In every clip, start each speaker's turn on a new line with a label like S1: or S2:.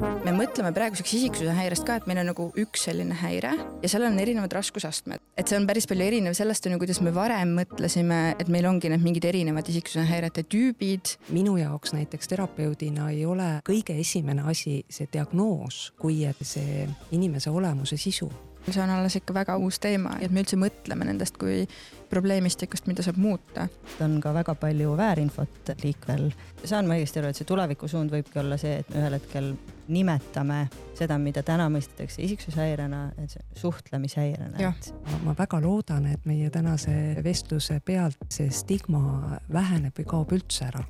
S1: me mõtleme praeguseks isiksuse häirest ka, et meil on nagu üks selline häire ja seal on erinevad raskusastmed. et see on päris palju erinev sellest, on ju, kuidas me varem mõtlesime, et meil ongi need mingid erinevad isiksuse häirete tüübid.
S2: minu jaoks näiteks terapeudina ei ole kõige esimene asi see diagnoos, kui et see inimese olemuse sisu
S1: see on alles ikka väga uus teema, et me üldse mõtleme nendest kui probleemistikust, mida saab muuta.
S3: on ka väga palju väärinfot liikvel. saan ma õigesti aru, et see tulevikusuund võibki olla see, et me ühel hetkel nimetame seda, mida täna mõistetakse isiksushäirena, suhtlemishäirena.
S2: Ma, ma väga loodan, et meie tänase vestluse pealt see stigma väheneb või kaob üldse ära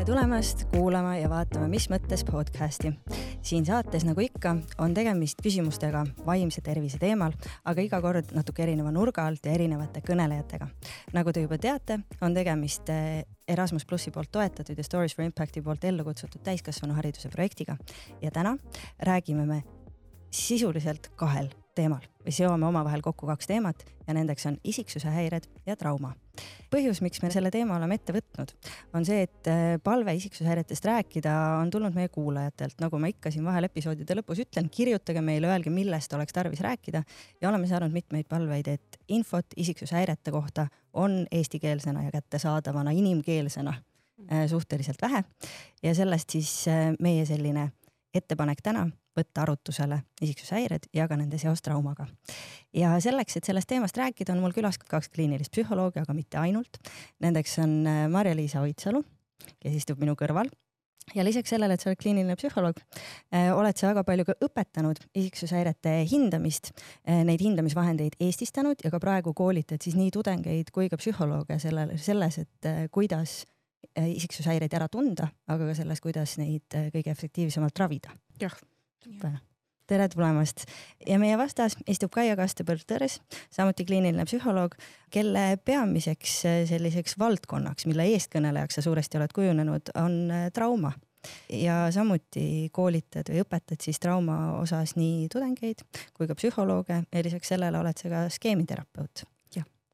S3: tere tulemast kuulama ja vaatama Mis mõttes podcasti. siin saates, nagu ikka, on tegemist küsimustega vaimse tervise teemal, aga iga kord natuke erineva nurga alt ja erinevate kõnelejatega. nagu te juba teate, on tegemist eh, Erasmus plussi poolt toetatud ja Stories for Impacti poolt ellu kutsutud täiskasvanuhariduse projektiga ja täna räägime me sisuliselt kahel teemal. Või seome omavahel kokku kaks teemat ja nendeks on isiksuse häired ja trauma. põhjus, miks me selle teema oleme ette võtnud, on see, et äh, palve isiksushäiretest rääkida on tulnud meie kuulajatelt, nagu ma ikka siin vahel episoodide lõpus ütlen, kirjutage meile, öelge, millest oleks tarvis rääkida. Ja oleme saanud mitmeid palveid, et infot isiksushäirete kohta on eestikeelsena ja kättesaadavana inimkeelsena äh, suhteliselt vähe. Ja sellest siis äh, meie selline ettepanek täna võtta arutusele isiksushäired ja ka nende seos traumaga. ja selleks, et sellest teemast rääkida, on mul külas kaks kliinilist psühholoogi, aga mitte ainult. Nendeks on äh, Marja-Liisa Oitsalu, kes istub minu kõrval ja lisaks sellele, et sa oled kliiniline psühholoog, äh, oled sa väga palju ka õpetanud isiksushäirete hindamist, äh, neid hindamisvahendeid eestistanud ja ka praegu koolitad siis nii tudengeid kui ka psühholooge sellele, selles, et kuidas isiksushäireid ära tunda, aga ka selles, kuidas neid kõige efektiivsemalt ravida.
S1: jah
S3: tere tulemast. Ja meie vastas istub Kaia Kastepõld-Tõrs, samuti kliiniline psühholoog, kelle peamiseks äh, selliseks valdkonnaks, mille eestkõnelejaks sa suuresti oled kujunenud, on äh, trauma. Ja samuti koolitad või õpetad siis trauma osas nii tudengeid kui ka psühholooge ja lisaks sellele oled sa ka skeemiterapeut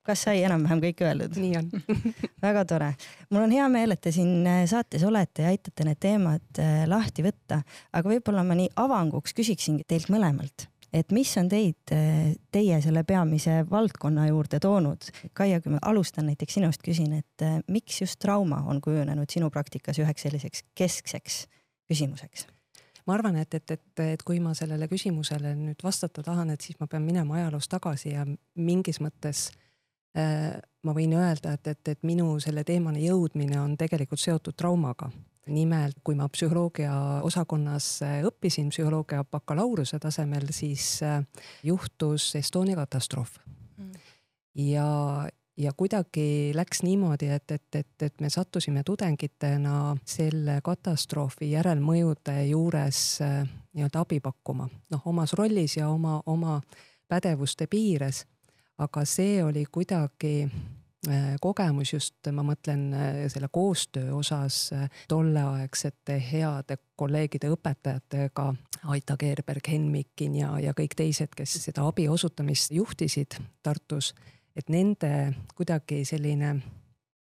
S3: kas sai enam-vähem kõik öeldud?
S2: nii on
S3: väga tore. mul on hea meel, et te siin äh, saates olete ja aitate need teemad äh, lahti võtta, aga võib-olla ma nii avanguks küsiksingi teilt mõlemalt, et mis on teid, äh, teie selle peamise valdkonna juurde toonud? Kaia, kui ma alustan näiteks sinust, küsin, et miks just trauma on kujunenud sinu praktikas üheks selliseks keskseks küsimuseks?
S2: ma arvan, et, et, et, et kui ma sellele küsimusele nüüd vastata tahan, et siis ma pean minema ajaloos tagasi ja mingis mõttes äh, Äh, ma võin öelda, et, et, et minu selle teemani jõudmine on tegelikult seotud traumaga. nimelt, kui ma psühholoogia osakonnas äh, õppisin psühholoogia bakalaureuse tasemel, siis äh, juhtus Estonia katastroof. Mm.. ja, ja kuidagi läks niimoodi, et, et, et, et me sattusime tudengitena selle katastroofi järelmõjude juures nii-öelda abi pakkuma, noh, omas rollis ja oma, oma pädevuste piires aga see oli kuidagi äh, kogemus just, ma mõtlen äh, selle koostöö osas äh, tolleaegsete heade kolleegide, õpetajatega, Aita Keerberg, Henn Mikkin ja, ja kõik teised, kes seda abi osutamist juhtisid Tartus, et nende kuidagi selline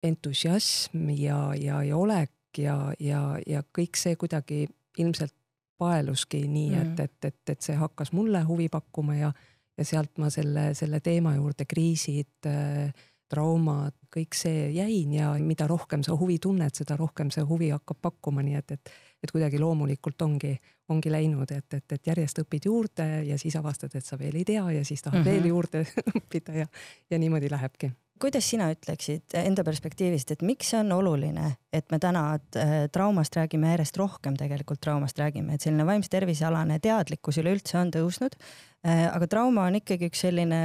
S2: entusiasm ja, ja, ja olek ja, ja, ja kõik see kuidagi ilmselt paeluski nii, et, mm. et, et, et see hakkas mulle huvi pakkuma ja ja sealt ma selle, selle teema juurde, kriisid, äh, traumad, kõik see jäin ja mida rohkem sa huvi tunned, seda rohkem see huvi hakkab pakkuma, nii et, et et kuidagi loomulikult ongi, ongi läinud, et, et, et järjest õpid juurde ja siis avastad, et sa veel ei tea ja siis tahad mm -hmm. veel juurde õppida ja, ja niimoodi lähebki
S3: kuidas sina ütleksid enda perspektiivist, et miks see on oluline, et me täna äh, traumast räägime järjest rohkem, tegelikult traumast räägime, et selline vaimse tervise alane teadlikkus üleüldse on tõusnud. Äh, aga trauma on ikkagi üks selline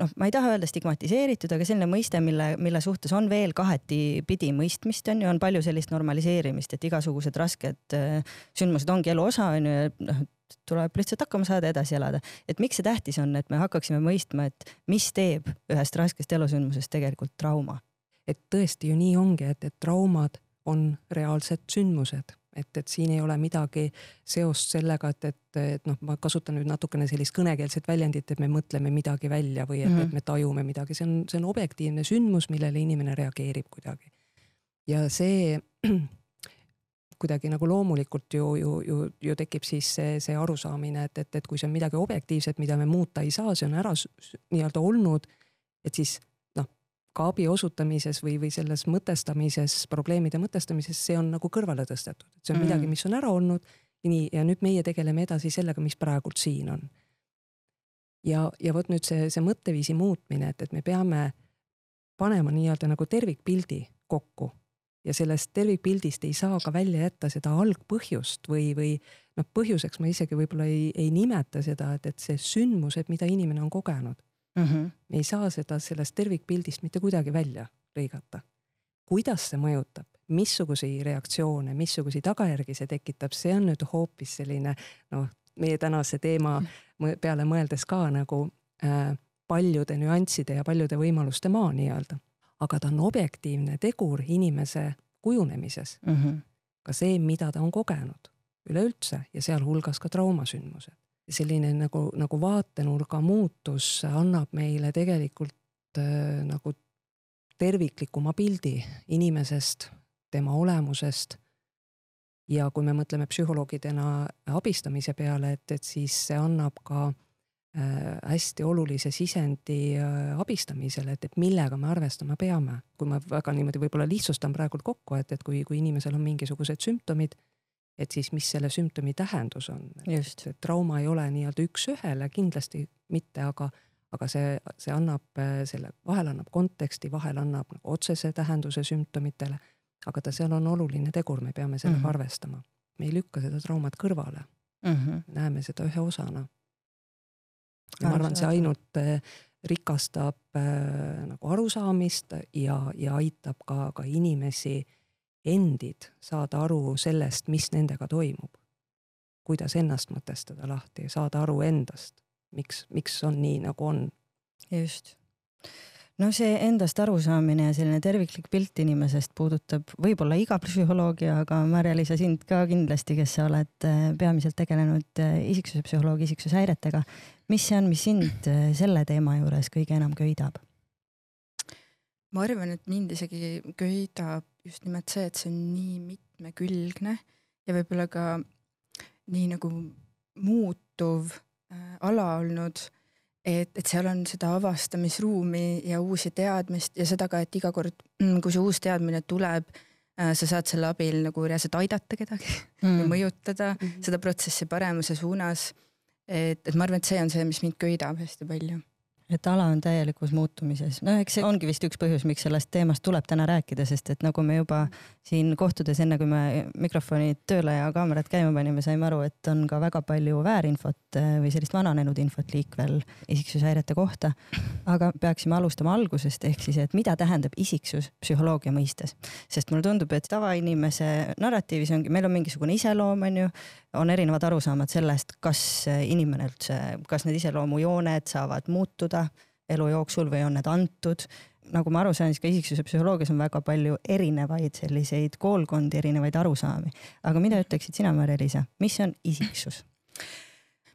S3: noh, ma ei taha öelda stigmatiseeritud, aga selline mõiste, mille, mille suhtes on veel kahetipidi mõistmist, on ju, on palju sellist normaliseerimist, et igasugused rasked äh, sündmused ongi elu osa, on ju, noh, tuleb lihtsalt hakkama saada, edasi elada. et miks see tähtis on, et me hakkaksime mõistma, et mis teeb ühest raskest elusündmusest tegelikult trauma?
S2: et tõesti ju nii ongi, et, et traumad on reaalsed sündmused, et, et siin ei ole midagi seost sellega, et, et, et noh, ma kasutan nüüd natukene sellist kõnekeelset väljendit, et me mõtleme midagi välja või et mm, -hmm. et me tajume midagi, see on, see on objektiivne sündmus, millele inimene reageerib kuidagi. ja see kuidagi nagu loomulikult ju, ju, ju, ju tekib siis see, see arusaamine, et, et, et kui see on midagi objektiivset, mida me muuta ei saa, see on ära nii-öelda olnud, et siis noh, ka abi osutamises või, või selles mõtestamises, probleemide mõtestamises, see on nagu kõrvale tõstetud, et see on mm. midagi, mis on ära olnud ja nii, ja nüüd meie tegeleme edasi sellega, mis praegult siin on. ja, ja vot nüüd see, see mõtteviisi muutmine, et, et me peame panema nii-öelda nagu tervikpildi kokku ja sellest tervikpildist ei saa ka välja jätta seda algpõhjust või, või noh, põhjuseks ma isegi võib-olla ei, ei nimeta seda, et, et see sündmused, mida inimene on kogenud mm. -hmm. me ei saa seda sellest tervikpildist mitte kuidagi välja lõigata. kuidas see mõjutab, missuguseid reaktsioone, missuguseid tagajärgi see tekitab, see on nüüd hoopis selline noh, meie tänase teema peale mõeldes ka nagu äh, paljude nüansside ja paljude võimaluste maa nii-öelda aga ta on objektiivne tegur inimese kujunemises mm. -hmm. ka see, mida ta on kogenud üleüldse ja sealhulgas ka traumasündmused. selline nagu, nagu vaatenurga muutus annab meile tegelikult äh, nagu terviklikuma pildi inimesest, tema olemusest. ja kui me mõtleme psühholoogidena abistamise peale, et, et siis see annab ka hästi olulise sisendi äh, abistamisel, et, et millega me arvestama peame. kui ma väga niimoodi võib-olla lihtsustan praegult kokku, et, et kui, kui inimesel on mingisugused sümptomid, et siis mis selle sümptomi tähendus on.
S3: just.
S2: trauma ei ole nii-öelda üks-ühele, kindlasti mitte, aga, aga see, see annab äh, selle, vahel annab konteksti, vahel annab nagu otsese tähenduse sümptomitele, aga ta seal on oluline tegur, me peame sellega mm -hmm. arvestama. me ei lükka seda traumat kõrvale mm. -hmm. näeme seda ühe osana ja ma arvan, see ainult äh, rikastab äh, nagu arusaamist ja, ja aitab ka, ka inimesi endid saada aru sellest, mis nendega toimub. kuidas ennast mõtestada lahti, saada aru endast, miks, miks on nii, nagu on.
S3: just no see endast arusaamine ja selline terviklik pilt inimesest puudutab võib-olla iga psühholoogi, aga Marja-Liisa sind ka kindlasti, kes sa oled äh, peamiselt tegelenud äh, isiksuse psühholoogi isiksushäiretega. mis see on, mis sind äh, selle teema juures kõige enam köidab?
S1: ma arvan, et mind isegi köidab just nimelt see, et see on nii mitmekülgne ja võib-olla ka nii nagu muutuv äh, ala olnud et, et seal on seda avastamisruumi ja uusi teadmist ja seda ka, et iga kord, mm, kui see uus teadmine tuleb, äh, sa saad selle abil nagu reaalselt aidata kedagi mm. mõjutada mm -hmm. seda protsessi paremuse suunas. et, et ma arvan, et see on see, mis mind köidab hästi palju
S3: et ala on täielikus muutumises, no eks see ongi vist üks põhjus, miks sellest teemast tuleb täna rääkida, sest et nagu me juba siin kohtudes, enne kui me mikrofonid tööle ja kaamerad käima panime, saime aru, et on ka väga palju väärinfot eh, või sellist vananenud infot liikvel isiksushäirete kohta. aga peaksime alustama algusest, ehk siis, et mida tähendab isiksus psühholoogia mõistes, sest mulle tundub, et tavainimese narratiivis ongi, meil on mingisugune iseloom, on ju, on erinevad arusaamad sellest, kas inimene üldse, kas need iseloomujooned saavad muutuda elu jooksul või on need antud. nagu ma aru saan, siis ka isiksuse psühholoogias on väga palju erinevaid selliseid koolkondi, erinevaid arusaami. aga mida ütleksid sina, Mari-Liisa, mis on isiksus?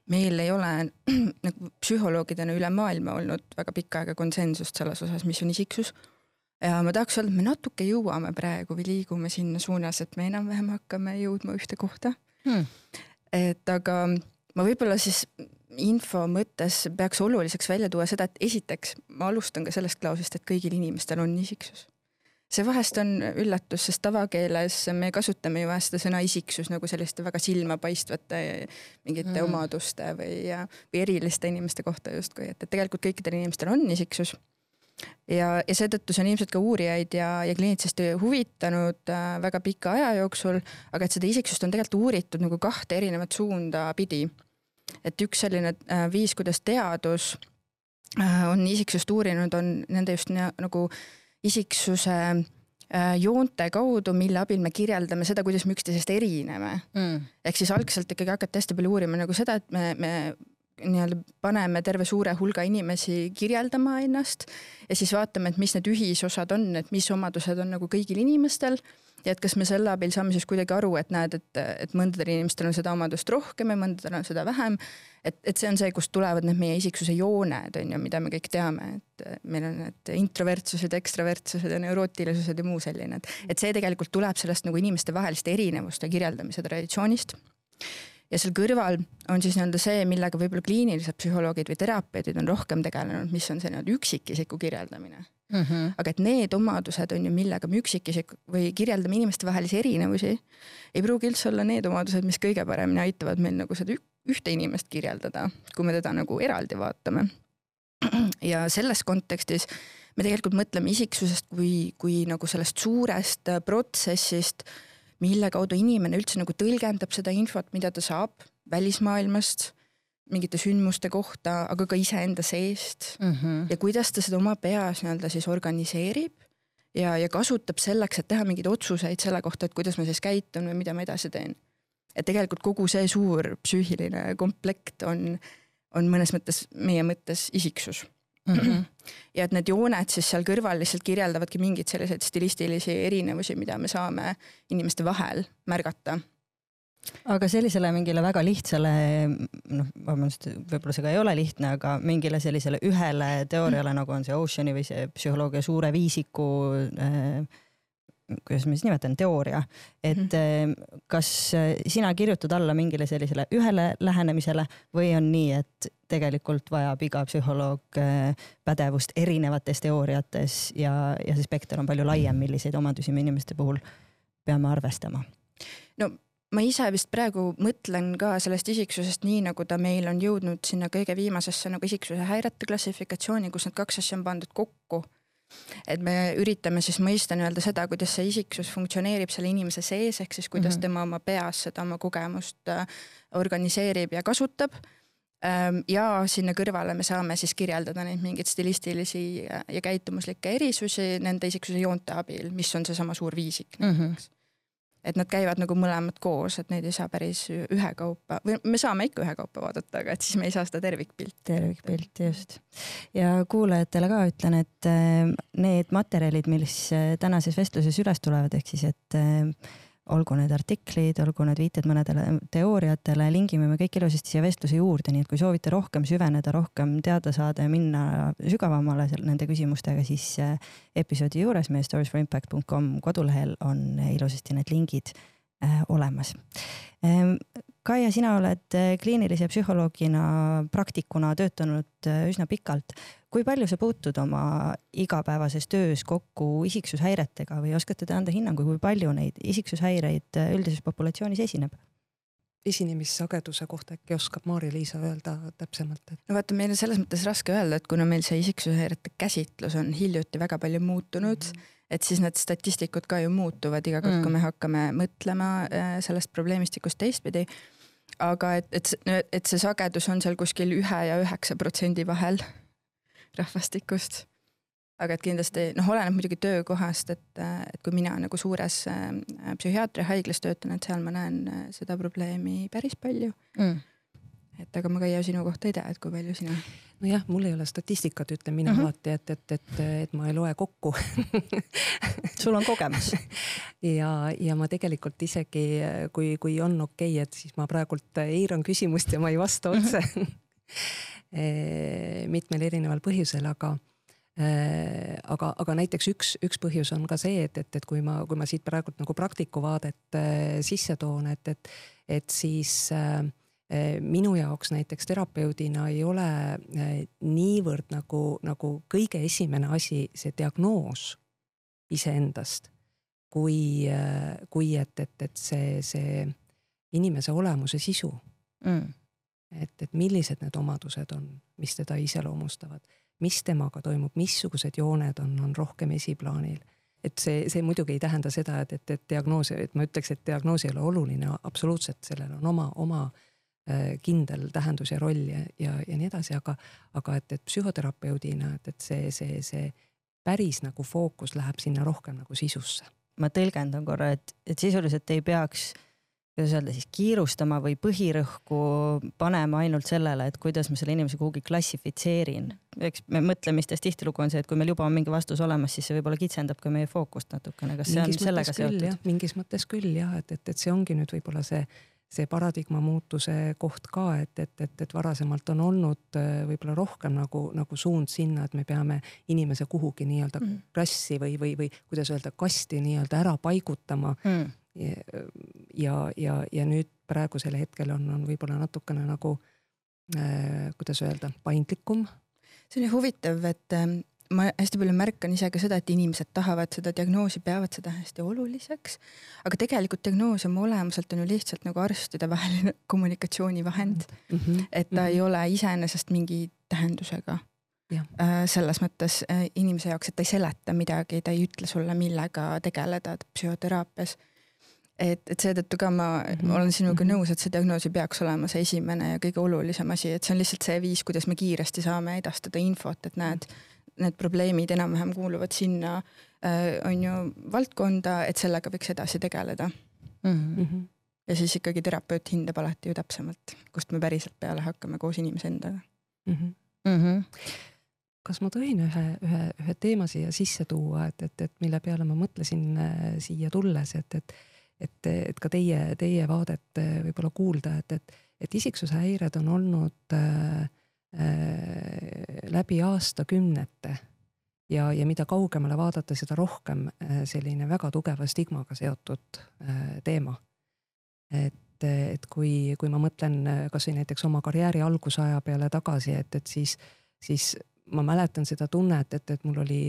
S1: meil ei ole nagu psühholoogidena üle maailma olnud väga pikka aega konsensust selles osas, mis on isiksus ja ma tahaks öelda, et me natuke jõuame praegu või liigume sinna suunas, et me enam-vähem hakkame jõudma ühte kohta hmm.. et aga ma võib-olla siis info mõttes peaks oluliseks välja tuua seda, et esiteks ma alustan ka sellest klauslist, et kõigil inimestel on isiksus. see vahest on üllatus, sest tavakeeles me kasutame ju vahest seda sõna isiksus nagu selliste väga silmapaistvate mingite mm. omaduste või, või eriliste inimeste kohta justkui, et, et tegelikult kõikidel inimestel on isiksus ja, ja seetõttu see on ilmselt ka uurijaid ja, ja kliinitsist huvitanud äh, väga pika aja jooksul, aga et seda isiksust on tegelikult uuritud nagu kahte erinevat suunda pidi. Et üks selline äh, viis, kuidas teadus äh, on isiksust uurinud, on nende just nagu isiksuse äh, joonte kaudu, mille abil me kirjeldame seda, kuidas me üksteisest erineme. Mm.. ehk siis algselt ikkagi hakati hästi palju uurima nagu seda, et me, me nii-öelda paneme terve suure hulga inimesi kirjeldama ennast ja siis vaatame, et mis need ühisosad on, et mis omadused on nagu kõigil inimestel ja et kas me selle abil saame siis kuidagi aru, et näed, et, et mõndadel inimestel on seda omadust rohkem ja mõndadel on seda vähem. et, et see on see, kust tulevad need meie isiksuse jooned on ju, mida me kõik teame, et meil on need introvertsused, ekstravertsused ja neurootilisused ja muu selline, et, et see tegelikult tuleb sellest nagu inimestevaheliste erinevuste kirjeldamise traditsioonist ja seal kõrval on siis nii-öelda see, millega võib-olla kliinilised psühholoogid või terapeudid on rohkem tegelenud, mis on see nii-öelda üksikisiku kirjeldamine mm. -hmm. aga et need omadused on ju, millega me üksikisik või kirjeldame inimestevahelisi erinevusi, ei pruugi üldse olla need omadused, mis kõige paremini aitavad meil nagu seda ühte inimest kirjeldada, kui me teda nagu eraldi vaatame. ja selles kontekstis me tegelikult mõtleme isiksusest kui, kui nagu sellest suurest protsessist mille kaudu inimene üldse nagu tõlgendab seda infot, mida ta saab välismaailmast, mingite sündmuste kohta, aga ka iseenda seest mm -hmm. ja kuidas ta seda oma peas nii-öelda siis organiseerib ja, ja kasutab selleks, et teha mingeid otsuseid selle kohta, et kuidas ma siis käitun või mida ma edasi teen. et tegelikult kogu see suur psüühiline komplekt on, on mõnes mõttes meie mõttes isiksus mm. -hmm. ja et need jooned siis seal kõrval lihtsalt kirjeldavadki mingeid selliseid stilistilisi erinevusi, mida me saame inimeste vahel märgata
S3: aga sellisele mingile väga lihtsale, noh, vabandust, võib-olla see ka ei ole lihtne, aga mingile sellisele ühele teooriale, nagu on see Oceani või see psühholoogia suure viisiku äh, kuidas ma siis nimetan, teooria, et mm kas sina kirjutad alla mingile sellisele ühele lähenemisele või on nii, et tegelikult vajab iga psühholoog äh, pädevust erinevates teooriates ja, ja see spekter on palju laiem, milliseid omadusi me inimeste puhul peame arvestama?
S1: no ma ise vist praegu mõtlen ka sellest isiksusest nii, nagu ta meil on jõudnud sinna kõige viimasesse nagu isiksuse häirete klassifikatsiooni, kus need kaks asja on pandud kokku et me üritame siis mõista nii-öelda seda, kuidas see isiksus funktsioneerib selle inimese sees, ehk siis kuidas mm -hmm. tema oma peas seda oma kogemust äh, organiseerib ja kasutab. Ähm, ja sinna kõrvale me saame siis kirjeldada neid mingeid stilistilisi ja käitumuslikke erisusi nende isiksuse joonte abil, mis on seesama suur viisik näiteks mm. -hmm et nad käivad nagu mõlemad koos, et neid ei saa päris ühekaupa või me saame ikka ühekaupa vaadata, aga et siis me ei saa seda tervikpilti.
S3: tervikpilti just. ja kuulajatele ka ütlen, et äh, need materjalid, mis äh, tänases vestluses üles tulevad, ehk siis, et äh, olgu need artiklid, olgu need viited mõnedele teooriatele, lingime me kõik ilusasti siia vestluse juurde, nii et kui soovite rohkem süveneda, rohkem teada saada ja minna sügavamale nende küsimustega, siis äh, episoodi juures meie storiesforimpact.com kodulehel on ilusasti need lingid äh, olemas. Ähm, Kaia, sina oled äh, kliinilise psühholoogina, praktikuna töötanud äh, üsna pikalt. kui palju sa puutud oma igapäevases töös kokku isiksushäiretega või oskate te anda hinnangu, kui palju neid isiksushäireid äh, üldises populatsioonis esineb?
S2: esinemissageduse kohta äkki oskab Maarja-Liisa öelda täpsemalt et...?
S1: no vaata, meil on selles mõttes raske öelda, et kuna meil see isiksushäirete käsitlus on hiljuti väga palju muutunud mm, -hmm et siis need statistikud ka ju muutuvad iga kord mm., kui me hakkame mõtlema sellest probleemistikust teistpidi. Aga et, et, et see sagedus on seal kuskil ühe ja üheksa protsendi vahel rahvastikust. aga et kindlasti noh, oleneb muidugi töökohast, et, et kui mina nagu suures äh, psühhiaatriahaiglas töötan, et seal ma näen äh, seda probleemi päris palju mm et aga ma Kaia sinu kohta ei tea, et kui palju sina?
S2: nojah, mul ei ole statistikat, ütlen mina mm -hmm. alati, et, et, et, et ma ei loe kokku
S3: sul on kogemus
S2: ja, ja ma tegelikult isegi, kui, kui on okei okay,, et siis ma praegult eiran küsimust ja ma ei vasta mhm. otse. -hmm. mitmel erineval põhjusel, aga Äh, aga, aga näiteks üks, üks põhjus on ka see, et, et, et kui ma, kui ma siit praegult nagu praktiku vaadet äh, sisse toon, et, et, et siis äh, minu jaoks näiteks terapeudina ei ole niivõrd nagu, nagu kõige esimene asi see diagnoos iseendast, kui, kui et, et, et see, see inimese olemuse sisu. Mm.. et, et millised need omadused on, mis teda iseloomustavad, mis temaga toimub, missugused jooned on, on rohkem esiplaanil. Et see, see muidugi ei tähenda seda, et, et, et diagnoos, et ma ütleks, et diagnoos ei ole oluline, absoluutselt, sellel on oma, oma Äh, kindel tähendus ja roll ja, ja, ja nii edasi, aga, aga et, et psühhoterapeudina, et, et see, see, see päris nagu fookus läheb sinna rohkem nagu sisusse.
S3: ma tõlgendan korra, et, et sisuliselt ei peaks kuidas öelda siis kiirustama või põhirõhku panema ainult sellele, et kuidas ma selle inimese kuhugi klassifitseerin. eks me mõtlemistes tihtilugu on see, et kui meil juba on mingi vastus olemas, siis see võib-olla kitsendab ka meie fookust natukene, kas see
S2: mingis
S3: on sellega seotud?
S2: mingis mõttes küll jah, et, et, et see ongi nüüd võib-olla see see paradigma muutuse koht ka, et, et, et, et varasemalt on olnud äh, võib-olla rohkem nagu, nagu suund sinna, et me peame inimese kuhugi nii-öelda mm. klassi või, või, või kuidas öelda, kasti nii-öelda ära paigutama mm ja, ja, ja nüüd praegusel hetkel on, on võib-olla natukene nagu äh, kuidas öelda, paindlikum.
S1: see on ju huvitav, et äh, ma hästi palju märkan ise ka seda, et inimesed tahavad seda diagnoosi, peavad seda hästi oluliseks. aga tegelikult diagnoos oma olemuselt on ju lihtsalt nagu arstide vaheline kommunikatsioonivahend mm. -hmm. et ta mm -hmm. ei ole iseenesest mingi tähendusega. Ja. Äh, selles mõttes äh, inimese jaoks, et ta ei seleta midagi, ta ei ütle sulle, millega tegeleda psühhoteraapias et, et seetõttu ka ma mm -hmm. olen sinuga -hmm. nõus, et see diagnoos ei peaks olema see esimene ja kõige olulisem asi, et see on lihtsalt see viis, kuidas me kiiresti saame edastada infot, et näed, need probleemid enam-vähem kuuluvad sinna äh, on ju valdkonda, et sellega võiks edasi tegeleda mm. -hmm. ja siis ikkagi terapeut hindab alati ju täpsemalt, kust me päriselt peale hakkame koos inimese endaga mm. -hmm. Mm -hmm
S2: kas ma tohin ühe, ühe, ühe teema siia sisse tuua, et, et, et mille peale ma mõtlesin äh, siia tulles, et, et et, et ka teie, teie vaadet äh, võib-olla kuulda, et, et, et isiksushäired on olnud äh, äh, läbi aastakümnete ja, ja mida kaugemale vaadata, seda rohkem äh, selline väga tugeva stigmaga seotud äh, teema. et, et kui, kui ma mõtlen äh, kasvõi näiteks oma karjääri algusaja peale tagasi, et, et siis, siis ma mäletan seda tunnet, et, et mul oli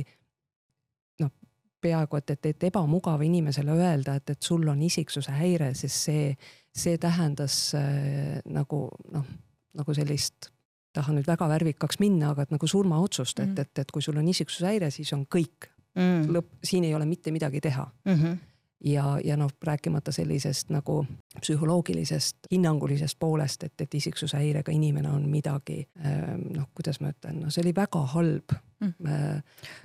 S2: noh, peaaegu et, et, et ebamugav inimesele öelda, et, et sul on isiksuse häire, sest see, see tähendas äh, nagu noh, nagu sellist, tahan nüüd väga värvikaks minna, aga et nagu surmaotsust mm, -hmm. et, et, et kui sul on isiksuse häire, siis on kõik mm. -hmm. lõpp, siin ei ole mitte midagi teha mm. -hmm ja, ja noh, rääkimata sellisest nagu psühholoogilisest, hinnangulisest poolest, et, et isiksushäirega inimene on midagi ähm, noh, kuidas ma ütlen, no see oli väga halb.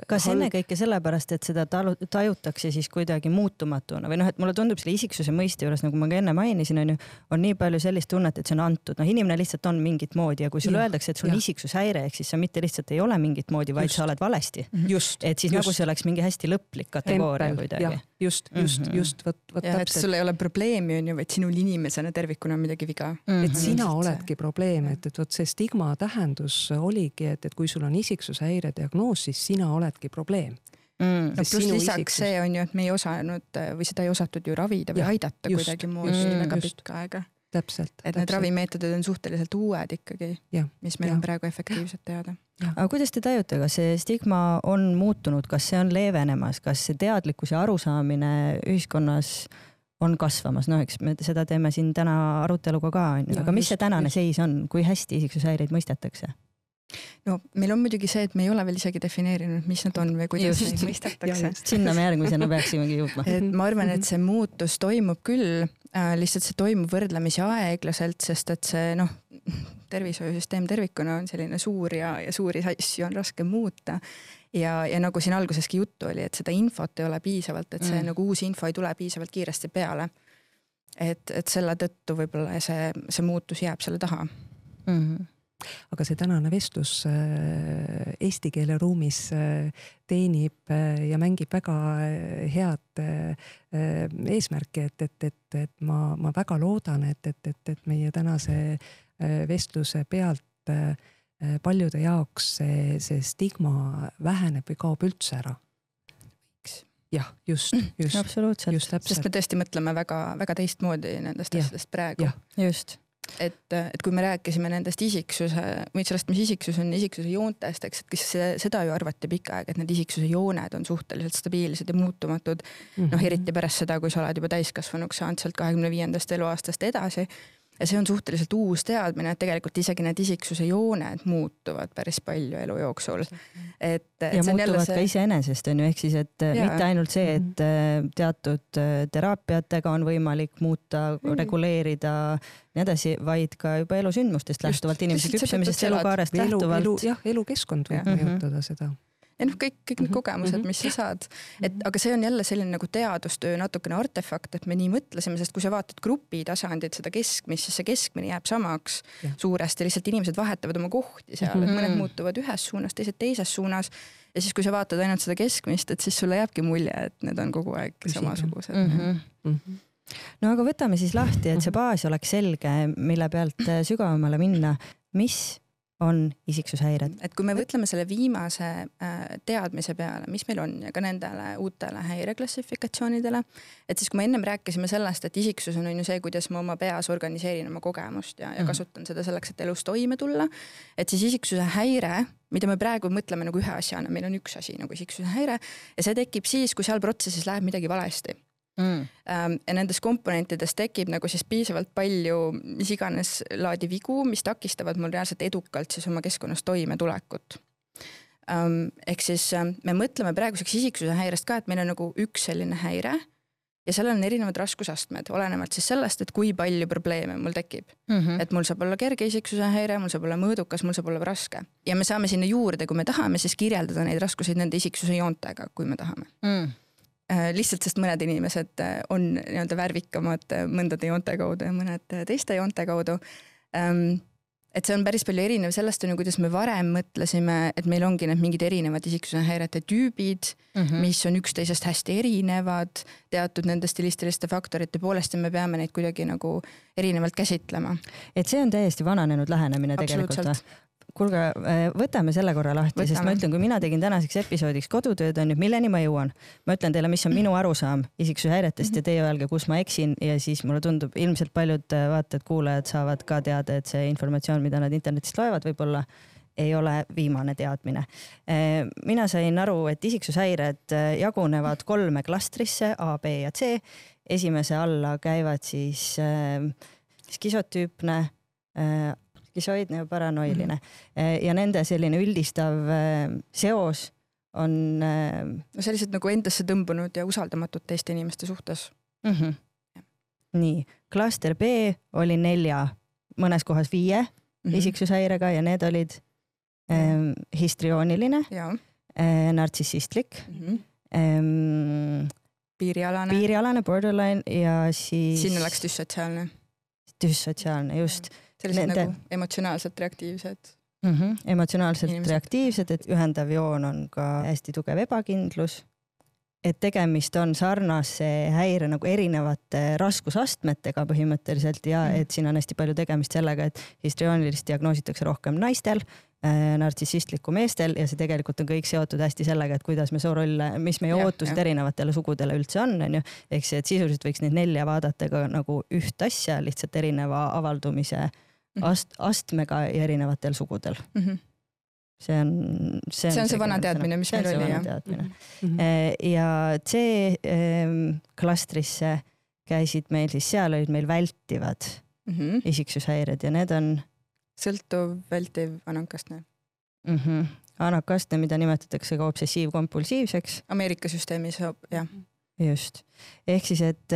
S3: Kas halb... ennekõike sellepärast, et seda talu, tajutakse siis kuidagi muutumatuna või noh, et mulle tundub selle isiksuse mõiste juures, nagu ma ka enne mainisin, on ju, on nii palju sellist tunnet, et see on antud, noh, inimene lihtsalt on mingit moodi ja kui sulle öeldakse, et sul on isiksushäire, ehk siis sa mitte lihtsalt ei ole mingit moodi, vaid just. sa oled valesti. et siis just. nagu see oleks mingi hästi lõplik kategooria kuidagi.
S2: just, just mm, -hmm. just, vot, vot
S1: täpselt. et sul ei ole probleemi, on ju, vaid sinul inimesena tervikuna on midagi viga mm.
S2: -hmm. et sina oledki probleem, et, et vot see stigma tähendus oligi, et, et kui sul on isiksushäire diagnoos, siis sina oledki probleem
S1: mm.. no pluss lisaks isikus... see on ju, et me ei osanud või seda ei osatud ju ravida või ja, aidata kuidagimoodi väga pikka aega.
S2: täpselt.
S1: et täpselt. need ravimeetodid on suhteliselt uued ikkagi, mis meil ja. on praegu efektiivsed teada.
S3: aga kuidas te tajute, kas see stigma on muutunud, kas see on leevenemas, kas see teadlikkus ja arusaamine ühiskonnas on kasvamas, noh, eks me seda teeme siin täna aruteluga ka onju, aga mis just, see tänane just. seis on, kui hästi isiksushäireid mõistetakse?
S1: No meil on muidugi see, et me ei ole veel isegi defineerinud, mis nad on või kuidas neid mõistetakse.
S3: sinna me järgmisena peaksimegi jõudma.
S1: et ma arvan, et see muutus toimub küll äh,, lihtsalt see toimub võrdlemisi aeglaselt, sest et see noh, tervishoiusüsteem tervikuna on selline suur ja, ja suuri asju on raske muuta. ja, ja nagu siin alguseski juttu oli, et seda infot ei ole piisavalt, et see mm. nagu uus info ei tule piisavalt kiiresti peale. et, et selle tõttu võib-olla see, see muutus jääb selle taha mm.
S2: -hmm aga see tänane vestlus äh, eesti keele ruumis äh, teenib äh, ja mängib väga head eesmärki, et, et, et, et ma, ma väga loodan, et, et, et, et meie tänase vestluse pealt paljude jaoks see, see stigma väheneb või kaob üldse ära. Jah, just, just.
S3: absoluutselt,
S1: sest me tõesti mõtleme väga-väga teistmoodi nendest asjadest praegu.
S3: just
S1: et, et kui me rääkisime nendest isiksuse või sellest, mis isiksus on, isiksuse joontest, eks, et see, seda ju arvati pikka aega, et need isiksuse jooned on suhteliselt stabiilsed ja muutumatud. Mm -hmm.. noh, eriti pärast seda, kui sa oled juba täiskasvanuks saanud sealt kahekümne viiendast eluaastast edasi ja see on suhteliselt uus teadmine, et tegelikult isegi need isiksuse jooned muutuvad päris palju elu jooksul.
S3: et, et. ja muutuvad see... ka iseenesest on ju, ehk siis, et ja. mitte ainult see, et mm -hmm. teatud äh, teraapiatega on võimalik muuta mm, reguleerida nii edasi, vaid ka juba elusündmustest lähtuvalt, inimese küpsemisest, elukaarest lähtuvalt.
S2: jah, elukeskkond võib mõjutada seda
S1: ja noh, kõik, kõik need
S2: Mhm,
S1: kogemused,
S2: mhm.
S1: mis sa saad, et aga see on jälle selline nagu teadustöö natukene artefakt, et me nii mõtlesime, sest kui sa vaatad grupi tasandit, seda keskmist, siis see keskmine jääb samaks
S2: Jah.
S1: suuresti, lihtsalt inimesed vahetavad oma kohti seal, et
S3: Mhm.
S1: mõned muutuvad ühes suunas, teised teises suunas. ja siis, kui sa vaatad ainult seda keskmist, et siis sulle jääbki mulje, et need on kogu aeg samasugused
S3: mm.
S1: mm.
S3: -hmm. no aga võtame siis lahti, et see baas oleks selge, mille pealt äh, sügavamale minna. mis on isiksushäired?
S1: et kui me mõtleme selle viimase äh, teadmise peale, mis meil on ja ka nendele uutele häireklassifikatsioonidele, et siis kui me ennem rääkisime sellest, et isiksus on, on ju see, kuidas ma oma peas organiseerin oma kogemust ja, ja
S3: Mhm.
S1: kasutan seda selleks, et elus toime tulla, et siis isiksuse häire, mida me praegu mõtleme nagu ühe asjana, meil on üks asi nagu isiksuse häire ja see tekib siis, kui seal protsessis läheb midagi valesti
S3: Mm.
S1: Ähm, ja nendes komponentides tekib nagu siis piisavalt palju mis iganes laadi vigu, mis takistavad mul reaalselt edukalt siis oma keskkonnas toimetulekut. ehk siis ähm, me mõtleme praeguseks isiksuse häirest ka, et meil on nagu üks selline häire ja seal on erinevad raskusastmed, olenevalt siis sellest, et kui palju probleeme mul tekib.
S3: Mm -hmm.
S1: et mul saab olla kerge isiksuse häire, mul saab olla mõõdukas, mul saab olla raske ja me saame sinna juurde, kui me tahame, siis kirjeldada neid raskuseid nende isiksuse joontega, kui me tahame
S3: mm.
S1: Äh, lihtsalt sest mõned inimesed äh, on nii-öelda värvikamad äh, mõndade joonte kaudu ja mõned teiste joonte kaudu. et see on päris palju erinev sellest, on ju, kuidas me varem mõtlesime, et meil ongi need mingid erinevad isiksuse häirete tüübid
S3: Mm -hmm.
S1: mis on üksteisest hästi erinevad teatud nende stilistiliste faktorite poolest ja me peame neid kuidagi nagu erinevalt käsitlema.
S3: et see on täiesti vananenud lähenemine tegelikult või? Kuulge, võtame selle korra lahti, sest ma ütlen, kui mina tegin tänaseks episoodiks kodutööd, on ju, milleni ma jõuan. ma ütlen teile, mis on minu arusaam isiksuse häiretest mm -hmm. ja teie öelge, kus ma eksin ja siis mulle tundub, ilmselt paljud vaatajad-kuulajad saavad ka teada, et see informatsioon, mida nad internetist loevad, võib-olla ei ole viimane teadmine. mina sain aru, et isiksushäired jagunevad kolme klastrisse A, B ja C. esimese alla käivad siis skisotüüpne skisoidne ja paranoiline mm -hmm. ja nende selline üldistav seos on.
S1: no sellised nagu endasse tõmbunud ja usaldamatud teiste inimeste suhtes
S3: mm. -hmm. nii, klaster B oli nelja, mõnes kohas viie mm -hmm. isiksushäirega ja need olid ähm, histriooniline, äh, nartsissistlik mm, -hmm. ähm,
S1: piirialane,
S3: piirialane, borderline ja siis.
S1: sinna läks düssotsiaalne.
S3: düssotsiaalne, just
S1: sellised Nende... nagu emotsionaalselt reaktiivsed
S3: mm. -hmm. emotsionaalselt Inimesed. reaktiivsed, et ühendav joon on ka hästi tugev ebakindlus. et tegemist on sarnase häire nagu erinevate raskusastmetega põhimõtteliselt ja mm. et siin on hästi palju tegemist sellega, et histrioonilist diagnoositakse rohkem naistel äh,, nartsissistlikku meestel ja see tegelikult on kõik seotud hästi sellega, et kuidas me soorolle, mis meie ja, ootused ja. erinevatele sugudele üldse on, onju. ehk see, et sisuliselt võiks neid nelja vaadata ka nagu üht asja, lihtsalt erineva avaldumise ast-, astmega ja erinevatel sugudel
S1: mm. -hmm.
S3: see on,
S1: see on see, on see vana teadmine, mis meil oli jah.
S3: Mm -hmm. ja C ehm, klastrisse käisid meil siis, seal olid meil vältivad mm -hmm. isiksushäired ja need on.
S1: sõltuv, vältiv, anakastne
S3: mm. -hmm. anakastne, mida nimetatakse ka obsessiivkompulsiivseks.
S1: Ameerika süsteemis jah
S3: just, ehk siis, et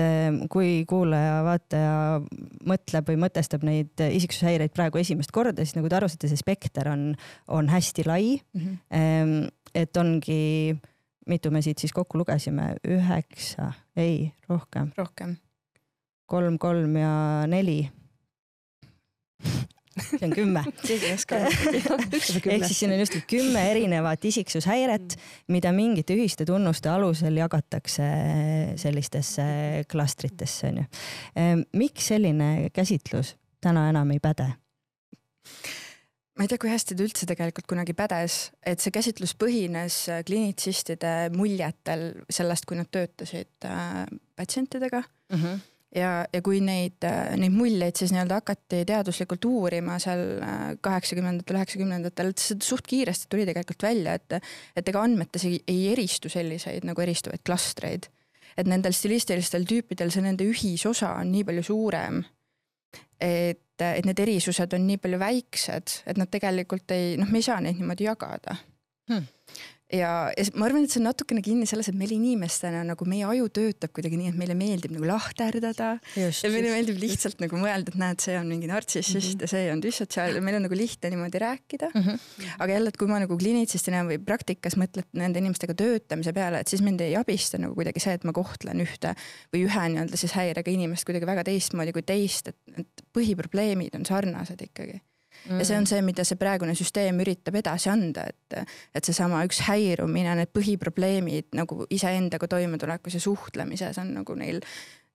S3: kui kuulaja-vaataja mõtleb või mõtestab neid isiksushäireid praegu esimest korda, siis nagu te aru saate, see spekter on, on hästi lai mm. -hmm. et ongi, mitu me siit siis kokku lugesime, üheksa, ei rohkem.
S1: rohkem.
S3: kolm, kolm ja neli see on kümme. ehk siis siin on just kümme erinevat isiksushäiret, mida mingite ühiste tunnuste alusel jagatakse sellistesse klastritesse onju. miks selline käsitlus täna enam ei päde?
S1: ma ei tea, kui hästi ta üldse tegelikult kunagi pädes, et see käsitlus põhines klinitsistide muljetel sellest, kui nad töötasid äh, patsientidega mm. -hmm ja, ja kui neid, neid muljeid siis nii-öelda hakati teaduslikult uurima seal kaheksakümnendatel, üheksakümnendatel, et see suht kiiresti tuli tegelikult välja, et, et ega andmetes ei, ei eristu selliseid nagu eristuvaid klastreid. et nendel stilistilistel tüüpidel see nende ühisosa on nii palju suurem. et, et need erisused on nii palju väiksed, et nad tegelikult ei, noh, me ei saa neid niimoodi jagada hmm ja, ja ma arvan, et see on natukene kinni selles, et meil inimestena nagu meie aju töötab kuidagi nii, et meile meeldib nagu lahterdada ja meile just, meeldib lihtsalt nagu mõelda, et näed, see on mingi nartsissist mm -hmm. ja see on düssotsiaal ja meil on nagu lihtne niimoodi rääkida mm. -hmm. aga jälle, et kui ma nagu kliinitsistina või praktikas mõtlen nende inimestega töötamise peale, et siis mind ei abista nagu kuidagi see, et ma kohtlen ühte või ühe nii-öelda siis häirega inimest kuidagi väga teistmoodi kui teist, et, et põhiprobleemid on sarnased ikkagi mm.. ja see on see, mida see praegune süsteem üritab edasi anda, et, et seesama üks häirumine, need põhiprobleemid nagu iseendaga toimetulekus ja suhtlemises on nagu neil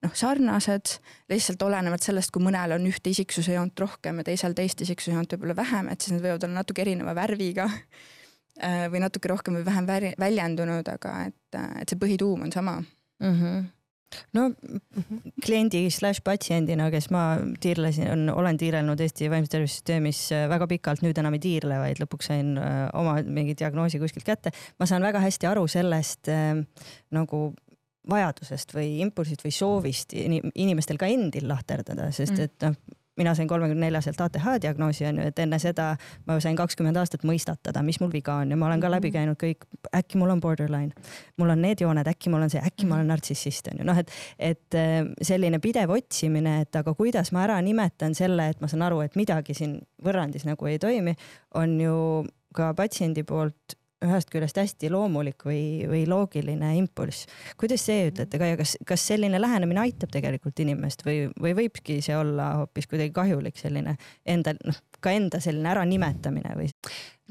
S1: noh, sarnased, lihtsalt olenevalt sellest, kui mõnel on ühte isiksuse joont rohkem ja teisel teist isiksuse joont võib-olla vähem, et siis need võivad olla natuke erineva värviga äh, või natuke rohkem või vähem väljendunud, aga et, et see põhituum on sama mm.
S3: -hmm no kliendi slaš patsiendina, kes ma tiirlesin, olen tiirelnud Eesti vaimse tervise süsteemis äh, väga pikalt, nüüd enam ei tiirle, vaid lõpuks sain äh, oma mingi diagnoosi kuskilt kätte. ma saan väga hästi aru sellest äh, nagu vajadusest või impulsist või soovist inimestel ka endil lahterdada, sest mm. et noh, mina sain kolmekümne neljaselt ATH diagnoosi on ju, et enne seda ma sain kakskümmend aastat mõistatada, mis mul viga on ja ma olen ka läbi mhm. käinud kõik, äkki mul on borderline, mul on need jooned, äkki mul on see, äkki ma olen mhm. nartsissist on ju, noh, et, et äh, selline pidev otsimine, et aga kuidas ma ära nimetan selle, et ma saan aru, et midagi siin võrrandis nagu ei toimi, on ju ka patsiendi poolt ühest küljest hästi loomulik või, või loogiline impulss. kuidas see ütlete ka ja kas, kas selline lähenemine aitab tegelikult inimest või, või võibki see olla hoopis kuidagi kahjulik selline enda, noh, ka enda selline äranimetamine või?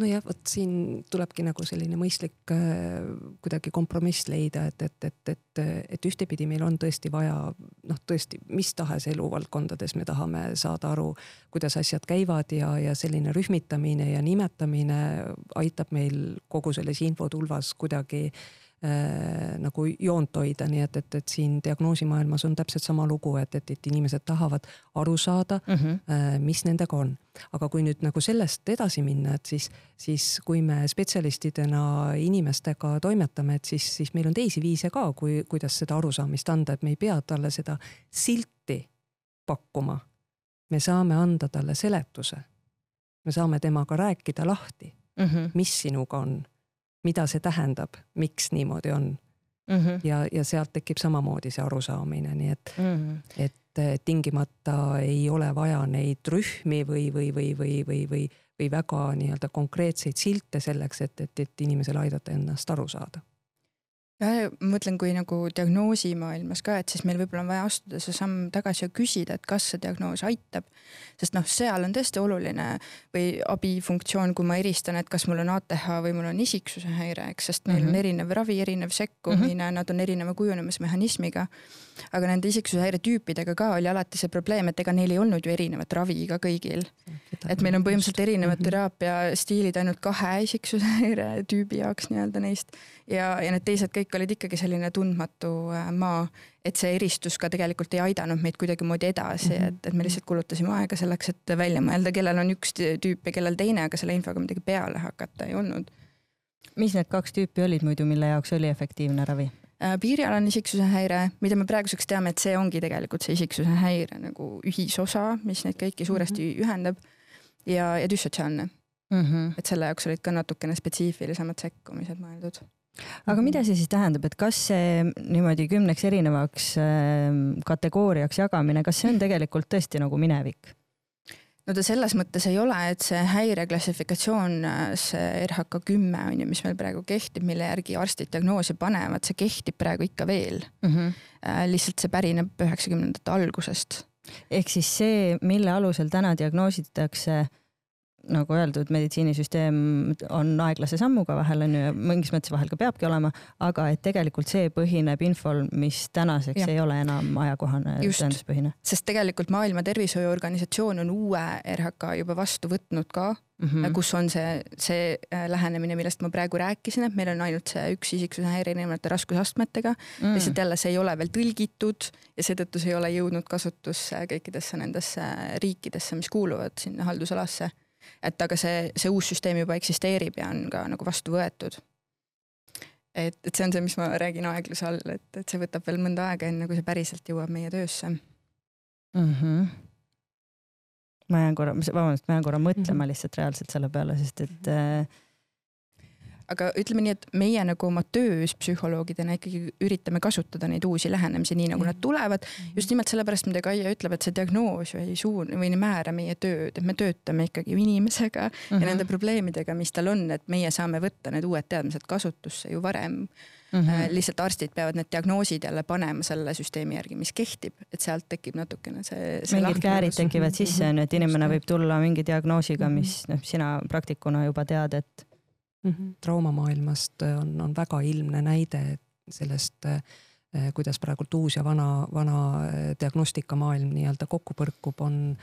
S2: nojah, vot siin tulebki nagu selline mõistlik äh, kuidagi kompromiss leida, et, et, et, et, et ühtepidi meil on tõesti vaja noh, tõesti mis tahes eluvaldkondades me tahame saada aru, kuidas asjad käivad ja, ja selline rühmitamine ja nimetamine aitab meil kogu selles infotulvas kuidagi äh, nagu joont hoida, nii et, et, et siin diagnoosimaailmas on täpselt sama lugu, et, et, et inimesed tahavad aru saada mm, -hmm. äh, mis nendega on. aga kui nüüd nagu sellest edasi minna, et siis, siis kui me spetsialistidena inimestega toimetame, et siis, siis meil on teisi viise ka, kui, kuidas seda arusaamist anda, et me ei pea talle seda silti pakkuma. me saame anda talle seletuse. me saame temaga rääkida lahti mm, -hmm. mis sinuga on mida see tähendab, miks niimoodi on mm. -hmm. ja, ja sealt tekib samamoodi see arusaamine, nii et mm, -hmm. et tingimata ei ole vaja neid rühmi või, või, või, või, või, või, või väga nii-öelda konkreetseid silte selleks, et, et, et inimesel aidata ennast aru saada
S1: jah, ma mõtlen, kui nagu diagnoosimaailmas ka, et siis meil võib-olla on vaja astuda see samm tagasi ja küsida, et kas see diagnoos aitab. sest noh, seal on tõesti oluline või abifunktsioon, kui ma eristan, et kas mul on ATH või mul on isiksuse häire, eks, sest neil mm -hmm. on mhm. erinev ravi, erinev sekkumine mm, -hmm. nad on erineva kujunemismehhanismiga. aga nende isiksuse häire tüüpidega ka oli alati see probleem, et ega neil ei olnud ju erinevat ravi ka kõigil. et meil on põhimõtteliselt erinevad -hmm. teraapiastiilid ainult kahe isiksuse häire tüübi jaoks nii-öelda neist ja, ja need teised kõik olid ikkagi selline tundmatu äh, maa, et see eristus ka tegelikult ei aidanud meid kuidagimoodi edasi -hmm. et, et me lihtsalt kulutasime aega selleks, et välja mõelda, kellel on üks tüüp ja kellel teine, aga selle infoga midagi peale hakata ei olnud.
S3: mis need kaks tüüpi olid muidu, mille jaoks oli efektiivne ravi?
S1: Äh, piirialane isiksuse häire, mida me praeguseks teame, et see ongi tegelikult see isiksuse häire nagu ühisosa, mis neid kõiki suuresti mm -hmm. ühendab ja, ja düssotsiaalne mm. -hmm. et selle jaoks olid ka natukene spetsiifilisemad sekkumised mõeldud
S3: aga mida see siis tähendab, et kas see niimoodi kümneks erinevaks äh, kategooriaks jagamine, kas see on tegelikult tõesti nagu minevik?
S1: no ta selles mõttes ei ole, et see häireklassifikatsioon, see RHK kümme on ju, mis meil praegu kehtib, mille järgi arstid diagnoose panevad, see kehtib praegu ikka veel mm. -hmm. lihtsalt see pärineb üheksakümnendate algusest.
S3: ehk siis see, mille alusel täna diagnoositakse nagu öeldud, meditsiinisüsteem on aeglase sammuga vahel on ju ja mingis mõttes vahel ka peabki olema, aga et tegelikult see põhineb infol, mis tänaseks ja. ei ole enam ajakohane tõenduspõhine.
S1: sest tegelikult Maailma Tervishoiuorganisatsioon on uue RHK juba vastu võtnud ka mm, -hmm. kus on see, see äh, lähenemine, millest ma praegu rääkisin, et meil on ainult see üks isiksuse häire erinevate raskusastmetega mm. -hmm. lihtsalt jälle see ei ole veel tõlgitud ja seetõttu see ei ole jõudnud kasutusse kõikidesse nendesse riikidesse, mis kuuluvad sinna haldusalasse et aga see, see uus süsteem juba eksisteerib ja on ka nagu vastu võetud. et, et see on see, mis ma räägin aegluse all, et, et see võtab veel mõnda aega, enne kui see päriselt jõuab meie töösse mm.
S3: -hmm. ma jään korra, vabandust, ma jään korra mõtlema mm -hmm. lihtsalt reaalselt selle peale, sest et äh,
S1: aga ütleme nii, et meie nagu oma töös psühholoogidena ikkagi üritame kasutada neid uusi lähenemisi, nii nagu nad tulevad. just nimelt sellepärast, mida Kaia ütleb, et see diagnoos või ei suun- või ei määra meie tööd, et me töötame ikkagi inimesega mm -hmm. ja nende probleemidega, mis tal on, et meie saame võtta need uued teadmised kasutusse ju varem Mm -hmm. lihtsalt arstid peavad need diagnoosid jälle panema selle süsteemi järgi, mis kehtib, et sealt tekib natukene see, see.
S3: mingid käärid tekivad sisse on ju, et inimene võib tulla mingi diagnoosiga, mis noh, sina praktikuna juba tead, et
S2: mm. -hmm. traumamaailmast on, on väga ilmne näide sellest, eh, kuidas praegult uus ja vana, vana diagnostikamaailm nii-öelda kokku põrkub, on,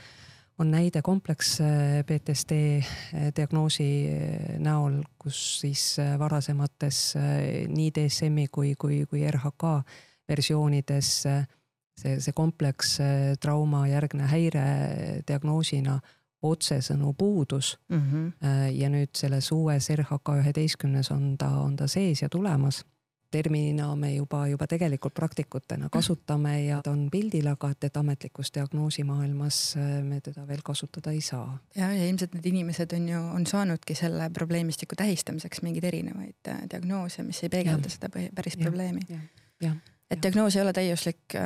S2: on näide kompleks PTSD diagnoosi näol, kus siis varasemates nii DSM-i kui, kui, kui RHK versioonides see, see kompleks trauma järgne häire diagnoosina otsesõnu puudus mm. -hmm. ja nüüd selles uues RHK üheteistkümnes on ta, on ta sees ja tulemas. terminina me juba, juba tegelikult praktikutena kasutame ja ta on pildil, aga et, et ametlikus diagnoosimaailmas äh, me teda veel kasutada ei saa.
S1: ja, ja ilmselt need inimesed on ju, on saanudki selle probleemistiku tähistamiseks mingeid erinevaid äh, diagnoose, mis ei peegelda ja. seda päris ja. probleemi. et diagnoos ei ole täiuslik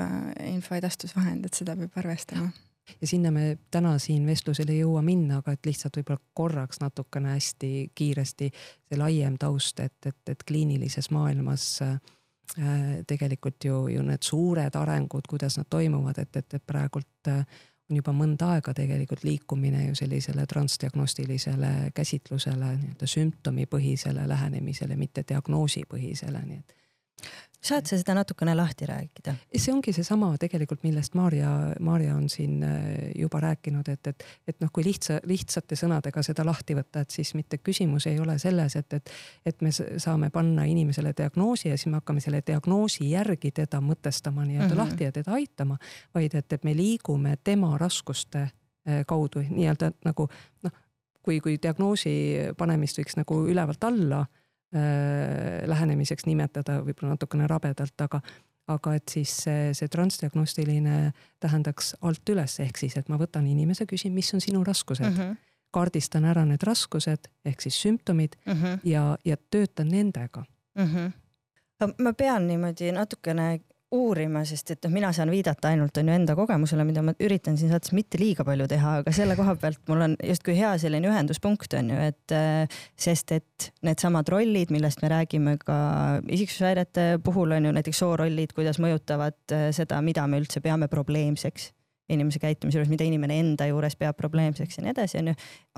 S1: info edastusvahend, et seda peab arvestama
S2: ja sinna me täna siin vestlusel ei jõua minna, aga et lihtsalt võib-olla korraks natukene hästi kiiresti see laiem taust, et, et, et kliinilises maailmas äh, tegelikult ju, ju need suured arengud, kuidas nad toimuvad, et, et, et praegult äh, on juba mõnda aega tegelikult liikumine ju sellisele transdiagnostilisele käsitlusele, nii-öelda sümptomipõhisele lähenemisele, mitte diagnoosipõhisele, nii et
S3: saad sa seda natukene lahti rääkida?
S2: see ongi seesama tegelikult, millest Maarja, Maarja on siin äh, juba rääkinud, et, et, et noh, kui lihtsa, lihtsate sõnadega seda lahti võtta, et siis mitte küsimus ei ole selles, et, et, et me saame panna inimesele diagnoosi ja siis me hakkame selle diagnoosi järgi teda mõtestama nii-öelda mm -hmm. lahti ja teda aitama, vaid et, et me liigume tema raskuste äh, kaudu nii-öelda nagu noh, kui, kui diagnoosi panemist võiks nagu ülevalt alla lähenemiseks nimetada võib-olla natukene rabedalt, aga, aga et siis see, see transdiagnostiline tähendaks alt üles, ehk siis, et ma võtan inimese, küsin, mis on sinu raskused mm. -hmm. kaardistan ära need raskused ehk siis sümptomid mm -hmm. ja, ja töötan nendega mm.
S3: -hmm. ma pean niimoodi natukene uurima, sest et noh, mina saan viidata ainult on ju enda kogemusele, mida ma üritan siin saates mitte liiga palju teha, aga selle koha pealt mul on justkui hea selline ühenduspunkt on ju, et äh, sest et needsamad rollid, millest me räägime ka isiksushäirete puhul on ju näiteks soorollid, kuidas mõjutavad äh, seda, mida me üldse peame probleemseks inimese käitumise juures, mida inimene enda juures peab probleemseks ja nii edasi, onju.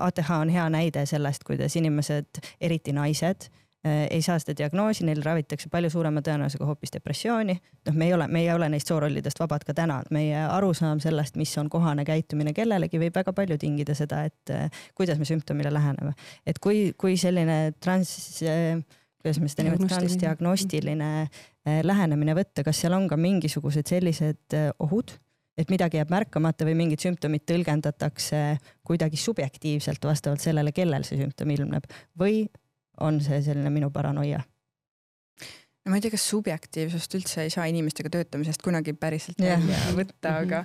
S3: ATH on hea näide sellest, kuidas inimesed, eriti naised ei saa seda diagnoosi, neil ravitakse palju suurema tõenäosusega hoopis depressiooni. noh, me ei ole, me ei ole neist soorollidest vabad ka täna, et meie arusaam sellest, mis on kohane käitumine kellelegi, võib väga palju tingida seda, et äh, kuidas me sümptomile läheneme. et kui, kui selline trans äh, kuidas me seda nimetame, transdiagnostiline lähenemine võtta, kas seal on ka mingisugused sellised ohud, et midagi jääb märkamata või mingid sümptomid tõlgendatakse kuidagi subjektiivselt vastavalt sellele, kellel see sümptom ilmneb või on see selline minu paranoia
S1: no ma ei tea, kas subjektiivsust üldse ei saa inimestega töötamisest kunagi päriselt välja yeah. võtta, aga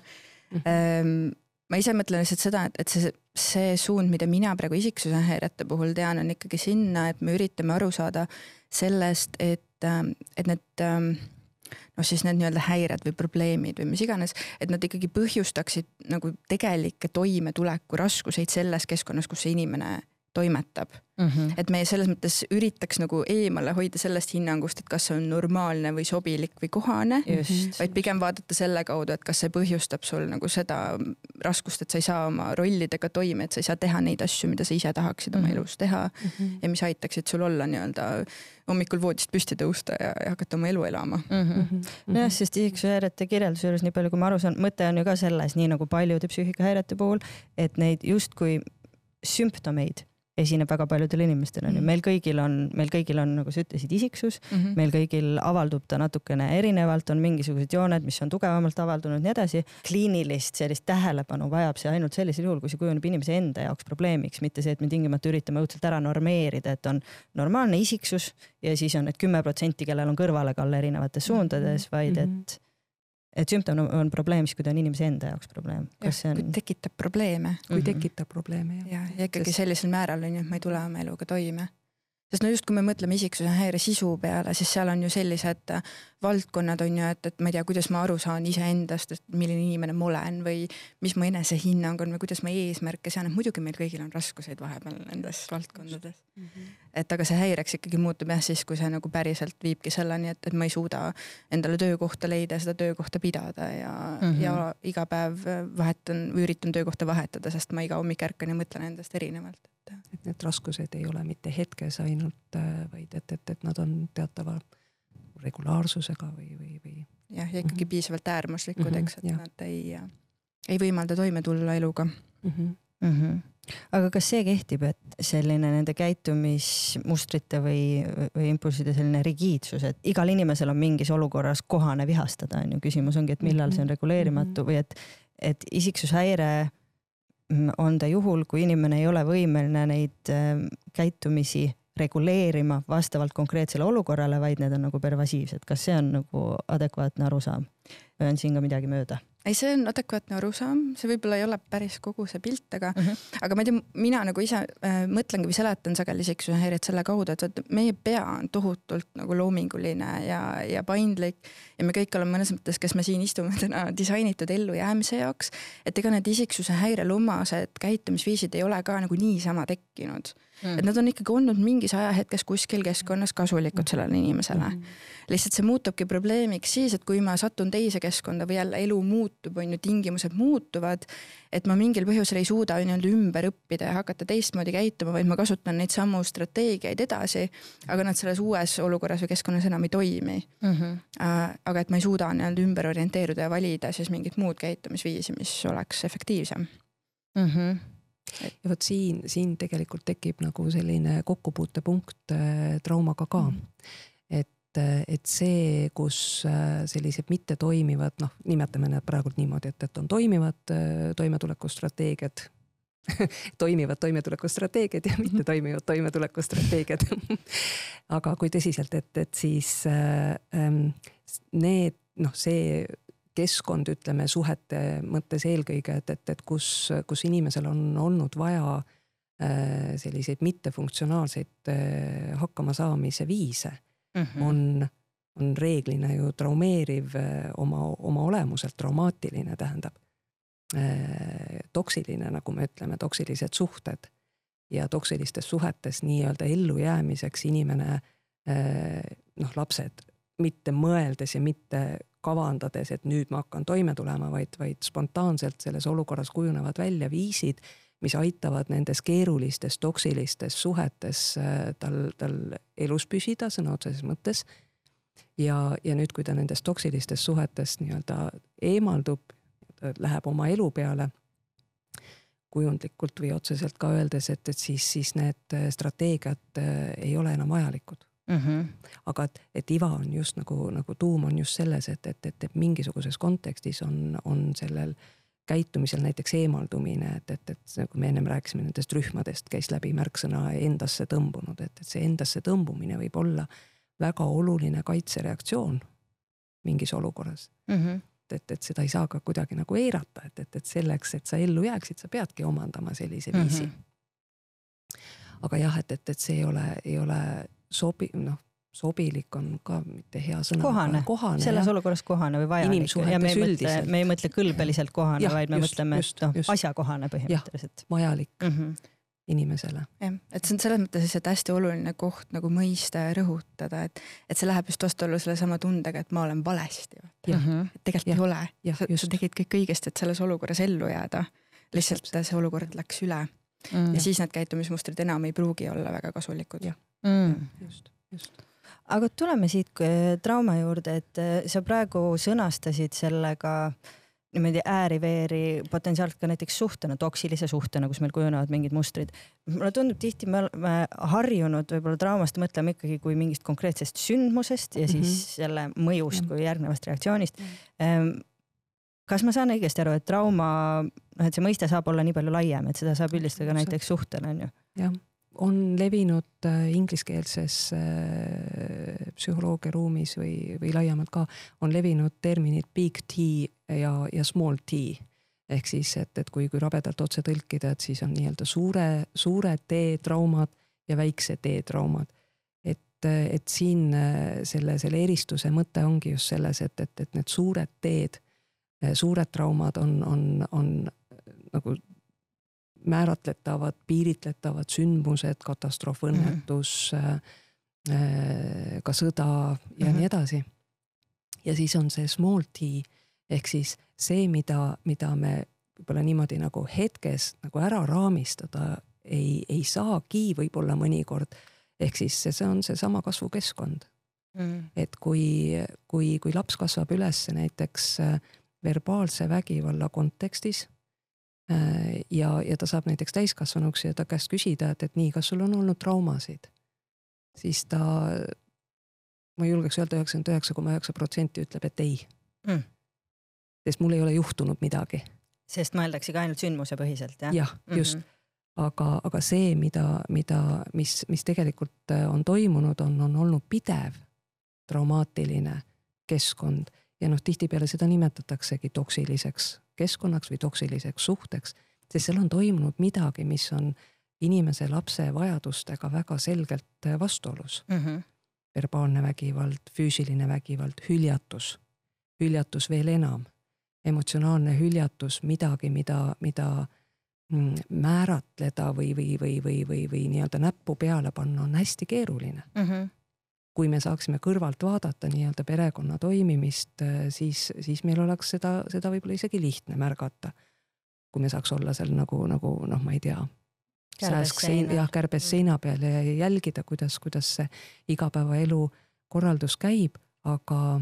S1: ähm, ma ise mõtlen lihtsalt seda, et, et see, see suund, mida mina praegu isiksuse häirete puhul tean, on ikkagi sinna, et me üritame aru saada sellest, et, ähm, et need ähm, noh, siis need nii-öelda häired või probleemid või mis iganes, et nad ikkagi põhjustaksid nagu tegelikke toimetuleku raskuseid selles keskkonnas, kus see inimene toimetab mm. -hmm. et me selles mõttes üritaks nagu eemale hoida sellest hinnangust, et kas see on normaalne või sobilik või kohane, vaid pigem vaadata selle kaudu, et kas see põhjustab sul nagu seda raskust, et sa ei saa oma rollidega toime, et sa ei saa teha neid asju, mida sa ise tahaksid oma mm -hmm. elus teha mm -hmm. ja mis aitaksid sul olla nii-öelda hommikul voodist püsti tõusta ja, ja hakata oma elu elama mm.
S3: -hmm. nojah, sest isiksuse kirjelduse juures, nii palju kui ma aru saan, mõte on ju ka selles, nii nagu paljude psüühikahäirete puhul, et neid justkui sümptomeid esineb väga paljudel inimestel on ju, mm. meil kõigil on, meil kõigil on, nagu sa ütlesid, isiksus mm, -hmm. meil kõigil avaldub ta natukene erinevalt, on mingisugused jooned, mis on tugevamalt avaldunud, nii edasi. kliinilist sellist tähelepanu vajab see ainult sellisel juhul, kui see kujuneb inimese enda jaoks probleemiks, mitte see, et me tingimata üritame õudselt ära normeerida, et on normaalne isiksus ja siis on need kümme protsenti, kellel on kõrvalekalle erinevates suundades, vaid mhm. et et sümptom on probleem siis, kui ta on inimese enda jaoks probleem.
S1: kas see on? tekitab probleeme.
S2: kui mm -hmm. tekitab probleeme
S1: jah. ja, ja ikkagi Sest... sellisel määral on ju, et ma ei tule oma eluga toime. sest no just, kui me mõtleme isiksuse häire sisu peale, siis seal on ju sellised valdkonnad on ju, et, et ma ei tea, kuidas ma aru saan iseendast, et milline inimene ma olen või mis mu enesehinnang on või kuidas ma eesmärke sean, et muidugi meil kõigil on raskuseid vahepeal nendes valdkondades mm. -hmm. Et aga see häireks ikkagi muutub jah siis, kui see nagu päriselt viibki selleni, et, et ma ei suuda endale töökohta leida seda töökohta pidada ja mm, -hmm. ja iga päev vahetan või üritan töökohta vahetada, sest ma iga hommik ärkan ja mõtlen endast erinevalt
S2: et. et need raskused ei ole mitte hetkes ainult, vaid et, et, et nad on teatava regulaarsusega või, või, või.
S1: jah, ja ikkagi mm -hmm. piisavalt äärmuslikud mm, -hmm, eks, et ja. nad ei, ei võimalda toime tulla eluga mm.
S3: -hmm. Mm -hmm. Aga kas see kehtib, et selline nende käitumismustrite või, või impulsside selline rigiidsus, et igal inimesel on mingis olukorras kohane vihastada, on ju, küsimus ongi, et millal see on mhm. reguleerimatu mm -hmm. või et, et isiksushäire on ta juhul, kui inimene ei ole võimeline neid äh, käitumisi reguleerima vastavalt konkreetsele olukorrale, vaid need on nagu pervasiivsed. kas see on nagu adekvaatne arusaam või on siin ka midagi mööda?
S1: Ei, see on adekvaatne arusaam, see võib-olla ei ole päris kogu see pilt, aga mhm. -huh. aga ma ei tea, mina nagu ise äh, mõtlengi või seletan sageli siksuse häiret selle kaudu, et vaata meie pea on tohutult nagu loominguline ja, ja paindlik ja me kõik oleme mõnes mõttes, kes me siin istume täna disainitud ellujäämise jaoks, et ega need isiksuse häirelumased käitumisviisid ei ole ka nagu niisama tekkinud mm.. et nad on ikkagi olnud mingis ajahetkes kuskil keskkonnas kasulikud sellele inimesele mm. -hmm. lihtsalt see muutubki probleemiks siis, et kui ma satun teise keskkonda või jälle elu muutub, on ju, tingimused muutuvad, et ma mingil põhjusel ei suuda nii-öelda ümber õppida ja hakata teistmoodi käituma, vaid ma kasutan neid samu strateegiaid edasi, aga nad selles uues olukorras või keskkonnas enam ei toimi mm. -hmm. aga et ma ei suuda nii-öelda ümber orienteeruda ja valida siis mingit muud käitumisviisi, mis oleks efektiivsem mm.
S2: -hmm ja vot siin, siin tegelikult tekib nagu selline kokkupuutepunkt äh, traumaga ka mm. -hmm. et, äh, et see, kus äh, sellised mittetoimivad, noh, nimetame need praegult niimoodi, et, et on toimivad toimetulekustrateegiad toimivad toimetulekustrateegiad ja mitte toimivad toimetulekustrateegiad aga kui tõsiselt, et, et siis äh, need noh, see keskkond, ütleme suhete mõttes eelkõige, et, et, et kus, kus inimesel on olnud vaja äh, selliseid mittefunktsionaalseid äh, hakkamasaamise viise mm, -hmm. on, on reeglina ju traumeeriv äh, oma, oma olemuselt, traumaatiline tähendab. toksiline, nagu me ütleme, toksilised suhted ja toksilistes suhetes nii-öelda ellujäämiseks inimene noh, lapsed mitte mõeldes ja mitte kavandades, et nüüd ma hakkan toime tulema, vaid, vaid spontaanselt selles olukorras kujunevad välja viisid, mis aitavad nendes keerulistes toksilistes suhetes äh, tal, tal elus püsida sõna otseses mõttes. ja, ja nüüd, kui ta nendest toksilistest suhetest nii-öelda eemaldub, läheb oma elu peale kujundlikult või otseselt ka öeldes, et, et siis, siis need strateegiad äh, ei ole enam vajalikud mm. -hmm. aga et, et iva on just nagu, nagu tuum on just selles, et, et, et, et mingisuguses kontekstis on, on sellel käitumisel näiteks eemaldumine, et, et, et nagu me ennem rääkisime nendest rühmadest, käis läbi märksõna endasse tõmbunud, et, et see endasse tõmbumine võib olla väga oluline kaitsereaktsioon mingis olukorras mm. -hmm et, et seda ei saa ka kuidagi nagu eirata, et, et, et selleks, et sa ellu jääksid, sa peadki omandama sellise viisi mm. -hmm. aga jah, et, et, et see ei ole, ei ole sobi-, noh, sobilik on ka mitte hea sõna.
S3: kohane, kohane, selles jah. olukorras kohane või vajalik ja me ei mõtle, me ei mõtle kõlbeliselt kohane, vaid me just, mõtleme, et noh, asjakohane põhimõtteliselt.
S2: vajalik mm -hmm. inimesele.
S1: jah, et see on selles mõttes lihtsalt hästi oluline koht nagu mõista ja rõhutada, et, et see läheb just vastuollu sellesama tundega, et ma olen valesti. et tegelikult ja. ei ole, sa, sa tegid kõik õigesti, et selles olukorras ellu jääda. lihtsalt see olukord läks üle mm. ja siis need käitumismustrid enam ei pruugi olla väga kasulikud. jah mm..
S3: just, just aga tuleme siit äh, trauma juurde, et äh, sa praegu sõnastasid sellega niimoodi ääri-veeri potentsiaalselt ka näiteks suhtena, toksilise suhtena, kus meil kujunevad mingid mustrid. mulle tundub tihti me oleme harjunud võib-olla traumast mõtlema ikkagi kui mingist konkreetsest sündmusest ja siis mm -hmm. selle mõjust kui järgnevast reaktsioonist mm. -hmm. kas ma saan õigesti aru, et trauma, noh, et see mõiste saab olla nii palju laiem, et seda saab üldistada näiteks suhtena onju?
S2: jah on levinud äh, ingliskeelses äh, psühholoogia ruumis või, või laiemalt ka, on levinud terminid big T ja, ja small T. ehk siis, et, et kui, kui rabedalt otse tõlkida, et siis on nii-öelda suure, suure T traumad ja väikse T traumad. et siin selle, selle eristuse mõte ongi just selles, et, et, et need suured teed, suured traumad on, on, on nagu määratletavad, piiritletavad sündmused, katastroof, õnnetus mm, -hmm. ka sõda ja mm -hmm. nii edasi. ja siis on see small t ehk siis see, mida, mida me võib-olla niimoodi nagu hetkes nagu ära raamistada ei, ei saagi võib-olla mõnikord. ehk siis see, see on seesama kasvukeskkond mm.. et kui, kui, kui laps kasvab üles näiteks äh, verbaalse vägivalla kontekstis Äh, ja, ja ta saab näiteks täiskasvanuks ja ta käest küsida, et, et nii, kas sul on olnud traumasid, siis ta, ma julgeks öelda üheksakümmend üheksa koma üheksa protsenti ütleb, et ei mm.. sest mul ei ole juhtunud midagi.
S3: sest mõeldaksegi ainult sündmusepõhiselt, jah?
S2: jah, just mm. -hmm. aga, aga see, mida, mida, mis, mis tegelikult äh, on toimunud, on, on olnud pidev traumaatiline keskkond ja noh, tihtipeale seda nimetataksegi toksiliseks keskkonnaks või toksiliseks suhteks, sest seal on toimunud midagi, mis on inimese, lapse vajadustega väga selgelt vastuolus mm. -hmm. verbaalne vägivald, füüsiline vägivald, hüljatus, hüljatus veel enam, emotsionaalne hüljatus, midagi, mida, mida mm, määratleda või, või, või, või, või, või nii-öelda näppu peale panna on hästi keeruline mm. -hmm kui me saaksime kõrvalt vaadata nii-öelda perekonna toimimist, äh, siis, siis meil oleks seda, seda võib-olla isegi lihtne märgata. kui me saaks olla seal nagu, nagu noh, ma ei tea. sääsk sein, jah, kärbes mm. seina peal ja jälgida, kuidas, kuidas see igapäevaelu korraldus käib, aga,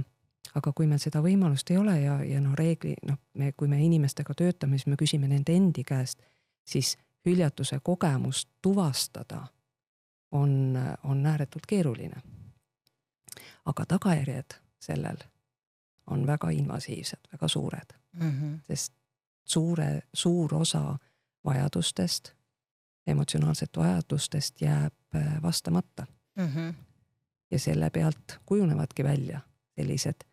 S2: aga kui meil seda võimalust ei ole ja, ja noh, reegli noh, me, kui me inimestega töötame, siis me küsime nende endi käest, siis hüljatuse kogemust tuvastada on, on ääretult keeruline aga tagajärjed sellel on väga invasiivsed, väga suured mm. -hmm. sest suure, suur osa vajadustest, emotsionaalset vajadustest jääb äh, vastamata mm. -hmm. ja selle pealt kujunevadki välja sellised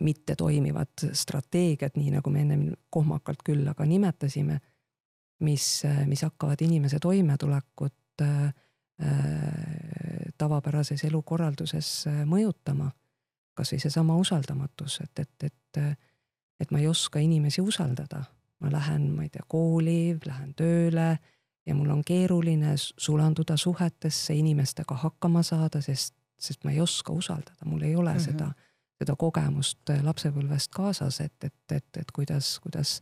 S2: mittetoimivad strateegiad, nii nagu me ennem kohmakalt küll aga nimetasime, mis, mis hakkavad inimese toimetulekut äh, Äh, tavapärases elukorralduses äh, mõjutama. kasvõi seesama usaldamatus, et, et, et, et ma ei oska inimesi usaldada. ma lähen, ma ei tea, kooli, lähen tööle ja mul on keeruline sulanduda suhetesse, inimestega hakkama saada, sest, sest ma ei oska usaldada, mul ei ole mm -hmm. seda, seda kogemust äh, lapsepõlvest kaasas, et, et, et, et kuidas, kuidas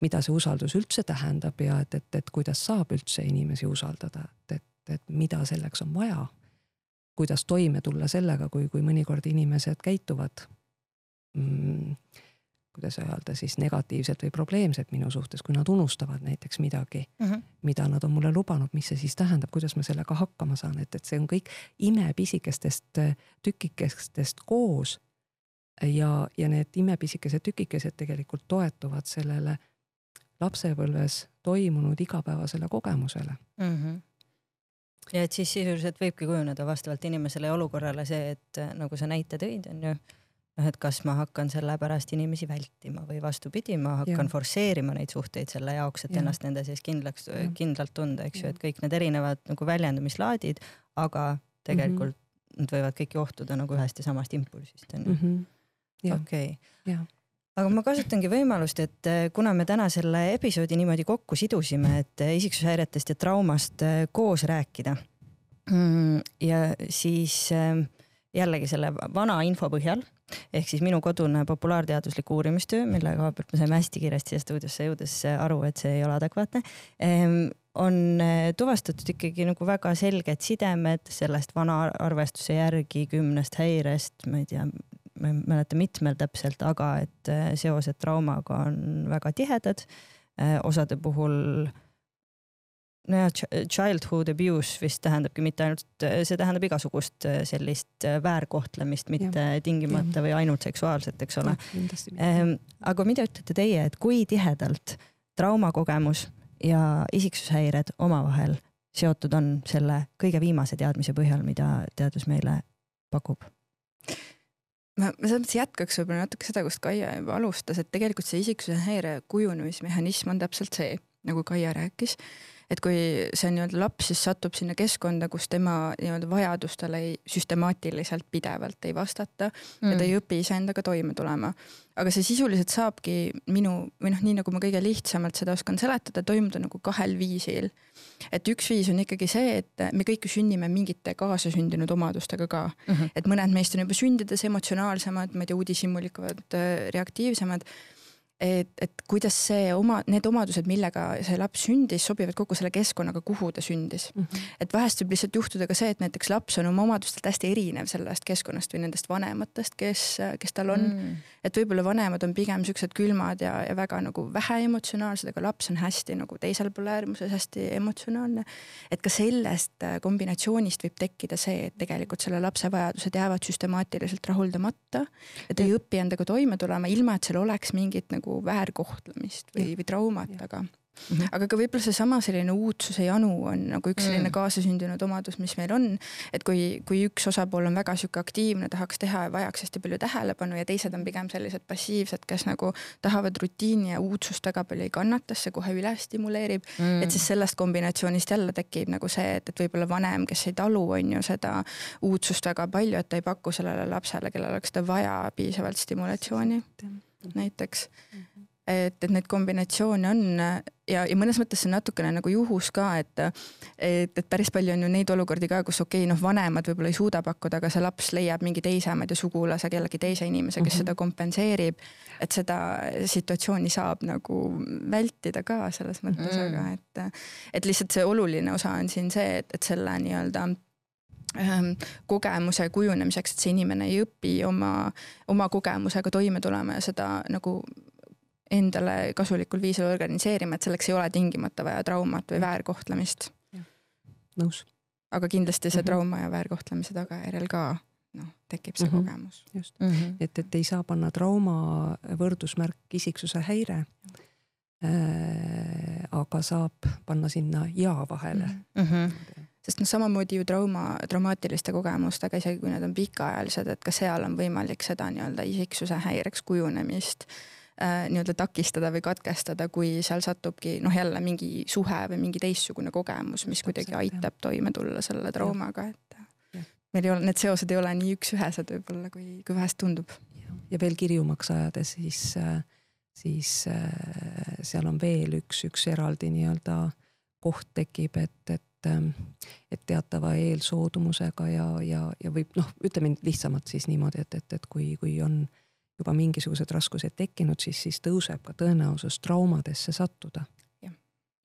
S2: mida see usaldus üldse tähendab ja et, et, et kuidas saab üldse inimesi usaldada, et, et et mida selleks on vaja. Kuidas toime tulla sellega, kui, kui mõnikord inimesed käituvad mm, kuidas öelda siis negatiivselt või probleemselt minu suhtes, kui nad unustavad näiteks midagi mm, -hmm. mida nad on mulle lubanud, mis see siis tähendab, kuidas ma sellega hakkama saan, et, et see on kõik imepisikestest äh, tükikestest koos. ja, ja need imepisikesed tükikesed tegelikult toetuvad sellele lapsepõlves toimunud igapäevasele kogemusele mm. -hmm
S3: ja et siis sisuliselt võibki kujuneda vastavalt inimesele ja olukorrale see, et äh, nagu sa näite tõid, on ju, noh, et kas ma hakkan selle pärast inimesi vältima või vastupidi, ma hakkan ja. forsseerima neid suhteid selle jaoks, et ja. ennast nende sees kindlaks, kindlalt tunda, eks ju, et kõik need erinevad nagu väljendumislaadid, aga tegelikult mm -hmm. nad võivad kõik johtuda nagu ühest ja samast impulsist, on ju. Mhm. okei aga ma kasutangi võimalust, et äh, kuna me täna selle episoodi niimoodi kokku sidusime, et äh, isiksushäiretest ja traumast äh, koos rääkida. Mm, ja siis jällegi selle vana info põhjal ehk siis minu kodune populaarteaduslik uurimistöö, mille koha pealt me saime hästi kiiresti siia stuudiosse jõudes aru, et see ei ole adekvaatne, ehm, on tuvastatud ikkagi nagu väga selged sidemed sellest vana arvestuse järgi kümnest häirest, ma ei tea, ma ei mäleta, mitmel täpselt, aga et äh, seosed traumaga on väga tihedad. Äh, osade puhul nojah, childhood abuse vist tähendabki mitte ainult, see tähendab igasugust äh, sellist väärkohtlemist, mitte ja. tingimata ja. või ainult seksuaalset, eks ole. Ähm, aga mida ütlete teie, et kui tihedalt traumakogemus ja isiksushäired omavahel seotud on selle kõige viimase teadmise põhjal, mida teadus meile pakub?
S1: Ma, ma selles mõttes jätkaks võib-olla natuke seda, kust Kaia juba alustas, et tegelikult see isiksuse häire kujunemismehhanism on täpselt see, nagu Kaia rääkis et kui see nii-öelda laps siis satub sinna keskkonda, kus tema nii-öelda vajadustele ei, süstemaatiliselt pidevalt ei vastata mm. ja ta ei mm. õpi iseendaga toime tulema. aga see sisuliselt saabki minu või noh, nii nagu ma kõige lihtsamalt seda oskan seletada, toimuda nagu kahel viisil. Et üks viis on ikkagi see, et me kõik ju sünnime mingite kaasasündinud omadustega ka mm. -hmm. et mõned meist on juba sündides emotsionaalsemad, ma ei tea, uudishimulikud, reaktiivsemad et, et kuidas see oma, need omadused, millega see laps sündis, sobivad kokku selle keskkonnaga, kuhu ta sündis mm. -hmm. et vahest võib lihtsalt juhtuda ka see, et näiteks laps on oma omadustelt hästi erinev sellest keskkonnast või nendest vanematest, kes, kes tal on mm. -hmm. et võib-olla vanemad on pigem siuksed külmad ja, ja väga nagu vähe emotsionaalsed, aga laps on hästi nagu teisel pool äärmuses hästi emotsionaalne. et ka sellest äh, kombinatsioonist võib tekkida see, et tegelikult selle lapse vajadused jäävad süstemaatiliselt rahuldamata ta ei õpi endaga toime tulema, ilma et seal oleks mingit nagu nagu väärkohtlemist või, või traumat, aga Mm -hmm. aga ka võib-olla seesama selline uudsuse janu on nagu üks selline mm. kaasasündinud omadus, mis meil on. et kui, kui üks osapool on väga sihuke aktiivne, tahaks teha ja vajaks hästi palju tähelepanu ja teised on pigem sellised passiivsed, kes nagu tahavad rutiini ja uudsust väga palju ei kannata, see kohe üle stimuleerib mm.. et siis sellest kombinatsioonist jälle tekib nagu see, et, et võib-olla vanem, kes ei talu, on ju seda uudsust väga palju, et ta ei paku sellele lapsele, kellel oleks seda vaja, piisavalt stimulatsiooni näiteks mm. -hmm. et, et neid kombinatsioone on ja, ja mõnes mõttes see on natukene nagu juhus ka, et, et, et päris palju on ju neid olukordi ka, kus okei okay,, noh, vanemad võib-olla ei suuda pakkuda, aga see laps leiab mingi teise, ma ei tea, sugulase, kellegi teise inimese, kes mm -hmm. seda kompenseerib. et seda situatsiooni saab nagu vältida ka selles mõttes mm, -hmm. aga et, et lihtsalt see oluline osa on siin see, et, et selle nii-öelda kogemuse kujunemiseks, et see inimene ei õpi oma, oma kogemusega toime tulema ja seda nagu endale kasulikul viisil organiseerima, et selleks ei ole tingimata vaja traumat või väärkohtlemist.
S2: nõus.
S1: aga kindlasti see -hmm. trauma ja väärkohtlemise tagajärjel ka noh, tekib see mm -hmm. kogemus.
S2: just mm, -hmm. et, et ei saa panna trauma võrdusmärk isiksuse häire äh,. aga saab panna sinna ja vahele mm. -hmm
S1: sest noh, samamoodi ju trauma, traumaatiliste kogemustega, isegi kui need on pikaajalised, et ka seal on võimalik seda nii-öelda isiksuse häireks kujunemist äh, nii-öelda takistada või katkestada, kui seal satubki noh, jälle mingi suhe või mingi teistsugune kogemus, mis kuidagi aitab jah. toime tulla selle traumaga, et ja. meil ei ole, need seosed ei ole nii üks-ühesed võib-olla, kui, kui vahest tundub.
S2: ja veel kirjumaks ajades, siis, siis äh, seal on veel üks, üks eraldi nii-öelda koht tekib, et, et et, et teatava eelsoodumusega ja, ja, ja võib noh, ütleme lihtsamalt siis niimoodi, et, et, et kui, kui on juba mingisugused raskused tekkinud, siis, siis tõuseb ka tõenäosus traumadesse sattuda.
S1: jah,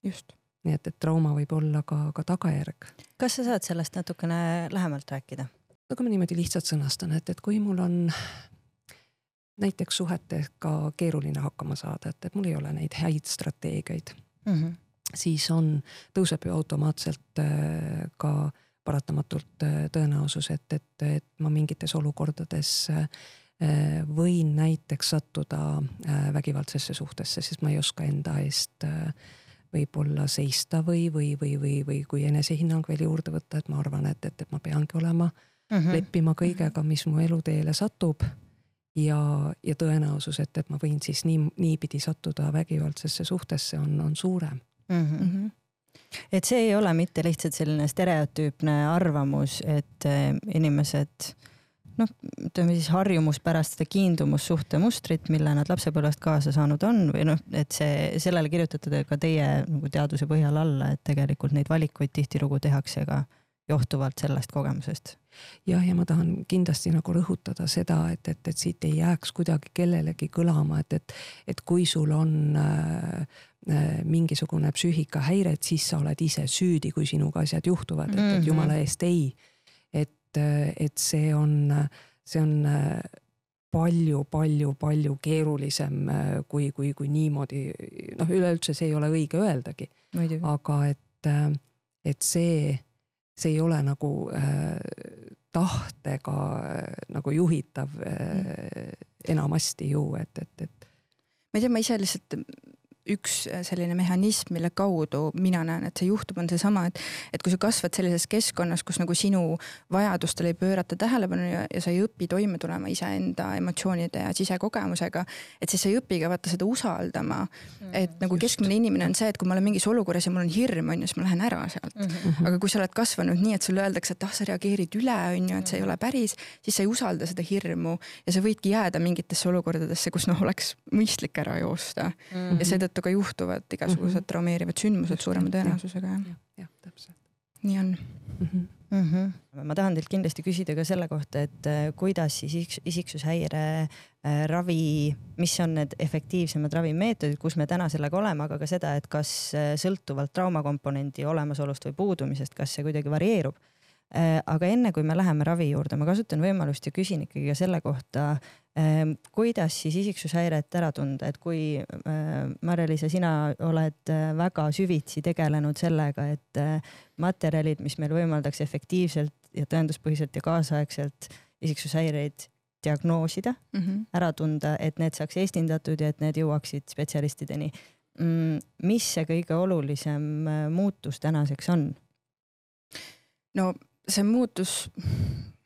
S1: just.
S2: nii et, et trauma võib olla ka, ka tagajärg.
S3: kas sa saad sellest natukene lähemalt rääkida?
S2: no kui ma niimoodi lihtsalt sõnastan, et, et kui mul on näiteks suhetega keeruline hakkama saada, et, et mul ei ole neid häid strateegiaid mm. -hmm siis on, tõuseb ju automaatselt äh, ka paratamatult äh, tõenäosus, et, et, et ma mingites olukordades äh, võin näiteks sattuda vägivaldsesse suhtesse, sest ma ei oska enda eest võib-olla seista või, või, või, või, või kui enesehinnang veel juurde võtta, et ma arvan, et, et, et ma peangi olema mm, -hmm. leppima kõigega, mis mu eluteele satub. ja, ja tõenäosus, et, et ma võin siis nii, niipidi sattuda vägivaldsesse suhtesse on, on suurem mm.
S3: -hmm. et see ei ole mitte lihtsalt selline stereotüüpne arvamus, et eh, inimesed noh, ütleme siis harjumuspärast seda kiindumussuhte mustrit, mille nad lapsepõlvest kaasa saanud on või noh, et see, sellele kirjutate ka teie nagu teaduse põhjal alla, et tegelikult neid valikuid tihtilugu tehakse ka johtuvalt sellest kogemusest.
S2: jah, ja ma tahan kindlasti nagu rõhutada seda, et, et, et siit ei jääks kuidagi kellelegi kõlama, et, et, et kui sul on äh, Äh, mingisugune psüühikahäire, et siis sa oled ise süüdi, kui sinuga asjad juhtuvad, et, et mhm. jumala eest ei. et, äh, et see on, see on palju-palju-palju äh, keerulisem kui, kui, kui niimoodi noh, üleüldse see ei ole õige öeldagi. aga et, et see, see ei ole nagu äh, tahtega äh, nagu juhitav äh, mm. enamasti ju, et, et, et.
S1: ma ei tea, ma ise lihtsalt üks selline mehhanism, mille kaudu mina näen, et see juhtub, on seesama, et, et kui sa kasvad sellises keskkonnas, kus nagu sinu vajadustele ei pöörata tähelepanu ja, ja sa ei õpi toime tulema iseenda emotsioonide ja sisekogemusega, et siis sa ei õpi ka vaata seda usaldama mm,. et nagu keskmine inimene on see, et kui ma olen mingis olukorras ja mul on hirm, on ju, siis ma lähen ära sealt mm. -hmm. aga kui sa oled kasvanud nii, et sulle öeldakse, et ah, sa reageerid üle, on ju, et see ei ole päris, siis sa ei usalda seda hirmu ja sa võidki jääda mingitesse olukordadesse, kus noh, oleks mõistlik ära joosta mm. -hmm. ja seetõttu ka juhtuvad igasugused mm -hmm. traumeerivad sündmused suurema tõenäosusega, jah.
S2: jah, täpselt.
S1: nii on
S3: mm. -hmm mm. -hmm. ma tahan teilt kindlasti küsida ka selle kohta, et äh, kuidas siis isiksushäire äh, ravi, mis on need efektiivsemad ravimeetodid, kus me täna sellega oleme, aga ka seda, et kas äh, sõltuvalt traumakomponendi olemasolust või puudumisest, kas see kuidagi varieerub aga enne kui me läheme ravi juurde, ma kasutan võimalust ja küsin ikkagi ka selle kohta, kuidas siis isiksushäiret ära tunda, et kui äh, Mare-Liisa, sina oled äh, väga süvitsi tegelenud sellega, et äh, materjalid, mis meil võimaldaks efektiivselt ja tõenduspõhiselt ja kaasaegselt isiksushäireid diagnoosida mm, -hmm. ära tunda, et need saaks esindatud ja et need jõuaksid spetsialistideni. Mm, mis see kõige olulisem muutus tänaseks on?
S1: no see muutus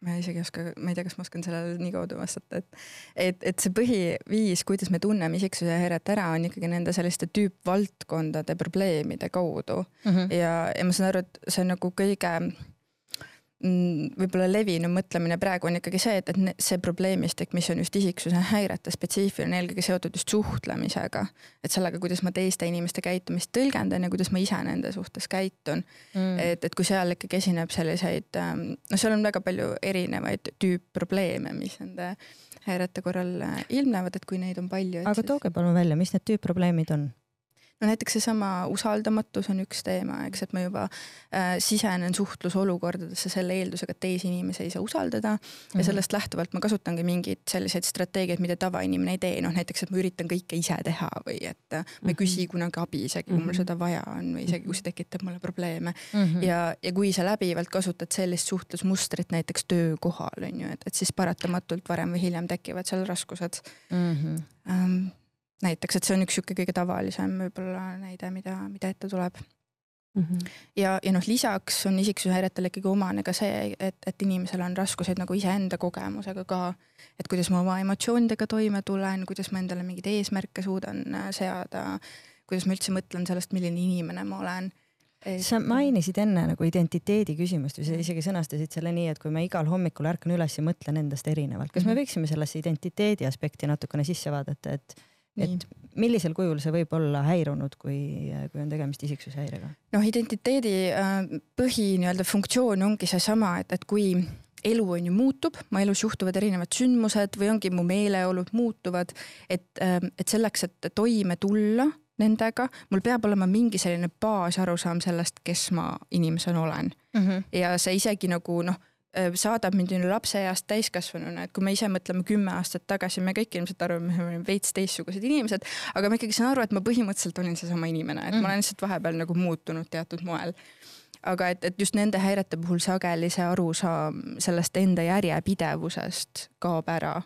S1: ma isegi ei oska, ma ei tea, kas ma oskan sellele nii kaudu vastata, et et, et see põhiviis, kuidas me tunneme isiksuse häiret ära, on ikkagi nende selliste tüüpvaldkondade probleemide kaudu mm. -hmm. ja, ja ma saan aru, et see on nagu kõige võib-olla levinum mõtlemine praegu on ikkagi see, et, et see probleemistik, mis on just isiksuse häirete spetsiifiline, eelkõige seotud just suhtlemisega. et sellega, kuidas ma teiste inimeste käitumist tõlgendan ja kuidas ma ise nende suhtes käitun mm.. et, et kui seal ikkagi esineb selliseid, ähm, noh, seal on väga palju erinevaid tüüpprobleeme, mis nende häirete korral äh, ilmnevad, et kui neid on palju.
S3: aga siis... tooge palun välja, mis need tüüpprobleemid on?
S1: No näiteks seesama usaldamatus on üks teema, eks, et ma juba äh, sisenen suhtlusolukordadesse selle eeldusega, et teisi inimesi ei saa usaldada mm -hmm. ja mhm. sellest lähtuvalt ma kasutangi mingeid selliseid strateegiaid, mida tavainimene ei tee, noh näiteks, et ma üritan kõike ise teha või et äh, ma ei mhm. küsi kunagi abi, isegi kui mul mhm. seda vaja on või isegi kui see tekitab mulle probleeme mm. -hmm. ja, ja kui sa läbivalt kasutad sellist suhtlusmustrit näiteks töökohal on ju, et, et siis paratamatult varem või hiljem tekivad seal raskused mm. -hmm. Um, näiteks, et see on üks sihuke kõige tavalisem võib-olla näide, mida, mida ette tuleb mm. -hmm. ja, ja noh, lisaks on isiksushäiretele ikkagi omane ka see, et, et inimesel on raskuseid nagu iseenda kogemusega ka, et kuidas ma oma emotsioonidega toime tulen, kuidas ma endale mingeid eesmärke suudan äh, seada, kuidas ma üldse mõtlen sellest, milline inimene ma olen
S3: et.... sa mainisid enne nagu identiteedi küsimust või sa isegi sõnastasid selle nii, et kui ma igal hommikul ärkan üles ja mõtlen endast erinevalt, kas me võiksime sellesse identiteedi aspekti natukene sisse vaadata, et et millisel kujul see võib olla häirunud, kui, kui on tegemist isiksushäirega?
S1: noh, identiteedi äh, põhi nii-öelda funktsioon ongi seesama, et, et kui elu on ju muutub, mu elus juhtuvad erinevad sündmused või ongi mu meeleolud muutuvad, et, äh, et selleks, et toime tulla nendega, mul peab olema mingi selline baasarusaam sellest, kes ma inimesena olen mm. -hmm. ja see isegi nagu noh saadab mind ju lapseeast täiskasvanuna, et kui me ise mõtleme kümme aastat tagasi, me kõik ilmselt arvame, me oleme veits teistsugused inimesed, aga ma ikkagi saan aru, et ma põhimõtteliselt olin seesama inimene, et mm. ma olen lihtsalt vahepeal nagu muutunud teatud moel. aga et, et just nende häirete puhul sageli see arusaam sellest enda järjepidevusest kaob ära.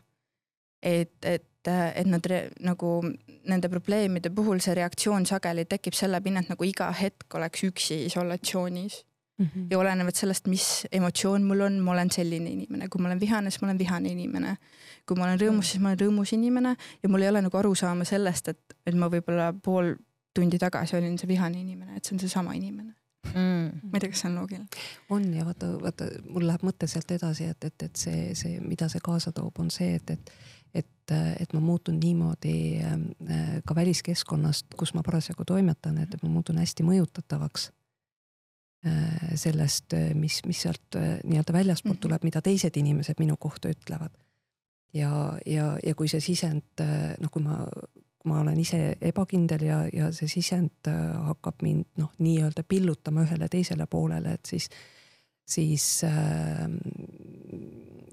S1: et, et, et nad re, nagu nende probleemide puhul see reaktsioon sageli tekib selle pinnalt, nagu iga hetk oleks üksi isolatsioonis Mm -hmm. ja olenevalt sellest, mis emotsioon mul on, ma olen selline inimene, kui ma olen vihane, siis ma olen vihane inimene. kui ma olen rõõmus, siis ma olen rõõmus inimene ja mul ei ole nagu arusaama sellest, et, et ma võib-olla pool tundi tagasi olin see vihane inimene, et see on seesama inimene mm.. ma ei tea, kas see on loogiline.
S2: on ja vaata, vaata, mul läheb mõte sealt edasi, et, et, et see, see, mida see kaasa toob, on see, et, et et, et ma muutun niimoodi äh, ka väliskeskkonnast, kus ma parasjagu toimetan, et ma muutun hästi mõjutatavaks sellest, äh, mis, mis sealt äh, nii-öelda väljaspoolt mhm. tuleb, mida teised inimesed minu kohta ütlevad. ja, ja, ja kui see sisend, noh, kui ma, ma olen ise ebakindel ja, ja see sisend hakkab mind noh, nii-öelda pillutama ühele teisele poolele, et siis, siis äh,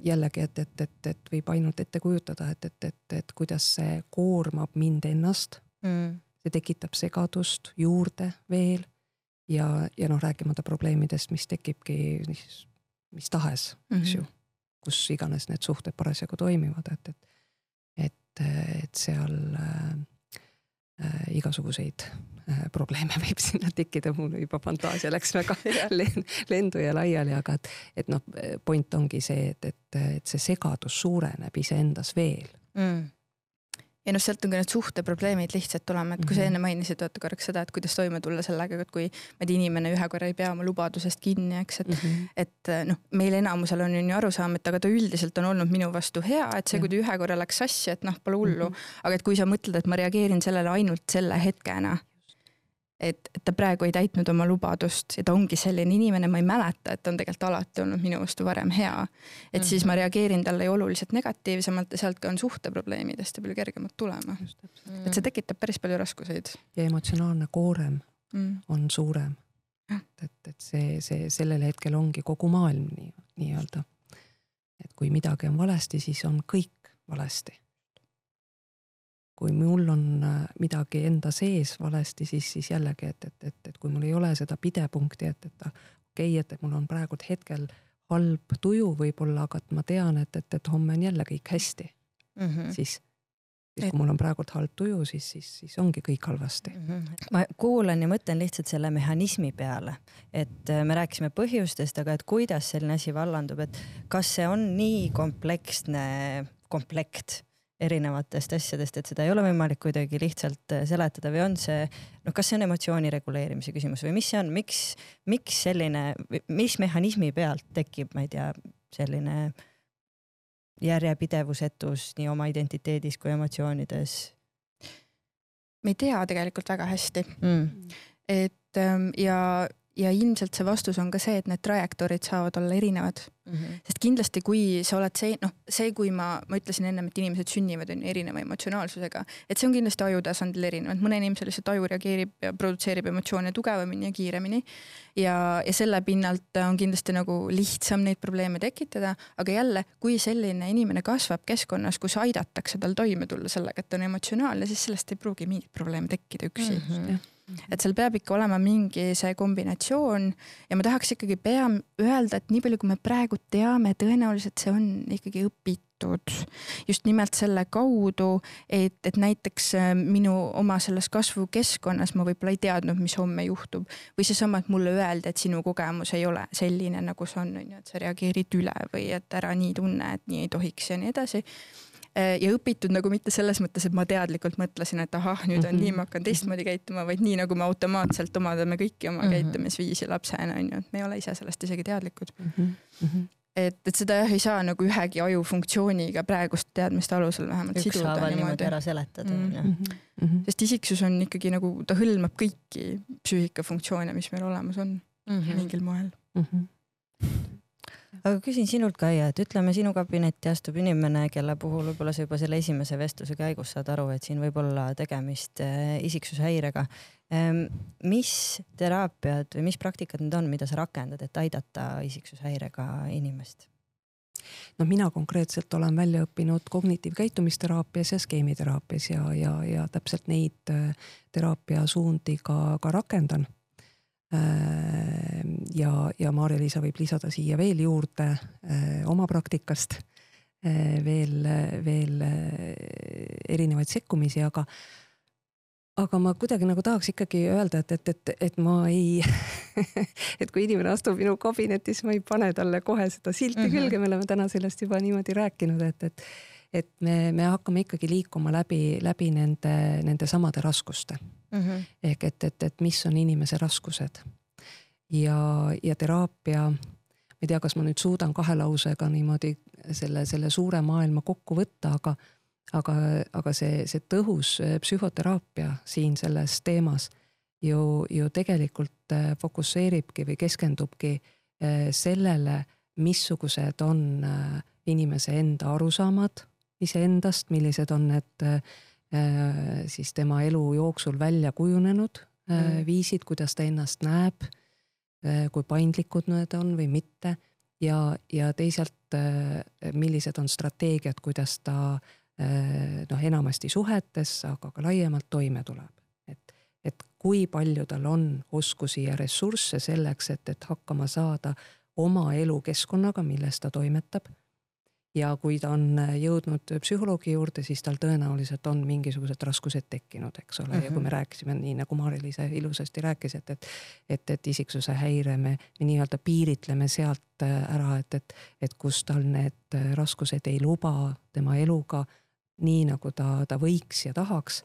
S2: jällegi, et, et, et, et võib ainult ette kujutada, et, et, et, et kuidas see koormab mind ennast mm.. see tekitab segadust juurde veel ja, ja noh, rääkimata probleemidest, mis tekibki mis, mis tahes mm, -hmm. eks ju, kus iganes need suhted parasjagu toimivad, et, et, et, et seal äh, igasuguseid äh, probleeme võib sinna tekkida, mul juba fantaasia läks väga lendu ja laiali, aga et, et noh, point ongi see, et, et, et see segadus suureneb iseendas veel. Mm
S1: ja noh, sealt on ka need suhteprobleemid lihtsalt tulema, et kui sa mhm. enne mainisid, vaata korraks seda, et kuidas toime tulla sellega, et kui ma ei tea, inimene ühe korra ei pea oma lubadusest kinni, eks, et mm, -hmm. et noh, meil enamusel on ju arusaam, et aga ta üldiselt on olnud minu vastu hea, et see, kui ta ühe korra läks sassi, et noh, pole hullu mm. -hmm. aga et kui sa mõtled, et ma reageerin sellele ainult selle hetkena et, et ta praegu ei täitnud oma lubadust ja ta ongi selline inimene, ma ei mäleta, et ta on tegelikult alati olnud minu vastu varem hea. et mm -hmm. siis ma reageerin talle oluliselt negatiivsemalt ja sealt ka on suhteprobleemid hästi palju kergemad tulema. et see tekitab päris palju raskuseid.
S2: ja emotsionaalne koorem mm. on suurem. et, et see, see sellel hetkel ongi kogu maailm nii, nii-öelda. et kui midagi on valesti, siis on kõik valesti kui mul on äh, midagi enda sees valesti, siis, siis jällegi, et, et, et, et kui mul ei ole seda pidepunkti, et, et okei okay,, et, et mul on praegult hetkel halb tuju võib-olla, aga et ma tean, et, et, et homme on jälle kõik hästi mm, -hmm. siis siis kui mul on praegult halb tuju, siis, siis, siis ongi kõik halvasti mm.
S3: -hmm. ma kuulan ja mõtlen lihtsalt selle mehhanismi peale, et äh, me rääkisime põhjustest, aga et kuidas selline asi vallandub, et kas see on nii kompleksne komplekt erinevatest asjadest, et seda ei ole võimalik kuidagi lihtsalt äh, seletada või on see, noh, kas see on emotsiooni reguleerimise küsimus või mis see on, miks, miks selline, mis mehhanismi pealt tekib, ma ei tea, selline järjepidevusetus nii oma identiteedis kui emotsioonides?
S1: me ei tea tegelikult väga hästi mm.. et ähm, ja ja ilmselt see vastus on ka see, et need trajektoorid saavad olla erinevad mm. -hmm. sest kindlasti, kui sa oled see, noh, see, kui ma, ma ütlesin ennem, et inimesed sünnivad on ju erineva emotsionaalsusega, et see on kindlasti aju tasandil erinev, et mõne inimese lihtsalt aju reageerib ja produtseerib emotsioone tugevamini ja kiiremini. ja, ja selle pinnalt on kindlasti nagu lihtsam neid probleeme tekitada, aga jälle, kui selline inimene kasvab keskkonnas, kus aidatakse tal toime tulla sellega, et ta on emotsionaalne, siis sellest ei pruugi mingit probleemi tekkida üksi mm. -hmm et seal peab ikka olema mingi see kombinatsioon ja ma tahaks ikkagi pea öelda, et nii palju, kui me praegu teame, tõenäoliselt see on ikkagi õpitud just nimelt selle kaudu, et, et näiteks äh, minu oma selles kasvukeskkonnas ma võib-olla ei teadnud, mis homme juhtub. Või seesama, et mulle öeldi, et sinu kogemus ei ole selline, nagu see on, on ju, et sa reageerid üle või et ära nii tunne, et nii ei tohiks ja nii edasi ja õpitud nagu mitte selles mõttes, et ma teadlikult mõtlesin, et ahah, nüüd on mm -hmm. nii, ma hakkan teistmoodi käituma, vaid nii nagu me automaatselt omandame kõiki oma mm -hmm. käitumisviisi lapsena on ju, et me ei ole ise sellest isegi teadlikud mm. -hmm. et, et seda jah ei saa nagu ühegi ajufunktsiooniga praeguste teadmiste alusel vähemalt
S3: siduda niimoodi. niimoodi ära seletada mm. -hmm.
S1: Mm -hmm. sest isiksus on ikkagi nagu, ta hõlmab kõiki psüühikafunktsioone, mis meil olemas on mm -hmm. mingil moel mm. -hmm
S3: aga küsin sinult, Kaia, et ütleme, sinu kabinetti astub inimene, kelle puhul võib-olla sa juba selle esimese vestluse käigus saad aru, et siin võib olla tegemist äh, isiksushäirega. Ehm, mis teraapiad või mis praktikad need on, mida sa rakendad, et aidata isiksushäirega inimest?
S2: no mina konkreetselt olen välja õppinud kognitiivkäitumisteraapias ja skeemiteraapias ja, ja, ja täpselt neid äh, teraapiasuundi ka, ka rakendan ja, ja Maarja-Liisa võib lisada siia veel juurde äh, oma praktikast äh, veel, veel erinevaid sekkumisi, aga aga ma kuidagi nagu tahaks ikkagi öelda, et, et, et, et ma ei et kui inimene astub minu kabinetti, siis ma ei pane talle kohe seda silti mm -hmm. külge, me oleme täna sellest juba niimoodi rääkinud, et, et et me, me hakkame ikkagi liikuma läbi, läbi nende, nende samade raskuste mm. -hmm. ehk et, et, et mis on inimese raskused. ja, ja teraapia, ma ei tea, kas ma nüüd suudan kahe lausega niimoodi selle, selle suure maailma kokku võtta, aga aga, aga see, see tõhus psühhoteraapia siin selles teemas ju, ju tegelikult äh, fokusseeribki või keskendubki äh, sellele, missugused on inimese enda arusaamad iseendast, millised on need äh, siis tema elu jooksul välja kujunenud mm. viisid, kuidas ta ennast näeb, äh, kui paindlikud need on või mitte ja, ja teisalt, millised on strateegiad, kuidas ta noh, enamasti suhetes, aga ka laiemalt toime tuleb. et, et kui palju tal on oskusi ja ressursse selleks, et, et hakkama saada oma elukeskkonnaga, milles ta toimetab ja kui ta on jõudnud psühholoogi juurde, siis tal tõenäoliselt on mingisugused raskused tekkinud, eks ole mm, -hmm. ja kui me mhm. rääkisime nii nagu Mari-Liis ilusasti rääkis, et, et. et, et isiksuse häire me, me nii-öelda piiritleme sealt ära, et, et, et kus tal need raskused ei luba tema eluga nii nagu ta, ta võiks ja tahaks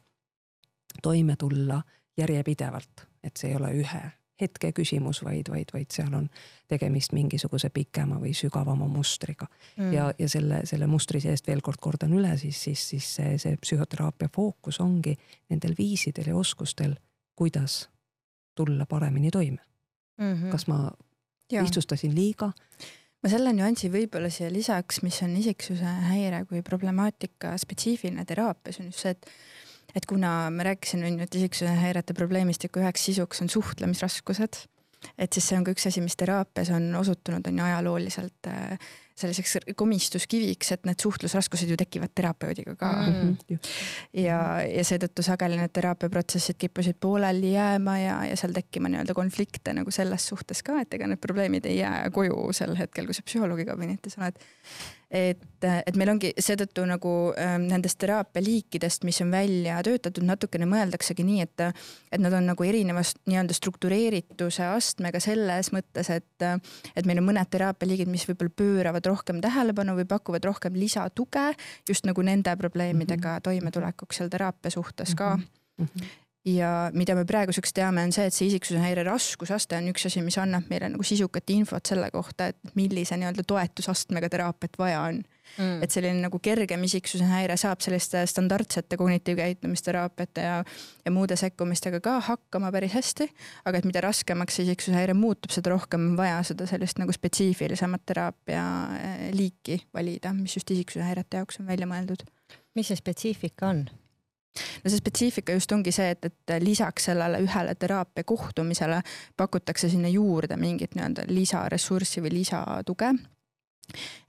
S2: toime tulla järjepidevalt, et see ei ole ühe hetke küsimus, vaid, vaid, vaid seal on tegemist mingisuguse pikema või sügavama mustriga mm.. ja, ja selle, selle mustri seest veel kord kordan üle, siis, siis, siis see, see psühhoteraapia fookus ongi nendel viisidel ja oskustel, kuidas tulla paremini toime mm. -hmm. kas ma ja. lihtsustasin liiga?
S1: ma selle nüansi võib-olla siia lisaks, mis on isiksuse häire kui problemaatika spetsiifiline teraapias on just see, et et kuna me rääkisime on ju, et isiksuse häirete probleemistiku üheks sisuks on suhtlemisraskused, et siis see on ka üks asi, mis teraapias on osutunud, on ju ajalooliselt äh, selliseks komistuskiviks, et need suhtlusraskused ju tekivad terapeudiga ka mm. -hmm. ja, ja seetõttu sageli need teraapiaprotsessid kippusid pooleli jääma ja, ja seal tekkima nii-öelda konflikte nagu selles suhtes ka, et ega need probleemid ei jää koju sel hetkel, kui sa psühholoogi kabinetis oled et, et meil ongi seetõttu nagu äh, nendest teraapia liikidest, mis on välja töötatud, natukene mõeldaksegi nii, et, et nad on nagu erinevas nii-öelda struktureerituse astmega selles mõttes, et, et meil on mõned teraapia mis võib-olla pööravad rohkem tähelepanu või pakuvad rohkem lisatuge just nagu nende probleemidega mhm. toimetulekuks seal teraapia suhtes ka mm. -hmm ja mida me praeguseks teame, on see, et see isiksuse häire raskusaste on üks asi, mis annab meile nagu sisukat infot selle kohta, et millise nii-öelda toetusastmega teraapiat vaja on mm.. et selline nagu kergem isiksuse häire saab selliste standardsete kognitiivkäitumisteraapiate ja, ja muude sekkumistega ka hakkama päris hästi. aga et mida raskemaks see isiksuse häire muutub, seda rohkem on vaja seda sellist nagu spetsiifilisemat teraapia eh, liiki valida, mis just isiksuse häirete jaoks on välja mõeldud.
S3: mis see spetsiifika on?
S1: No see spetsiifika just ongi see, et, et lisaks sellele ühele teraapia kohtumisele pakutakse sinna juurde mingit nii-öelda lisaressurssi või lisatuge.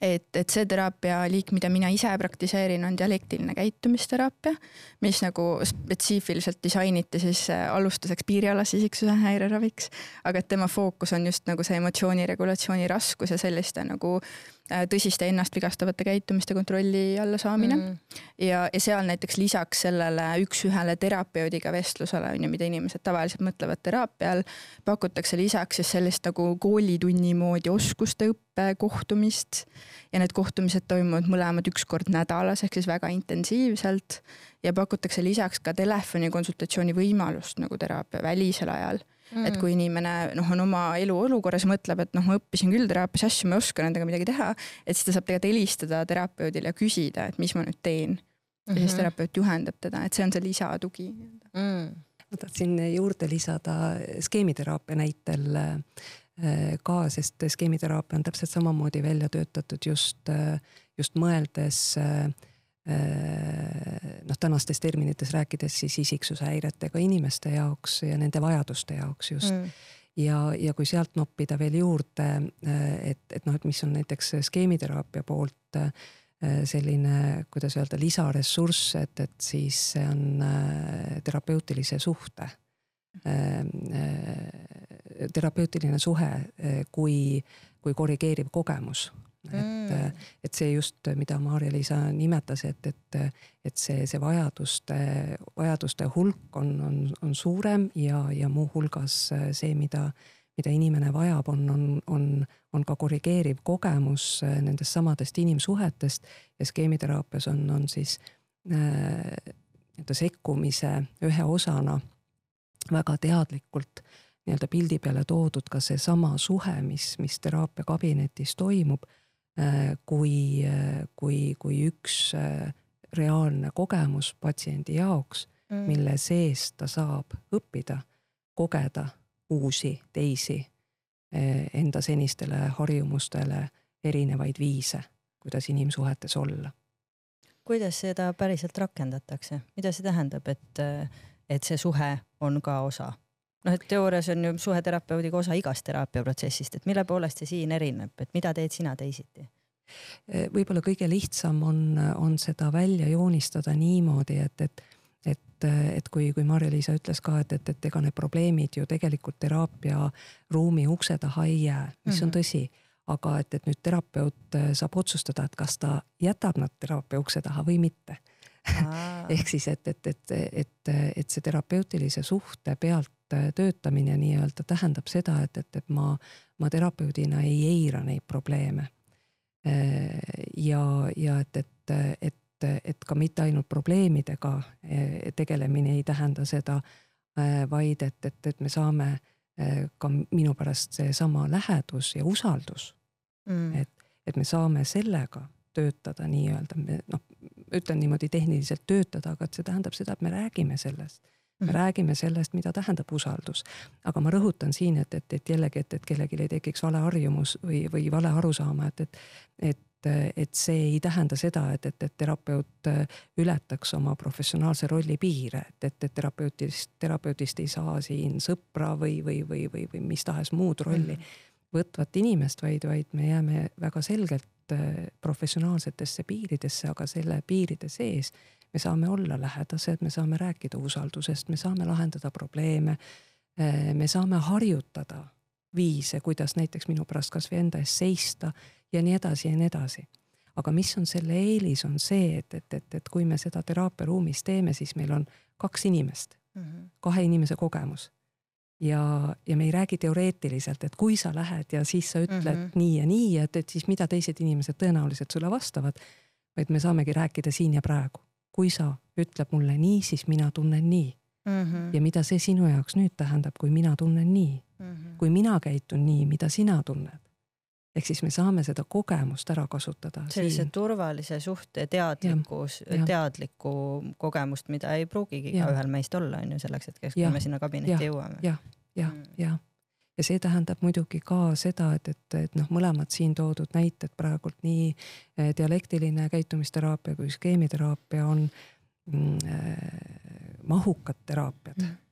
S1: Et, et see teraapialiik, mida mina ise praktiseerin, on dialektiline käitumisteraapia, mis nagu spetsiifiliselt disainiti siis äh, alustuseks piirialase isiksuse häireraviks, aga et tema fookus on just nagu see emotsiooni regulatsiooni raskus ja selliste nagu äh, tõsiste ennast vigastavate käitumiste kontrolli alla saamine. Mm.. ja, ja seal näiteks lisaks sellele üks-ühele terapeudiga vestlusele on ju, mida inimesed tavaliselt mõtlevad teraapia all, pakutakse lisaks siis sellist nagu koolitunni moodi oskuste õppe kohtumist. Ja need kohtumised toimuvad mõlemad üks kord nädalas ehk siis väga intensiivselt. Ja pakutakse lisaks ka telefonikonsultatsiooni võimalust nagu teraapia välisel ajal mm.. et kui inimene noh, on oma elu olukorras, mõtleb, et noh, ma õppisin küll teraapias asju, ma ei oska nendega midagi teha, et siis ta saab tegelikult helistada terapeudile ja küsida, et mis ma nüüd teen. ja siis mhm. terapeut juhendab teda, et see on see lisatugi mm
S2: ma tahtsin juurde lisada skeemiteraapia näitel Äh, ka, sest skeemiteraapia on täpselt samamoodi välja töötatud just, äh, just mõeldes äh, noh, tänastes terminites rääkides siis isiksushäiretega inimeste jaoks ja nende vajaduste jaoks just mm. ja, ja kui sealt noppida veel juurde, et, et noh, et mis on näiteks skeemiteraapia poolt selline, kuidas öelda, lisaressurss, et, et siis see on terapeutilise suhte terapeutiline suhe kui, kui korrigeeriv kogemus et mm., et see just, mida Maarja-Liisa nimetas, et, et, et see, see vajaduste, vajaduste hulk on, on, on suurem ja, ja muuhulgas see, mida, mida inimene vajab, on, on, on, on ka korrigeeriv kogemus nendest samadest inimsuhetest ja skeemiteraapias on, on siis äh, nii-öelda sekkumise ühe osana väga teadlikult nii-öelda pildi peale toodud ka seesama suhe, mis, mis teraapiakabinetis toimub, äh, kui, äh, kui, kui üks äh, reaalne kogemus patsiendi jaoks mm., mille sees ta saab õppida, kogeda uusi, teisi enda senistele harjumustele erinevaid viise, kuidas inimsuhetes olla.
S3: kuidas seda päriselt rakendatakse, mida see tähendab, et, et see suhe on ka osa noh, et teoorias on ju suheterapeudiga osa igast teraapiaprotsessist, et mille poolest see siin erineb, et mida teed sina teisiti?
S2: võib-olla kõige lihtsam on, on seda välja joonistada niimoodi, et, et et, et kui, kui Marja-Liisa ütles ka, et, et, et ega need probleemid ju tegelikult teraapia ruumi ukse taha ei jää, mis mm -hmm. on mhm. tõsi, aga et, et nüüd terapeut äh, saab otsustada, et kas ta jätab nad teraapia ukse taha või mitte ehk siis, et, et, et, et, et see terapeutilise suhte pealt töötamine nii-öelda tähendab seda, et, et, et ma, ma terapeudina ei eira neid probleeme. ja, ja et, et, et, et ka mitte ainult probleemidega tegelemine ei tähenda seda, vaid et, et, et me saame ka minu pärast seesama lähedus ja usaldus. Mm.. et, et me saame sellega töötada nii-öelda, noh, ütlen niimoodi tehniliselt töötada, aga et see tähendab seda, et me räägime sellest me mm. räägime sellest, mida tähendab usaldus. aga ma rõhutan siin, et, et, et jällegi, et, et kellelgi ei tekiks vale harjumus või, või vale arusaama, et, et, et et see ei tähenda seda, et, et, et terapeut ületaks oma professionaalse rolli piire, et, et, et terapeutist, terapeudist ei saa siin sõpra või, või, või, või, või mis tahes muud rolli mm. Võtvat inimest, vaid, vaid me jääme väga selgelt professionaalsetesse piiridesse, aga selle piiride sees me saame olla lähedased, me saame rääkida usaldusest, me saame lahendada probleeme. me saame harjutada viise, kuidas näiteks minu pärast kasvõi enda eest seista ja nii edasi ja nii edasi. aga mis on selle eelis, on see, et, et, et, et kui me seda teraapiaruumis teeme, siis meil on kaks inimest mm, -hmm. kahe inimese kogemus ja, ja me ei räägi teoreetiliselt, et kui sa lähed ja siis sa ütled mm -hmm. nii ja nii, et, et siis mida teised inimesed tõenäoliselt sulle vastavad. vaid me saamegi rääkida siin ja praegu kui sa ütled mulle nii, siis mina tunnen nii mm. -hmm. ja mida see sinu jaoks nüüd tähendab, kui mina tunnen nii mm, -hmm. kui mina käitun nii, mida sina tunned. Ehk siis me saame seda kogemust ära kasutada.
S3: sellise siin. turvalise suhte teadlikkus, teadlikku kogemust, mida ei pruugigi igaühel meist olla, on ju, selleks hetkeks, kui me sinna kabinetti ja. jõuame.
S2: jah, jah, mm. jah ja see tähendab muidugi ka seda, et, et, et noh, mõlemad siin toodud näited praegult nii eh, dialektiline käitumisteraapia kui skeemiteraapia on mm, eh, mahukad teraapiad mm..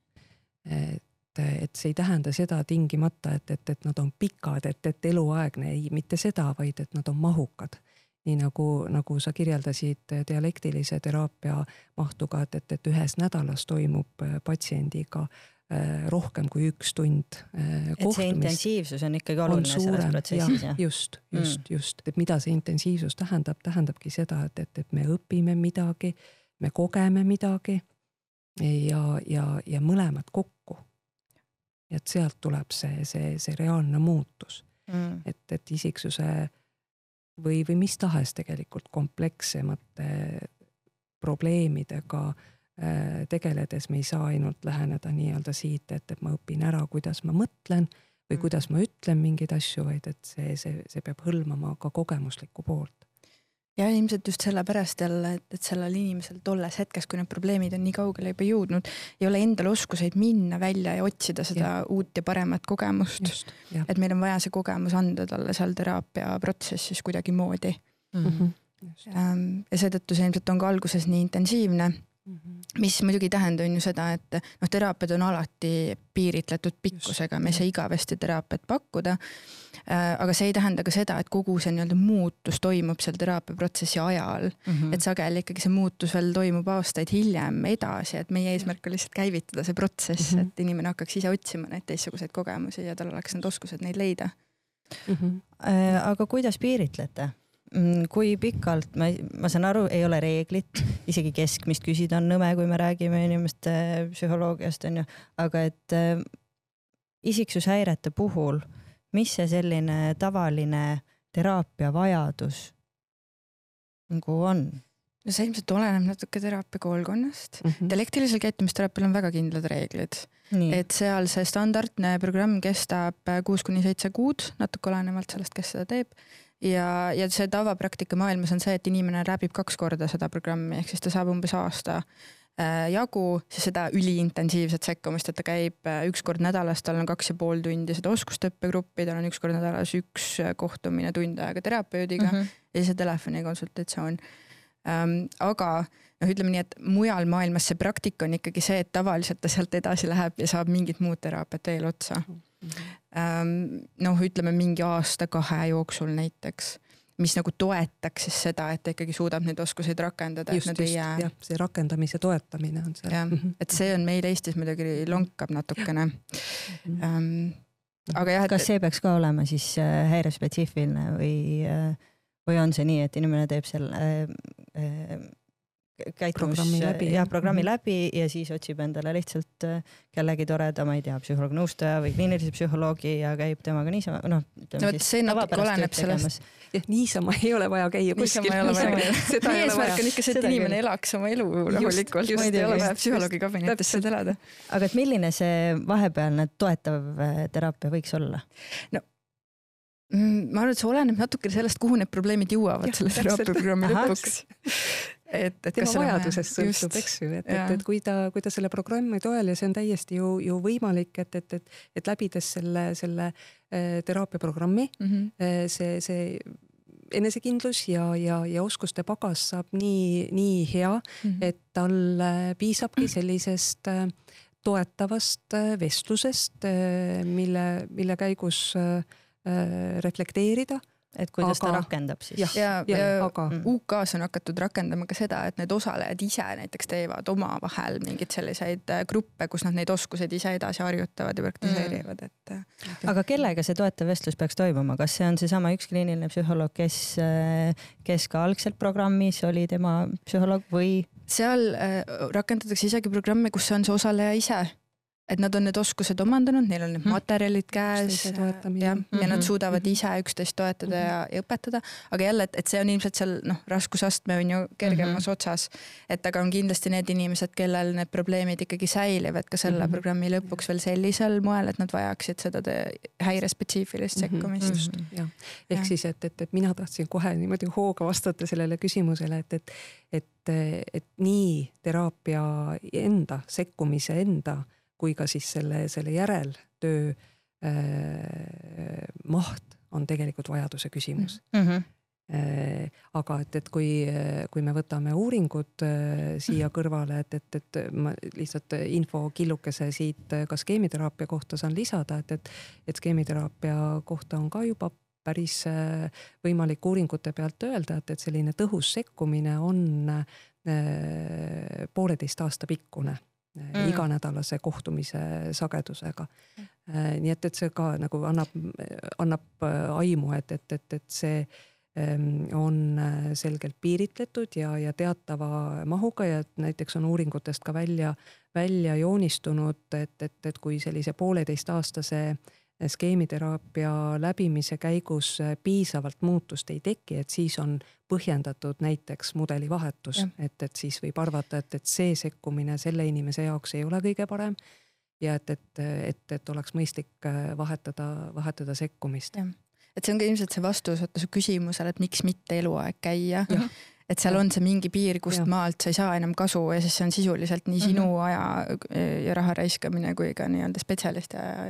S2: Et, et see ei tähenda seda tingimata, et, et, et nad on pikad, et, et eluaegne, ei, mitte seda, vaid et nad on mahukad nii nagu, nagu sa kirjeldasid dialektilise teraapia mahtuga, et, et, et ühes nädalas toimub eh, patsiendiga Äh, rohkem kui üks tund
S3: kohtumist. Et see intensiivsus on ikkagi oluline on selles protsessis,
S2: jah? just, just mm., just, et mida see intensiivsus tähendab, tähendabki seda, et, et, et me õpime midagi, me kogeme midagi ja, ja, ja mõlemad kokku. Et sealt tuleb see, see, see reaalne muutus mm., et, et isiksuse või, või mis tahes tegelikult komplekssemate probleemidega Äh, tegeledes me ei saa ainult läheneda nii-öelda siit, et, et ma õpin ära, kuidas ma mõtlen või mm. kuidas ma ütlen mingeid asju, vaid et see, see, see peab hõlmama ka kogemuslikku poolt.
S1: Ja ilmselt just sellepärast jälle, et, et sellel inimesel tolles hetkes, kui need probleemid on nii kaugele juba jõudnud, ei ole endal oskuseid minna välja ja otsida seda ja. uut ja paremat kogemust. et meil on vaja see kogemus anda talle seal teraapiaprotsessis kuidagimoodi mm. -hmm. ja seetõttu see ilmselt on ka alguses nii intensiivne Mm -hmm. mis muidugi ei tähenda, on ju seda, et noh, teraapiad on alati piiritletud pikkusega, me ei saa igavesti teraapiat pakkuda äh,. aga see ei tähenda ka seda, et kogu see nii-öelda muutus toimub seal teraapiaprotsessi ajal mm. -hmm. et sageli ikkagi see muutus veel toimub aastaid hiljem edasi, et meie eesmärk on lihtsalt käivitada see protsess mm, -hmm. et inimene hakkaks ise otsima neid teistsuguseid kogemusi ja tal oleks need oskused neid leida
S3: mm. -hmm. Aga kuidas piiritlete? Mm, kui pikalt, ma, ma saan aru, ei ole reeglit, isegi keskmist küsida on nõme, kui me räägime inimeste psühholoogiast onju, aga et äh, isiksushäirete puhul, mis see selline tavaline teraapia vajadus nagu on?
S1: no see ilmselt oleneb natuke teraapia koolkonnast mm. -hmm. dialektilisel käitumisteraapial on väga kindlad reeglid. et seal see standardne programm kestab kuus kuni seitse kuud, natuke olenevalt sellest, kes seda teeb ja, ja see tavapraktika maailmas on see, et inimene läbib kaks korda seda programmi, ehk siis ta saab umbes aasta äh, jagu siis seda üliintensiivset sekkumist, et ta käib äh, üks kord nädalas, tal on kaks ja pool tundi seda oskuste õppegruppi, tal on üks kord nädalas üks äh, kohtumine tund aega terapeudiga mm -hmm. ja siis telefonikonsultatsioon ähm,. aga noh, ütleme nii, et mujal maailmas see praktika on ikkagi see, et tavaliselt ta sealt edasi läheb ja saab mingit muud teraapiat veel otsa mm. -hmm. Noh, ütleme mingi aasta-kahe jooksul näiteks mis nagu toetaks siis seda, et ta ikkagi suudab neid oskuseid rakendada.
S2: just, just, jah, see rakendamise toetamine on see.
S1: jah, mhm. et see on meil Eestis muidugi lonkab natukene. Um, aga jah, et
S3: kas see peaks ka olema siis äh, häirespetsiifiline või, äh, või on see nii, et inimene teeb selle äh, käitumus, jah, programmi mm -hmm. läbi ja siis otsib endale lihtsalt kellegi toreda, ma ei tea, psühholoog-nõustaja või kliinilise psühholoogi ja käib temaga niisama, noh.
S1: no vot see natuke oleneb sellest.
S2: jah, niisama ei ole vaja käia kuskil.
S1: meie eesmärk on ikka see, et inimene elaks oma elu rahulikult, ei ole vaja psühholoogi kabinetis seda elada.
S3: aga et milline see vahepealne toetav teraapia võiks olla?
S1: no ma arvan, et see oleneb natukene sellest, kuhu need probleemid jõuavad ja, selle teraapiaprogrammi lõpuks.
S2: et, et tema vajadusest sõltub, eks ju, et, et, et kui ta, kui ta selle programmi toel ja see on täiesti ju, ju võimalik, et, et, et, et läbides selle, selle äh, teraapiaprogrammi mm -hmm. see, see enesekindlus ja, ja, ja oskuste pagas saab nii, nii hea mm, -hmm. et tal piisabki sellisest äh, toetavast vestlusest, mille, mille käigus reflekteerida
S3: et kuidas aga, ta rakendab siis.
S1: ja, ja, ja, ja aga... Mm. UK-s on hakatud rakendama ka seda, et need osalejad ise näiteks teevad omavahel mingeid selliseid äh, gruppe, kus nad neid oskuseid ise edasi harjutavad ja praktiseerivad, et.
S3: Äh, aga kellega see toetav vestlus peaks toimuma, kas see on seesama üks kliiniline psühholoog, kes, äh, kes ka algselt programmis oli tema psühholoog või?
S1: seal äh, rakendatakse isegi programme, kus on see osaleja ise et nad on need oskused omandanud, neil on need mhm. materjalid käes ja, ja nad mhm. suudavad mhm. ise üksteist toetada ja, ja õpetada, aga jälle, et, et see on ilmselt seal noh, raskusastme on ju kergemas mm -hmm. otsas. et aga on kindlasti need inimesed, kellel need probleemid ikkagi säilivad ka selle mm -hmm. programmi lõpuks veel sellisel moel, et nad vajaksid seda häirespetsiifilist sekkumist mm.
S2: -hmm. jah, ehk ja. siis, et, et, et mina tahtsin kohe niimoodi hooga vastata sellele küsimusele, et, et, et, et nii teraapia enda, sekkumise enda kui ka siis selle, selle järeltöö äh, maht on tegelikult vajaduse küsimus mm. -hmm. Aga et, et kui, kui me võtame uuringud äh, siia kõrvale, et, et, et ma lihtsalt infokillukese siit ka skeemiteraapia kohta saan lisada, et, et, et skeemiteraapia kohta on ka juba päris äh, võimalik uuringute pealt öelda, et, et selline tõhus sekkumine on pooleteist aasta pikkune mm. iganädalase kohtumise sagedusega mm.. nii et, et see ka nagu annab, annab äh, aimu, et, et, et, et see ähm, on äh, selgelt piiritletud ja, ja teatava mahuga ja näiteks on uuringutest ka välja, välja joonistunud, et, et, et kui sellise pooleteistaastase skeemiteraapia läbimise käigus piisavalt muutust ei teki, et siis on põhjendatud näiteks mudelivahetus, et, et siis võib arvata, et, et see sekkumine selle inimese jaoks ei ole kõige parem. ja et, et, et, et oleks mõistlik vahetada, vahetada sekkumist.
S1: et see on ka ilmselt see vastus vaata su küsimusele, et miks mitte eluaeg käia et seal on see mingi piir, kust ja. maalt sa ei saa enam kasu ja siis see on sisuliselt nii sinu mm -hmm. aja ja raha raiskamine kui ka nii-öelda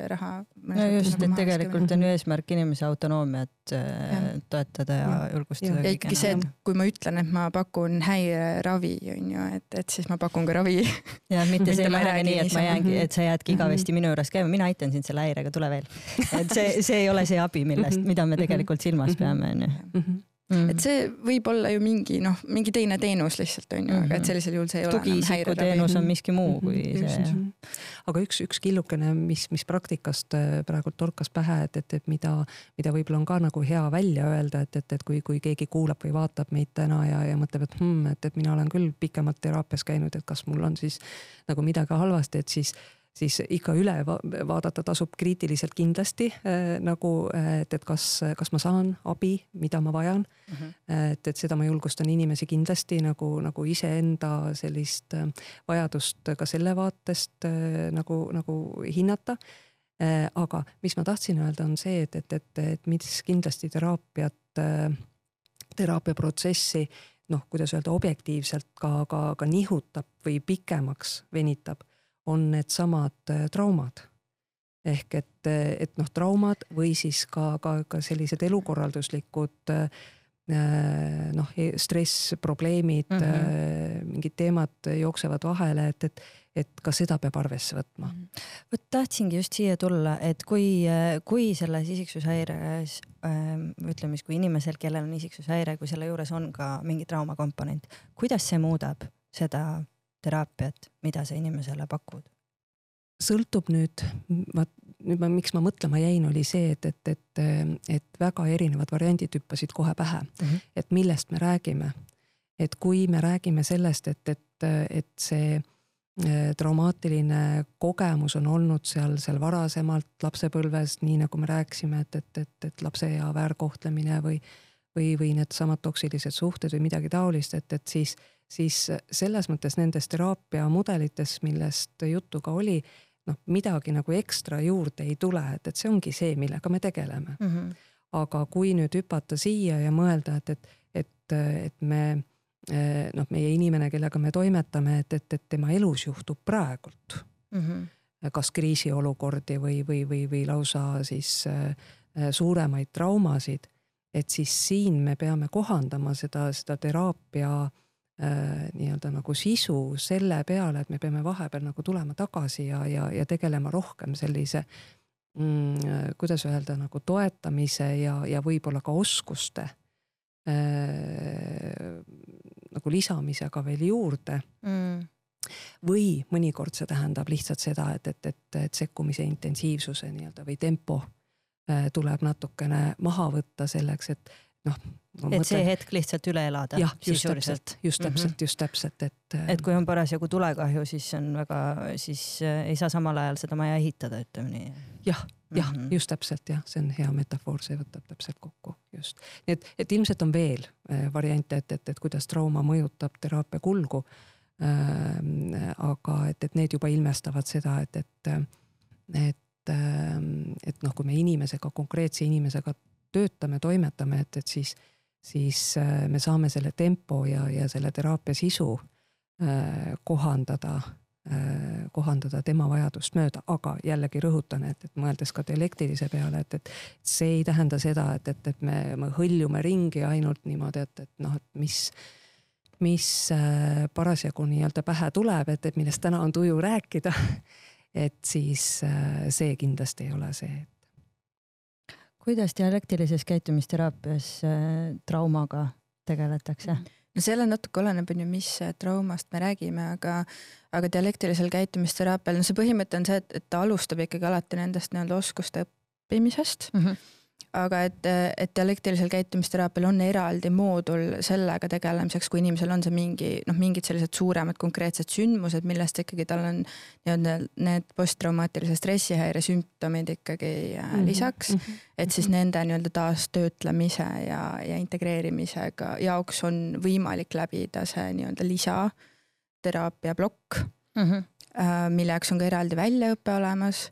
S1: ja raha.
S3: no just, et tegelikult on ju eesmärk inimese autonoomiat ja. Äh, toetada ja, ja julgustada.
S1: ja ikkagi see, et kui ma ütlen, et ma pakun häireravi, on ju, et, et siis ma pakun ka ravi.
S3: ja mitte see ei lähe nii, et ma jäängi, et sa jäädki mhm. igavesti minu juures käima, mina aitan sind selle häirega, tule veel. et see, see ei ole see abi, millest, mhm. mida me tegelikult silmas mhm. peame, on ju
S1: Mm. et see võib olla ju mingi noh, mingi teine teenus lihtsalt on ju mm, -hmm. aga et mhm. sellisel juhul see ei ole
S3: tugiisiku teenus on miski muu kui mm -hmm. see.
S2: aga üks, üks killukene, mis, mis praktikast äh, praegult torkas pähe, et, et, et mida, mida võib-olla on ka nagu hea välja öelda, et, et, et kui, kui keegi kuulab või vaatab meid täna ja, ja mõtleb, et hmm, et, et mina olen küll pikemalt teraapias käinud, et kas mul on siis nagu midagi halvasti, et siis siis ikka üle vaadata tasub kriitiliselt kindlasti äh, nagu, äh, et, et kas, kas ma saan abi, mida ma vajan mm. -hmm. et, et seda ma julgustan inimesi kindlasti nagu, nagu iseenda sellist äh, vajadust ka selle vaatest äh, nagu, nagu hinnata äh,. aga mis ma tahtsin öelda, on see, et, et, et, et mis kindlasti teraapiat äh,, teraapiaprotsessi noh, kuidas öelda, objektiivselt ka, ka, ka nihutab või pikemaks venitab on needsamad äh, traumad. ehk et, et noh, traumad või siis ka, ka, ka sellised elukorralduslikud äh, noh, e-, stress, probleemid mm, -hmm. mingid teemad jooksevad vahele, et, et, et ka seda peab arvesse võtma. Mhm.
S3: vot tahtsingi just siia tulla, et kui, kui selles isiksushäires ütleme siis, kui inimesel, kellel on isiksushäire, kui selle juures on ka mingi traumakomponent, kuidas see muudab seda teraapiat, mida sa inimesele pakud?
S2: sõltub nüüd, vaat nüüd ma, miks ma mõtlema jäin, oli see, et, et, et, et väga erinevad variandid hüppasid kohe pähe mm, -hmm. et millest me räägime. et kui me räägime sellest, et, et, et see äh, traumaatiline kogemus on olnud seal, seal varasemalt lapsepõlves, nii nagu me rääkisime, et, et, et, et lapse ea väärkohtlemine või, või, või needsamad toksilised suhted või midagi taolist, et, et siis, siis selles mõttes nendes teraapiamudelites, millest juttu ka oli noh, midagi nagu ekstra juurde ei tule, et, et see ongi see, millega me tegeleme mm. -hmm. aga kui nüüd hüpata siia ja mõelda, et, et, et, et me noh, meie inimene, kellega me toimetame, et, et, et tema elus juhtub praegult mm. -hmm. kas kriisiolukordi või, või, või, või lausa siis äh, suuremaid traumasid, et siis siin me peame kohandama seda, seda teraapia nii-öelda nagu sisu selle peale, et me peame vahepeal nagu tulema tagasi ja, ja, ja tegelema rohkem sellise mm, kuidas öelda, nagu toetamise ja, ja võib-olla ka oskuste äh, nagu lisamisega veel juurde mm. või mõnikord see tähendab lihtsalt seda, et, et, et, et sekkumise intensiivsuse nii-öelda või tempo äh, tuleb natukene maha võtta selleks, et noh.
S3: Et mõtlen, see hetk lihtsalt üle elada.
S2: jah, just täpselt, just mhm. täpselt mm, -hmm. just täpselt, et.
S3: et kui on parasjagu tulekahju, siis on väga, siis äh, ei saa samal ajal seda maja ehitada, ütleme nii.
S2: jah, jah mm, -hmm. just täpselt jah, see on hea metafoor, see võtab täpselt kokku, just. nii et, et ilmselt on veel äh, variante, et, et, et kuidas trauma mõjutab teraapia kulgu ähm,. aga et, et need juba ilmestavad seda, et, et, et, et noh, kui me inimesega, konkreetse inimesega töötame, toimetame, et, et siis, siis äh, me saame selle tempo ja, ja selle teraapia sisu äh, kohandada äh,, kohandada tema vajadust mööda, aga jällegi rõhutan, et, et mõeldes ka dialektilise peale, et, et see ei tähenda seda, et, et, et me, me hõljume ringi ainult niimoodi, et, et noh, et mis mis parasjagu nii-öelda pähe tuleb, et, et millest täna on tuju rääkida. Et siis see kindlasti ei ole see,
S3: kuidas dialektilises käitumisteraapias äh, traumaga tegeletakse?
S1: no selle natuke oleneb, on ju, mis traumast me räägime, aga, aga dialektilisel käitumisteraapial, no see põhimõte on see, et, et ta alustab ikkagi alati nendest nii-öelda oskuste õppimisest mm. -hmm aga et, et dialektilisel käitumisteraapial on eraldi moodul sellega tegelemiseks, kui inimesel on see mingi noh, mingid sellised suuremad konkreetsed sündmused, millest ikkagi tal on nii-öelda need posttraumaatilise stressihäire sümptomid ikkagi mm -hmm. lisaks. -hmm. et siis -hmm. nende nii-öelda taastöötlemise ja, ja integreerimisega jaoks on võimalik läbida see nii-öelda lisateraapia plokk mm, -hmm. mille jaoks on ka eraldi väljaõpe olemas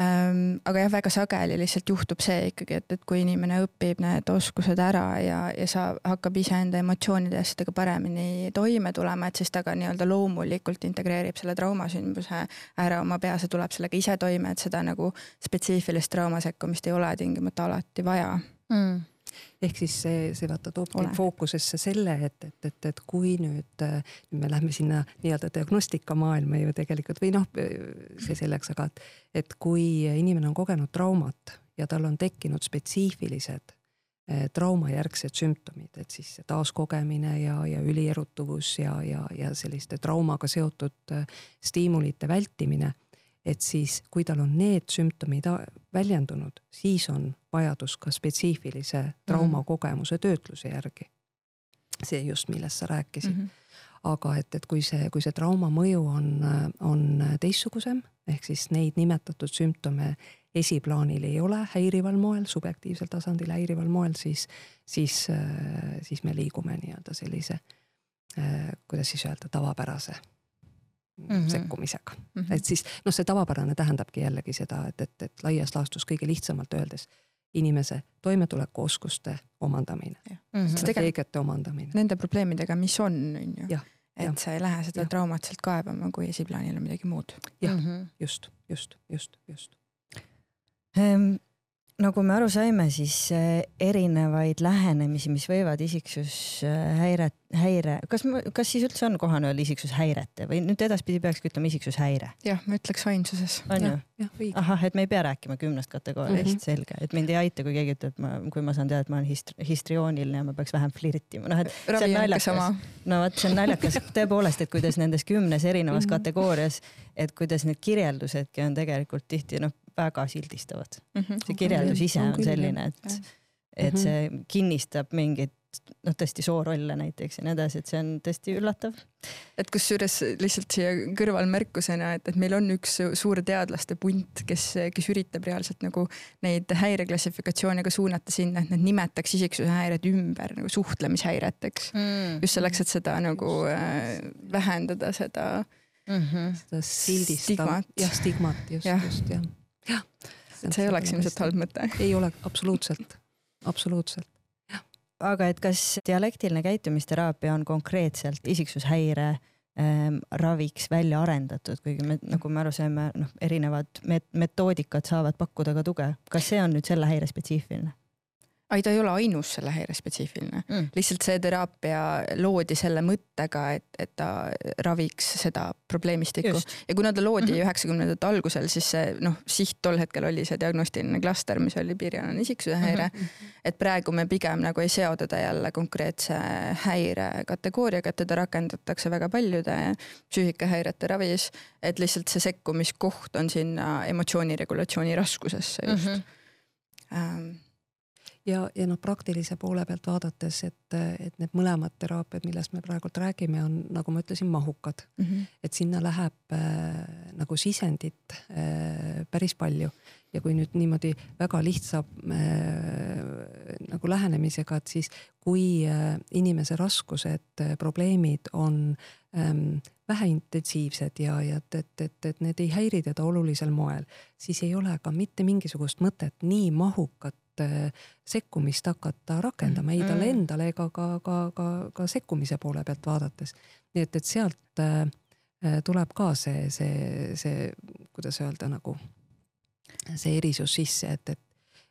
S1: aga jah, väga sageli lihtsalt juhtub see ikkagi, et, et kui inimene õpib need oskused ära ja, ja sa hakkab iseenda emotsioonide ja asjadega paremini toime tulema, et siis ta ka nii-öelda loomulikult integreerib selle traumasündmuse ära oma peas ja tuleb sellega ise toime, et seda nagu spetsiifilist traumasekkumist ei ole tingimata alati vaja. Mm
S2: ehk siis see, see vaata toobki fookusesse selle, et, et, et, et kui nüüd, nüüd me lähme sinna nii-öelda diagnostikamaailma ju tegelikult või noh, see selleks, aga et, et kui inimene on kogenud traumat ja tal on tekkinud spetsiifilised eh, traumajärgsed sümptomid, et siis taaskogemine ja, ja ülierutuvus ja, ja, ja selliste traumaga seotud eh, stiimulite vältimine et siis, kui tal on need sümptomid väljendunud, siis on vajadus ka spetsiifilise traumakogemuse töötluse järgi. see just, millest sa rääkisid mm. -hmm aga et, et kui see, kui see trauma mõju on, on teistsugusem, ehk siis neid nimetatud sümptome esiplaanil ei ole häirival moel, subjektiivsel tasandil häirival moel, siis, siis, siis me liigume nii-öelda sellise, kuidas siis öelda, tavapärase mm -hmm. sekkumisega mm. -hmm. et siis noh, see tavapärane tähendabki jällegi seda, et, et, et laias laastus kõige lihtsamalt öeldes inimese toimetulekuoskuste omandamine mm, -hmm. strateegiate omandamine.
S1: Nende probleemidega, mis on, on ju. et ja. sa ei lähe seda ja. traumat sealt kaebama, kui esiplaanil on midagi muud.
S2: jah mm -hmm., just, just, just, just
S3: ehm, nagu me aru saime, siis äh, erinevaid lähenemisi, mis võivad isiksushäiret, häire, kas, kas siis üldse on kohane öelda isiksushäirete või nüüd edaspidi peakski ütlema isiksushäire?
S1: jah, ma ütleks ainsuses.
S3: on ju? ahah, et me ei pea rääkima kümnest kategooriast mm, -hmm. selge, et mind ei aita, kui keegi ütleb, ma, kui ma saan teada, et ma olen hist-, histriooniline ja ma peaks vähem flirtima, noh et
S1: see on naljakas.
S3: no vot, see on naljakas tõepoolest, et kuidas nendes kümnes erinevas mm -hmm. kategoorias, et kuidas need kirjeldusedki on tegelikult tihti noh, väga sildistavad
S1: mm. -hmm.
S3: see kirjeldus ise
S2: on
S3: selline, et, et
S2: Mhm.
S3: see kinnistab mingit noh, tõesti soorolle näiteks ja nii edasi, et see on tõesti üllatav.
S1: et kusjuures lihtsalt siia kõrvalmärkusena, et, et meil on üks suur teadlaste punt, kes, kes üritab reaalselt nagu neid häireklassifikatsioone ka suunata sinna, et nad nimetaks isiksuse häired ümber nagu suhtlemishäireteks.
S3: Mm.
S1: just selleks, et seda nagu äh, vähendada seda
S3: Mm -hmm.
S2: seda sildistab, jah, stigmat just,
S1: Jah.
S2: just jah, jah.
S1: et see ei oleks ilmselt halb mõte.
S2: ei ole absoluutselt, absoluutselt.
S3: aga et kas dialektiline käitumisteraapia on konkreetselt isiksushäire ähm, raviks välja arendatud, kuigi me, nagu me aru saime, noh, erinevad met metoodikad saavad pakkuda ka tuge. kas see on nüüd selle häire spetsiifiline
S1: ei, ta ei ole ainus selle häire spetsiifiline
S3: mm.?
S1: lihtsalt see teraapia loodi selle mõttega, et, et ta raviks seda probleemistikku ja kuna ta loodi
S3: Mhm.
S1: üheksakümnendate mm -hmm. algusel, siis see noh, siht tol hetkel oli see diagnostiline klaster, mis oli piirialane isiksuse häire mm. -hmm. et praegu me pigem nagu ei seo teda jälle konkreetse häire kategooriaga, et teda rakendatakse väga paljude psüühikahäirete ravis, et lihtsalt see sekkumiskoht on sinna emotsiooniregulatsiooni raskusesse just mm. -hmm. Ähm,
S2: ja, ja noh, praktilise poole pealt vaadates, et, et need mõlemad teraapiad, millest me praegult räägime, on nagu ma ütlesin, mahukad
S1: mm. -hmm.
S2: et sinna läheb äh, nagu sisendit äh, päris palju ja kui nüüd niimoodi väga lihtsa äh, nagu lähenemisega, et siis kui äh, inimese raskused äh,, probleemid on ähm, väheintensiivsed ja, ja et, et, et, et need ei häiri teda olulisel moel, siis ei ole ka mitte mingisugust mõtet nii mahukat sekkumist hakata rakendama ei talle
S3: Mm.
S2: endale ega ka, ka, ka, ka sekkumise poole pealt vaadates. nii et, et sealt äh, tuleb ka see, see, see, kuidas öelda nagu see erisus sisse, et, et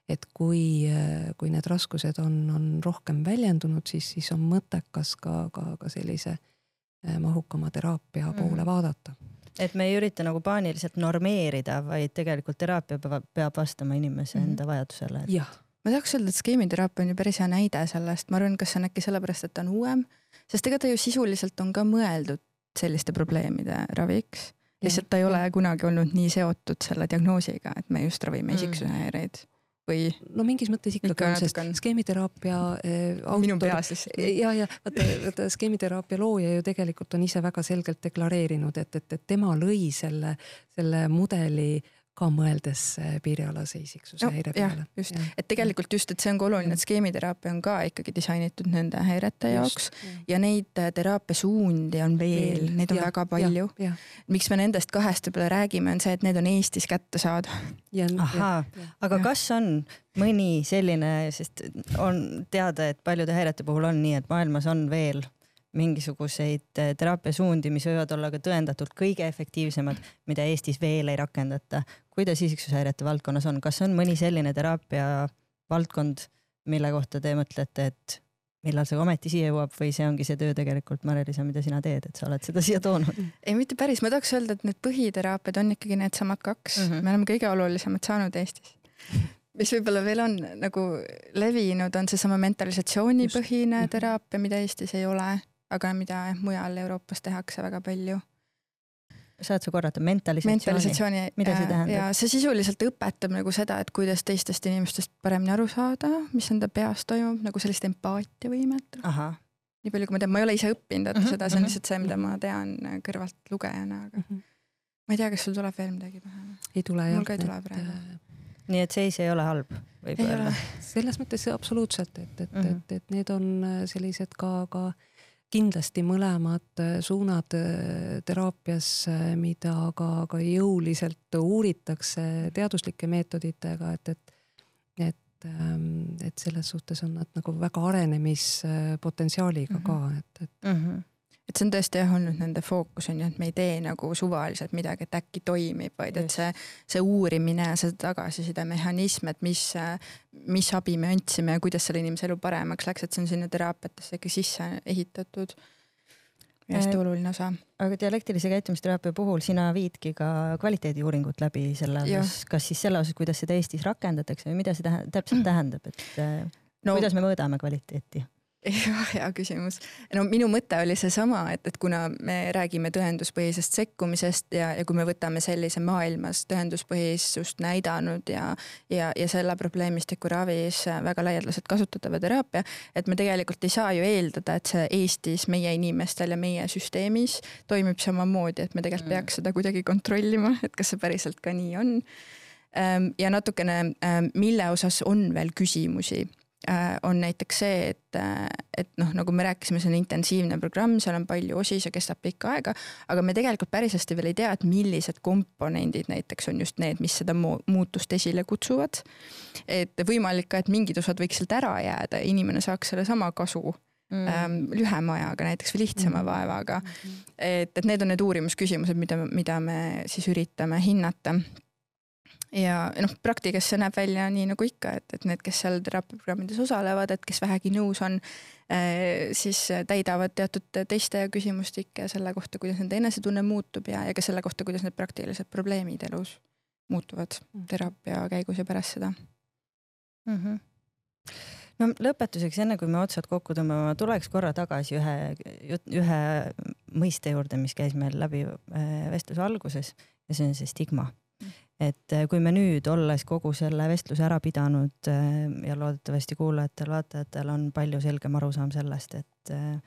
S2: et kui, äh, kui need raskused on, on rohkem väljendunud, siis, siis on mõttekas ka, ka, ka sellise mahukama teraapia
S3: Mm.
S2: poole vaadata.
S3: Et me ei ürita nagu paaniliselt normeerida, vaid tegelikult teraapia peab, vastama inimese
S1: Mhm.
S3: enda vajadusele.
S2: jah,
S1: ma tahaks öelda, et skeemiteraapia on ju päris hea näide sellest, ma arvan, kas see on äkki sellepärast, et ta on uuem, sest ega ta ju sisuliselt on ka mõeldud selliste probleemide raviks. lihtsalt ta ei ole kunagi olnud nii seotud selle diagnoosiga, et me just ravime
S3: Mm.
S1: isiksuse häireid või
S2: no mingis mõttes ikkagi
S1: Ikka
S2: on, sest
S1: on.
S2: skeemiteraapia äh,
S1: minu
S2: autor
S1: peas lihtsalt.
S2: ja, ja vaata, vaata skeemiteraapia looja ju tegelikult on ise väga selgelt deklareerinud, et, et, et tema lõi selle, selle mudeli ka mõeldes äh, piirialase isiksuse
S1: No,
S2: häire peale.
S1: just. et tegelikult just, et see on ka oluline, et skeemiteraapia on ka ikkagi disainitud nende häirete jaoks ja neid äh, teraapiasuundi on veel,
S2: Veel,
S1: neid on
S2: jah,
S1: väga palju. miks me nendest kahest võib-olla räägime, on see, et need on Eestis kättesaadavad.
S2: ja, ja,
S3: ahaa, aga
S1: Jah.
S3: kas on mõni selline, sest on teada, et paljude häirete puhul on nii, et maailmas on veel mingisuguseid eh, teraapiasuundi, mis võivad olla ka tõendatult kõige efektiivsemad, mida Eestis veel ei rakendata. Kuidas isiksushäirete valdkonnas on, kas on mõni selline teraapia valdkond, mille kohta te mõtlete, et millal see ometi siia jõuab või see ongi see töö tegelikult, Mare-Liisa, mida sina teed, et sa oled seda siia toonud?
S1: ei, mitte päris, ma tahaks öelda, et need põhiteraapiad on ikkagi needsamad kaks mm,
S3: Mhm.
S1: -hmm. me oleme kõige olulisemad saanud Eestis. mis võib-olla veel on nagu levinud, on seesama mentalisatsioonipõhine
S2: Just.
S1: teraapia, mida Eestis ei ole, aga mida mujal Euroopas tehakse väga palju.
S3: Saad sa korrata, mentalisatsiooni?
S1: mentalisatsiooni.
S3: Mida see tähendab?
S1: ja see sisuliselt õpetab nagu seda, et kuidas teistest inimestest paremini aru saada, mis enda peas toimub, nagu sellist empaatiavõimet. nii palju, kui ma tean, ma ei ole ise õppinud vaata
S3: Mhm,
S1: seda, see on
S3: mhm.
S1: lihtsalt see, mida ma tean kõrvalt lugejana, aga ma ei tea, kas sul tuleb veel midagi pähe?
S2: ei tule
S1: Mul
S2: jah.
S1: ka ei tule praegu.
S3: nii et seis ei ole halb, võib
S1: ei
S3: öelda
S1: ole.
S2: selles mõttes absoluutselt, et, et mm,
S3: Mhm.
S2: -hmm. et, et need on äh, sellised ka, ka kindlasti mõlemad äh, suunad äh, teraapias, äh, mida ka, ka jõuliselt uuritakse teaduslike meetoditega, et, et, et, et selles suhtes on nad nagu väga arenemispotentsiaaliga mm -hmm. ka, et, et
S3: mm. -hmm.
S1: Et see on tõesti jah olnud nende fookus on ju, et me ei tee nagu suvaliselt midagi, et äkki toimib, vaid et see, see uurimine ja see tagasiside mehhanism, et mis, mis abi me andsime ja kuidas selle inimese elu paremaks läks, et see on sinna teraapiatesse ikka sisse ehitatud. hästi
S3: Äh,
S1: oluline osa.
S3: aga dialektilise käitumisteraapia puhul sina viidki ka kvaliteediuuringut läbi selle osas, kas siis selle osas, kuidas seda Eestis rakendatakse või mida see tähe- täpselt tähendab, et äh,
S1: no
S3: kuidas me mõõdame kvaliteeti?
S1: jah, hea küsimus. no minu mõte oli seesama, et, et kuna me räägime tõenduspõhisest sekkumisest ja, ja kui me võtame sellise maailmas tõenduspõhisust näidanud ja, ja, ja selle probleemistiku ravis väga laialdaselt kasutatava teraapia, et me tegelikult ei saa ju eeldada, et see Eestis meie inimestel ja meie süsteemis toimib samamoodi, et me tegelikult mm. peaks seda kuidagi kontrollima, et kas see päriselt ka nii on ehm, ja natukene, ehm, mille osas on veel küsimusi on näiteks see, et, äh, et noh, nagu me rääkisime, see on intensiivne programm, seal on palju osi, see kestab pikka aega, aga me tegelikult päris hästi veel ei tea, et millised komponendid näiteks on just need, mis seda muutust esile kutsuvad. et võimalik ka, et mingid osad võiks sealt ära jääda inimene saaks sellesama kasu mm. ähm, lühema ajaga näiteks või lihtsama mm. vaevaga. et, et need on need uurimusküsimused, mida, mida me siis üritame hinnata ja noh, praktikas see näeb välja nii nagu ikka, et, et need, kes seal teraapiaprogrammides osalevad, et kes vähegi nõus on, eh, siis täidavad teatud teste ja küsimustikke selle kohta, kuidas nende enesetunne muutub ja, ja ka selle kohta, kuidas need praktilised probleemid elus muutuvad mm. teraapia käigus ja pärast seda
S3: mm. -hmm no lõpetuseks, enne kui me otsad kokku tõmbame, tuleks korra tagasi ühe, ühe mõiste juurde, mis käis meil läbi eh, vestluse alguses ja see on see stigma et äh, kui me nüüd, olles kogu selle vestluse ära pidanud äh, ja loodetavasti kuulajatel-vaatajatel on palju selgem arusaam sellest, et äh,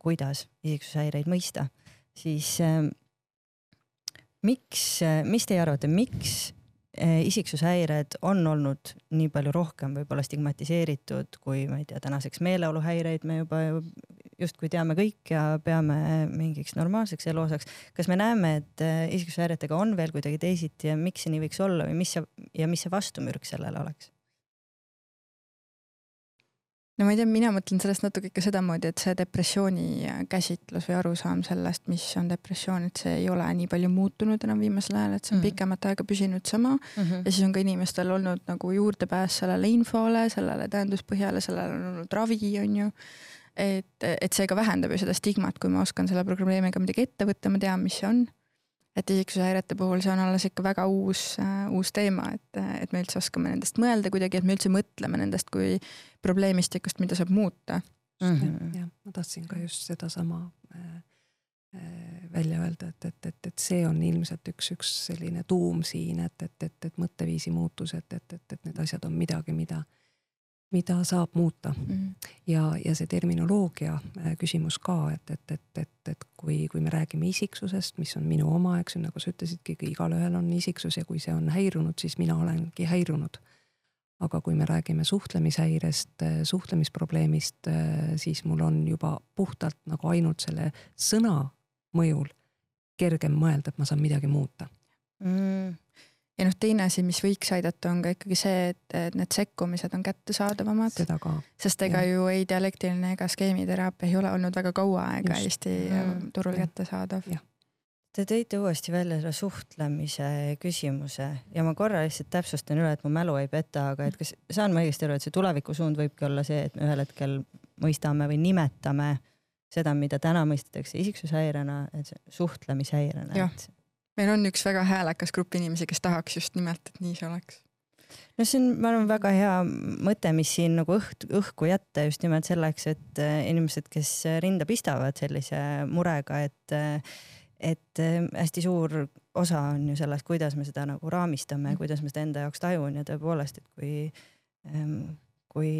S3: kuidas isiksushäireid mõista, siis miks, mis teie arvate, miks isiksushäired on olnud nii palju rohkem võib-olla stigmatiseeritud kui ma ei tea, tänaseks meeleoluhäireid me juba justkui teame kõik ja peame mingiks normaalseks eluosaks. kas me näeme, et äh, isiksushäiretega on veel kuidagi teisiti ja miks see nii võiks olla või mis see ja mis see vastumürk sellele oleks?
S1: no ma ei tea, mina mõtlen sellest natuke ikka sedamoodi, et see depressiooni käsitlus või arusaam sellest, mis on depressioon, et see ei ole nii palju muutunud enam viimasel ajal, et see on mm -hmm. pikemat aega püsinud sama mm. -hmm. ja siis on ka inimestel olnud nagu juurdepääs sellele infole, sellele tõenduspõhjale, sellele on olnud ravi, on ju et, et see ka vähendab ju seda stigmat, kui ma oskan selle probleemiga midagi ette võtta, ma tean, mis see on. et isiksushäirete puhul see on alles ikka väga uus äh,, uus teema, et, et me üldse oskame nendest mõelda kuidagi, et me üldse mõtleme nendest kui probleemistikust, mida saab muuta
S2: mm. -hmm. jah, ma tahtsin ka just sedasama äh, äh, välja öelda, et, et, et, et see on ilmselt üks, üks selline tuum siin, et, et, et, et mõtteviisi muutus, et, et, et, et need asjad on midagi, mida mida saab muuta mm. -hmm. ja, ja see terminoloogia äh, küsimus ka, et, et, et, et, et kui, kui me räägime isiksusest, mis on minu oma, eks ju, nagu sa ütlesidki, igalühel on isiksus ja kui see on häirunud, siis mina olengi häirunud. aga kui me räägime suhtlemishäirest, äh, suhtlemisprobleemist, äh, siis mul on juba puhtalt nagu ainult selle sõna mõjul kergem mõelda, et ma saan midagi muuta
S1: mm ja noh, teine asi, mis võiks aidata, on ka ikkagi see, et, need sekkumised on kättesaadavamad.
S2: seda ka.
S1: sest ega ja. ju ei dialektiline ega skeemiteraapia ei ole olnud väga kaua aega Just. Eesti mm. turul kättesaadav.
S3: Te tõite uuesti välja selle suhtlemise küsimuse ja ma korra lihtsalt täpsustan üle, et mu mälu ei peta, aga et kas saan ma õigesti aru, et see tulevikusuund võibki olla see, et me ühel hetkel mõistame või nimetame seda, mida täna mõistetakse isiksushäirena, et suhtlemishäirena, et
S1: meil on üks väga häälekas grupp inimesi, kes tahaks just nimelt, et nii see oleks
S3: no see on, ma arvan, väga hea mõte, mis siin nagu õht, õhku jätta just nimelt selleks, et äh, inimesed, kes rinda pistavad sellise murega, et et äh, hästi suur osa on ju selles, kuidas me seda nagu raamistame ja mm. kuidas me seda enda jaoks tajun ja tõepoolest, et kui ähm, kui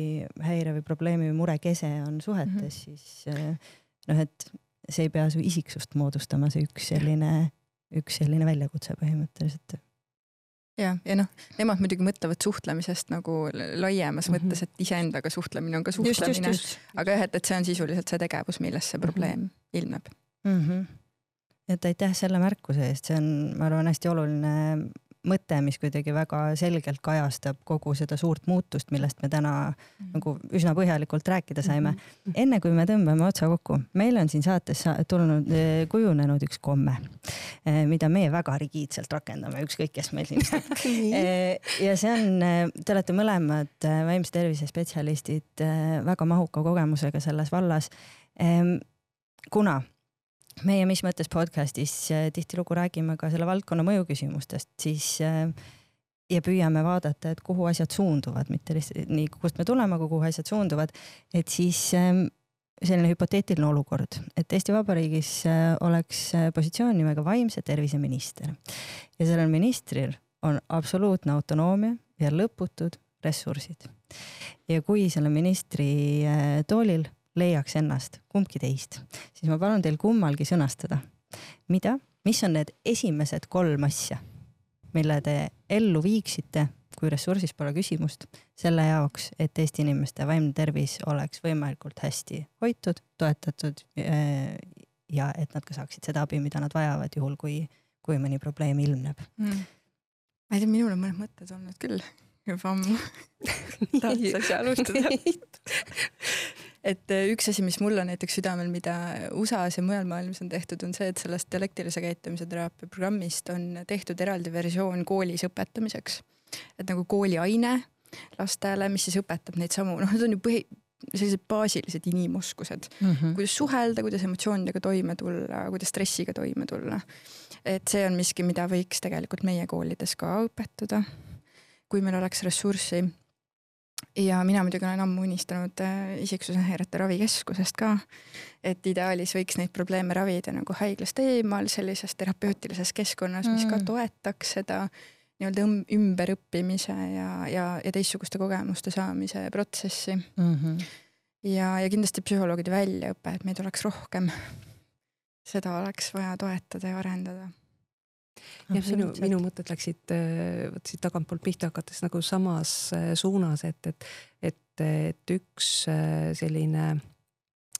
S3: häire või probleemi või mure kese on suhetes mm, -hmm. siis äh, noh, et see ei pea su isiksust moodustama, see üks selline üks selline väljakutse põhimõtteliselt
S1: ja, ja noh, nemad muidugi mõtlevad suhtlemisest nagu laiemas mm -hmm. mõttes, et iseendaga suhtlemine on ka suhtlemine, aga jah, et, et see on sisuliselt see tegevus, milles see probleem mm -hmm. ilmneb
S3: mm. -hmm. et aitäh selle märkuse eest, see on, ma arvan, hästi oluline mõte, mis kuidagi väga selgelt kajastab kogu seda suurt muutust, millest me täna mm. nagu üsna põhjalikult rääkida saime. Mhm. enne kui me tõmbame otsa kokku, meil on siin saates tulnud, eh, kujunenud üks komme, eh, mida meie väga rigiidselt rakendame, ükskõik kes meil siin istub eh, ja see on, te olete mõlemad vaimse tervise spetsialistid, väga mahuka kogemusega selles vallas. kuna meie Mis mõttes podcastis äh, tihtilugu räägime ka selle valdkonna mõjuküsimustest, siis äh, ja püüame vaadata, et kuhu asjad suunduvad, mitte lihtsalt nii, kust me tuleme, aga kuhu asjad suunduvad, et siis ähm, selline hüpoteetiline olukord, et Eesti Vabariigis äh, oleks positsioon nimega vaimse tervise minister ja sellel ministril on absoluutne autonoomia ja lõputud ressursid. ja kui selle ministri toolil leiaks ennast kumbki teist, siis ma palun teil kummalgi sõnastada, mida, mis on need esimesed kolm asja, mille te ellu viiksite, kui ressursis pole küsimust, selle jaoks, et Eesti inimeste vaimne tervis oleks võimalikult hästi hoitud, toetatud äh, ja et nad ka saaksid seda abi, mida nad vajavad, juhul kui, kui mõni probleem ilmneb. Mm..
S1: ma ei tea, minul on mõned mõtted olnud küll juba ammu. Tahad sa ise alustada? Et äh, üks asi, mis mul on näiteks südamel, mida USA-s ja mujal maailmas on tehtud, on see, et sellest dialektilise käitumise teraapia programmist on tehtud eraldi versioon koolis õpetamiseks. et nagu kooliaine lastele, mis siis õpetab neid samu, noh, need on ju põhi, sellised baasilised inimoskused mm, -hmm. kuidas suhelda, kuidas emotsioonidega toime tulla, kuidas stressiga toime tulla. et see on miski, mida võiks tegelikult meie koolides ka õpetada, kui meil oleks ressurssi ja mina muidugi olen ammu unistanud äh, isiksuse häirete ravikeskusest ka, et ideaalis võiks neid probleeme ravida nagu haiglast eemal sellises terapeutilises keskkonnas, mis mm. ka toetaks seda nii-öelda ümberõppimise ja, ja, ja teistsuguste kogemuste saamise protsessi mm. -hmm. ja, ja kindlasti psühholoogide väljaõpe, et meid oleks rohkem. seda oleks vaja toetada ja arendada
S2: jah, minu, minu mõtted läksid äh, vot siit tagantpoolt pihta hakates nagu samas äh, suunas, et, et, et, et üks äh, selline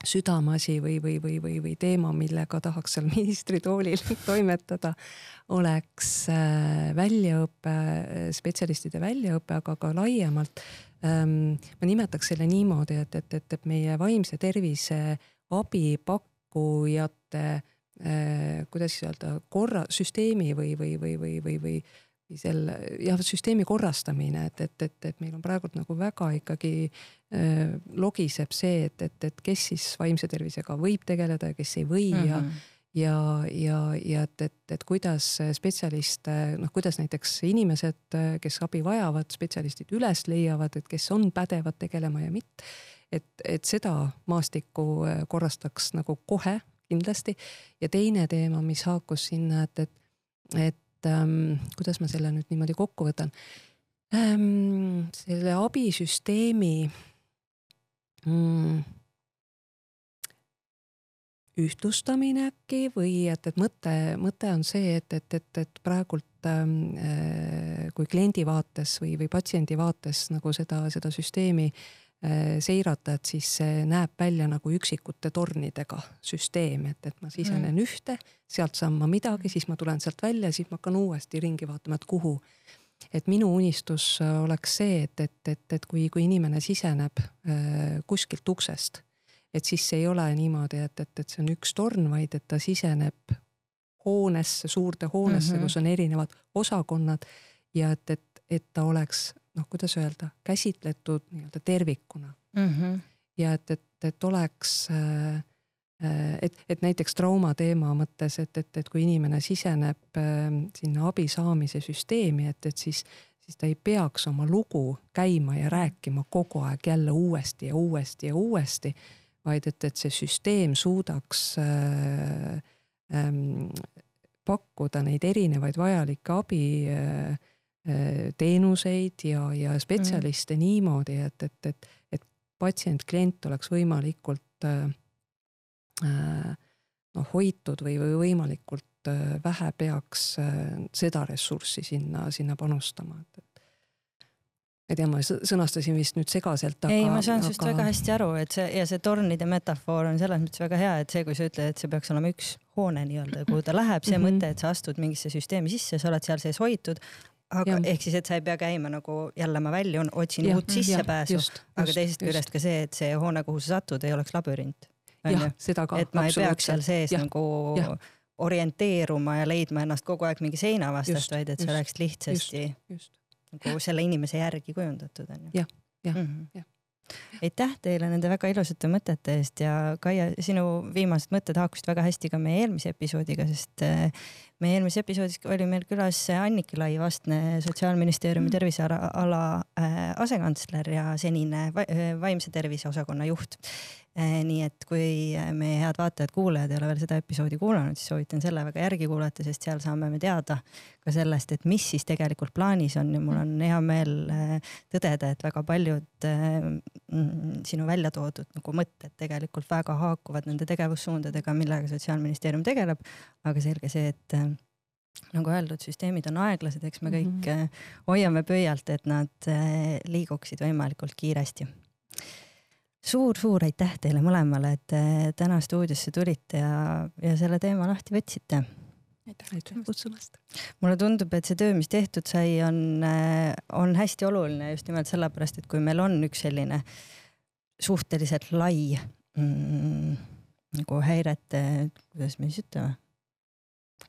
S2: südameasi või, või, või, või, või teema, millega tahaks seal ministritoolil toimetada, oleks väljaõpe, spetsialistide väljaõpe, aga ka laiemalt. Ähm, ma nimetaks selle niimoodi, et, et, et, et meie vaimse tervise abipakkujate Äh, kuidas öelda, korra, süsteemi või, või, või, või, või, või selle jah, süsteemi korrastamine, et, et, et, et meil on praegult nagu väga ikkagi äh, logiseb see, et, et, et kes siis vaimse tervisega võib tegeleda ja kes ei või mm -hmm. ja mhm. ja, ja, ja et, et, et kuidas spetsialiste, noh, kuidas näiteks inimesed, kes abi vajavad, spetsialistid üles leiavad, et kes on pädevad tegelema ja mitte. et, et seda maastikku äh, korrastaks nagu kohe kindlasti. ja teine teema, mis haakus sinna, et, et, et ähm, kuidas ma selle nüüd niimoodi kokku võtan ähm,. selle abisüsteemi mm, ühtlustamine äkki või et, et mõte, mõte on see, et, et, et, et praegult ähm, äh, kui kliendi vaates või, või patsiendi vaates nagu seda, seda süsteemi seirata, et siis see näeb välja nagu üksikute tornidega süsteem, et, et ma sisenen mm. ühte, sealt saan ma midagi, siis ma tulen sealt välja, siis ma hakkan uuesti ringi vaatama, et kuhu. et minu unistus äh, oleks see, et, et, et, et kui, kui inimene siseneb äh, kuskilt uksest, et siis see ei ole niimoodi, et, et, et see on üks torn, vaid et ta siseneb hoonesse, suurde hoonesse mm, -hmm. kus on erinevad osakonnad ja et, et, et ta oleks noh, kuidas öelda, käsitletud nii-öelda tervikuna mm. -hmm. ja et, et, et oleks äh, äh, et, et näiteks trauma teema mõttes, et, et, et kui inimene siseneb äh, sinna abi saamise süsteemi, et, et siis, siis ta ei peaks oma lugu käima ja rääkima kogu aeg jälle uuesti ja uuesti ja uuesti, vaid et, et see süsteem suudaks äh, ähm, pakkuda neid erinevaid vajalikke abi äh, Äh, teenuseid ja, ja spetsialiste mm. niimoodi, et, et, et, et patsient, klient oleks võimalikult äh, äh, noh, hoitud või, või võimalikult äh, vähe peaks äh, seda ressurssi sinna, sinna panustama, et, et ei tea, ma sõnastasin vist nüüd segaselt,
S3: aga. ei, ma saan sinust aga... väga hästi aru, et see ja see tornide metafoor on selles mõttes väga hea, et see, kui sa ütled, et see peaks olema üks hoone nii-öelda, kuhu ta läheb, see mm -hmm. mõte, et sa astud mingisse süsteemi sisse, sa oled seal sees hoitud, aga ja. ehk siis, et sa ei pea käima nagu jälle ma väljun, otsin ja, uut sissepääsu, aga teisest küljest ka see, et see hoone, kuhu sa satud, ei oleks labürint.
S2: jah, seda ka.
S3: et ma ei peaks seal sees ja. nagu ja. orienteeruma ja leidma ennast kogu aeg mingi seina vastast, vaid et see oleks lihtsasti just, just. nagu selle inimese järgi kujundatud onju.
S2: jah, jah mm -hmm., jah
S3: aitäh teile nende väga ilusate mõtete eest ja Kaia, sinu viimased mõtted haakusid väga hästi ka meie eelmise episoodiga, sest äh, meie eelmises episoodis oli meil külas Anniki Lai Vastne, Sotsiaalministeeriumi mm. terviseala äh, asekantsler ja senine vaimse tervise osakonna juht Eh, nii et kui eh, meie head vaatajad-kuulajad ei ole veel seda episoodi kuulanud, siis soovitan selle väga järgi kuulata, sest seal saame me teada ka sellest, et mis siis tegelikult plaanis on ja mul on hea meel eh, tõdeda, et väga paljud mm, sinu välja toodud nagu mõtted tegelikult väga haakuvad nende tegevussuundadega, millega Sotsiaalministeerium tegeleb. aga selge see, et nagu öeldud, süsteemid on aeglased, eks me kõik mm -hmm. hoiame pöialt, et nad liiguksid võimalikult kiiresti suur-suur aitäh teile mõlemale, et te täna stuudiosse tulite ja, ja selle teema lahti võtsite.
S2: aitäh kutsumast.
S3: mulle tundub, et see töö, mis tehtud sai, on, on hästi oluline just nimelt sellepärast, et kui meil on üks selline suhteliselt lai mm, nagu häirete, kuidas me siis ütleme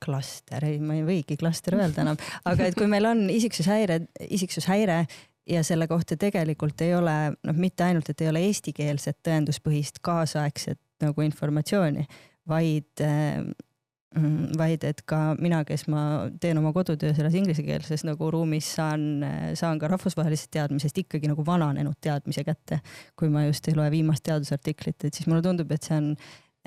S3: klaster, ei, ma ei võigi klaster öelda enam, aga et kui meil on isiksushäire, isiksushäire ja selle kohta tegelikult ei ole noh, mitte ainult, et ei ole eestikeelset tõenduspõhist kaasaegset nagu informatsiooni, vaid äh, vaid et ka mina, kes ma teen oma kodutöö selles inglisekeelses nagu ruumis, saan, saan ka rahvusvahelisest teadmisest ikkagi nagu vananenud teadmise kätte. kui ma just ei loe viimast teadusartiklit, et siis mulle tundub, et see on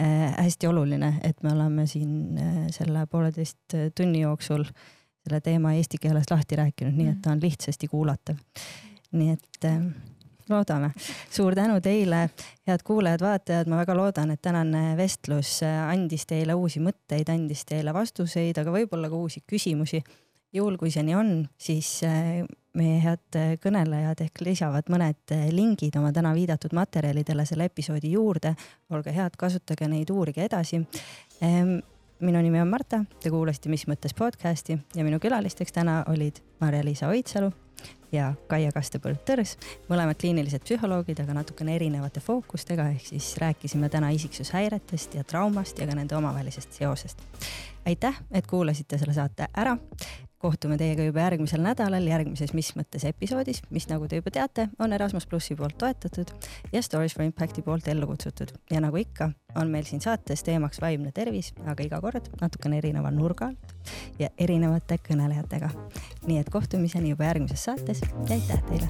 S3: äh, hästi oluline, et me oleme siin äh, selle pooleteist tunni jooksul äh, selle teema eesti keeles lahti rääkinud, nii et ta on lihtsasti kuulatav. nii et äh, loodame. suur tänu teile, head kuulajad-vaatajad, ma väga loodan, et tänane vestlus äh, andis teile uusi mõtteid, andis teile vastuseid, aga võib-olla ka uusi küsimusi. juhul, kui see nii on, siis äh, meie head kõnelejad ehk lisavad mõned lingid oma täna viidatud materjalidele selle episoodi juurde. olge head, kasutage neid, uurige edasi ehm, minu nimi on Marta, te kuulasite Mis mõttes podcasti ja minu külalisteks täna olid Marja-Liisa Oidsalu ja Kaia Kastepõld-Tõrs, mõlemad kliinilised psühholoogid, aga natukene erinevate fookustega, ehk siis rääkisime täna isiksushäiretest ja traumast ja ka nende omavahelisest seosest. aitäh, et kuulasite selle saate ära kohtume teiega juba järgmisel nädalal järgmises Mis mõttes episoodis, mis nagu te juba teate, on Erasmus plussi poolt toetatud ja Stories for Impacti poolt ellu kutsutud ja nagu ikka, on meil siin saates teemaks vaimne tervis, aga iga kord natukene erineva nurga alt ja erinevate kõnelejatega. nii et kohtumiseni juba järgmises saates ja aitäh teile.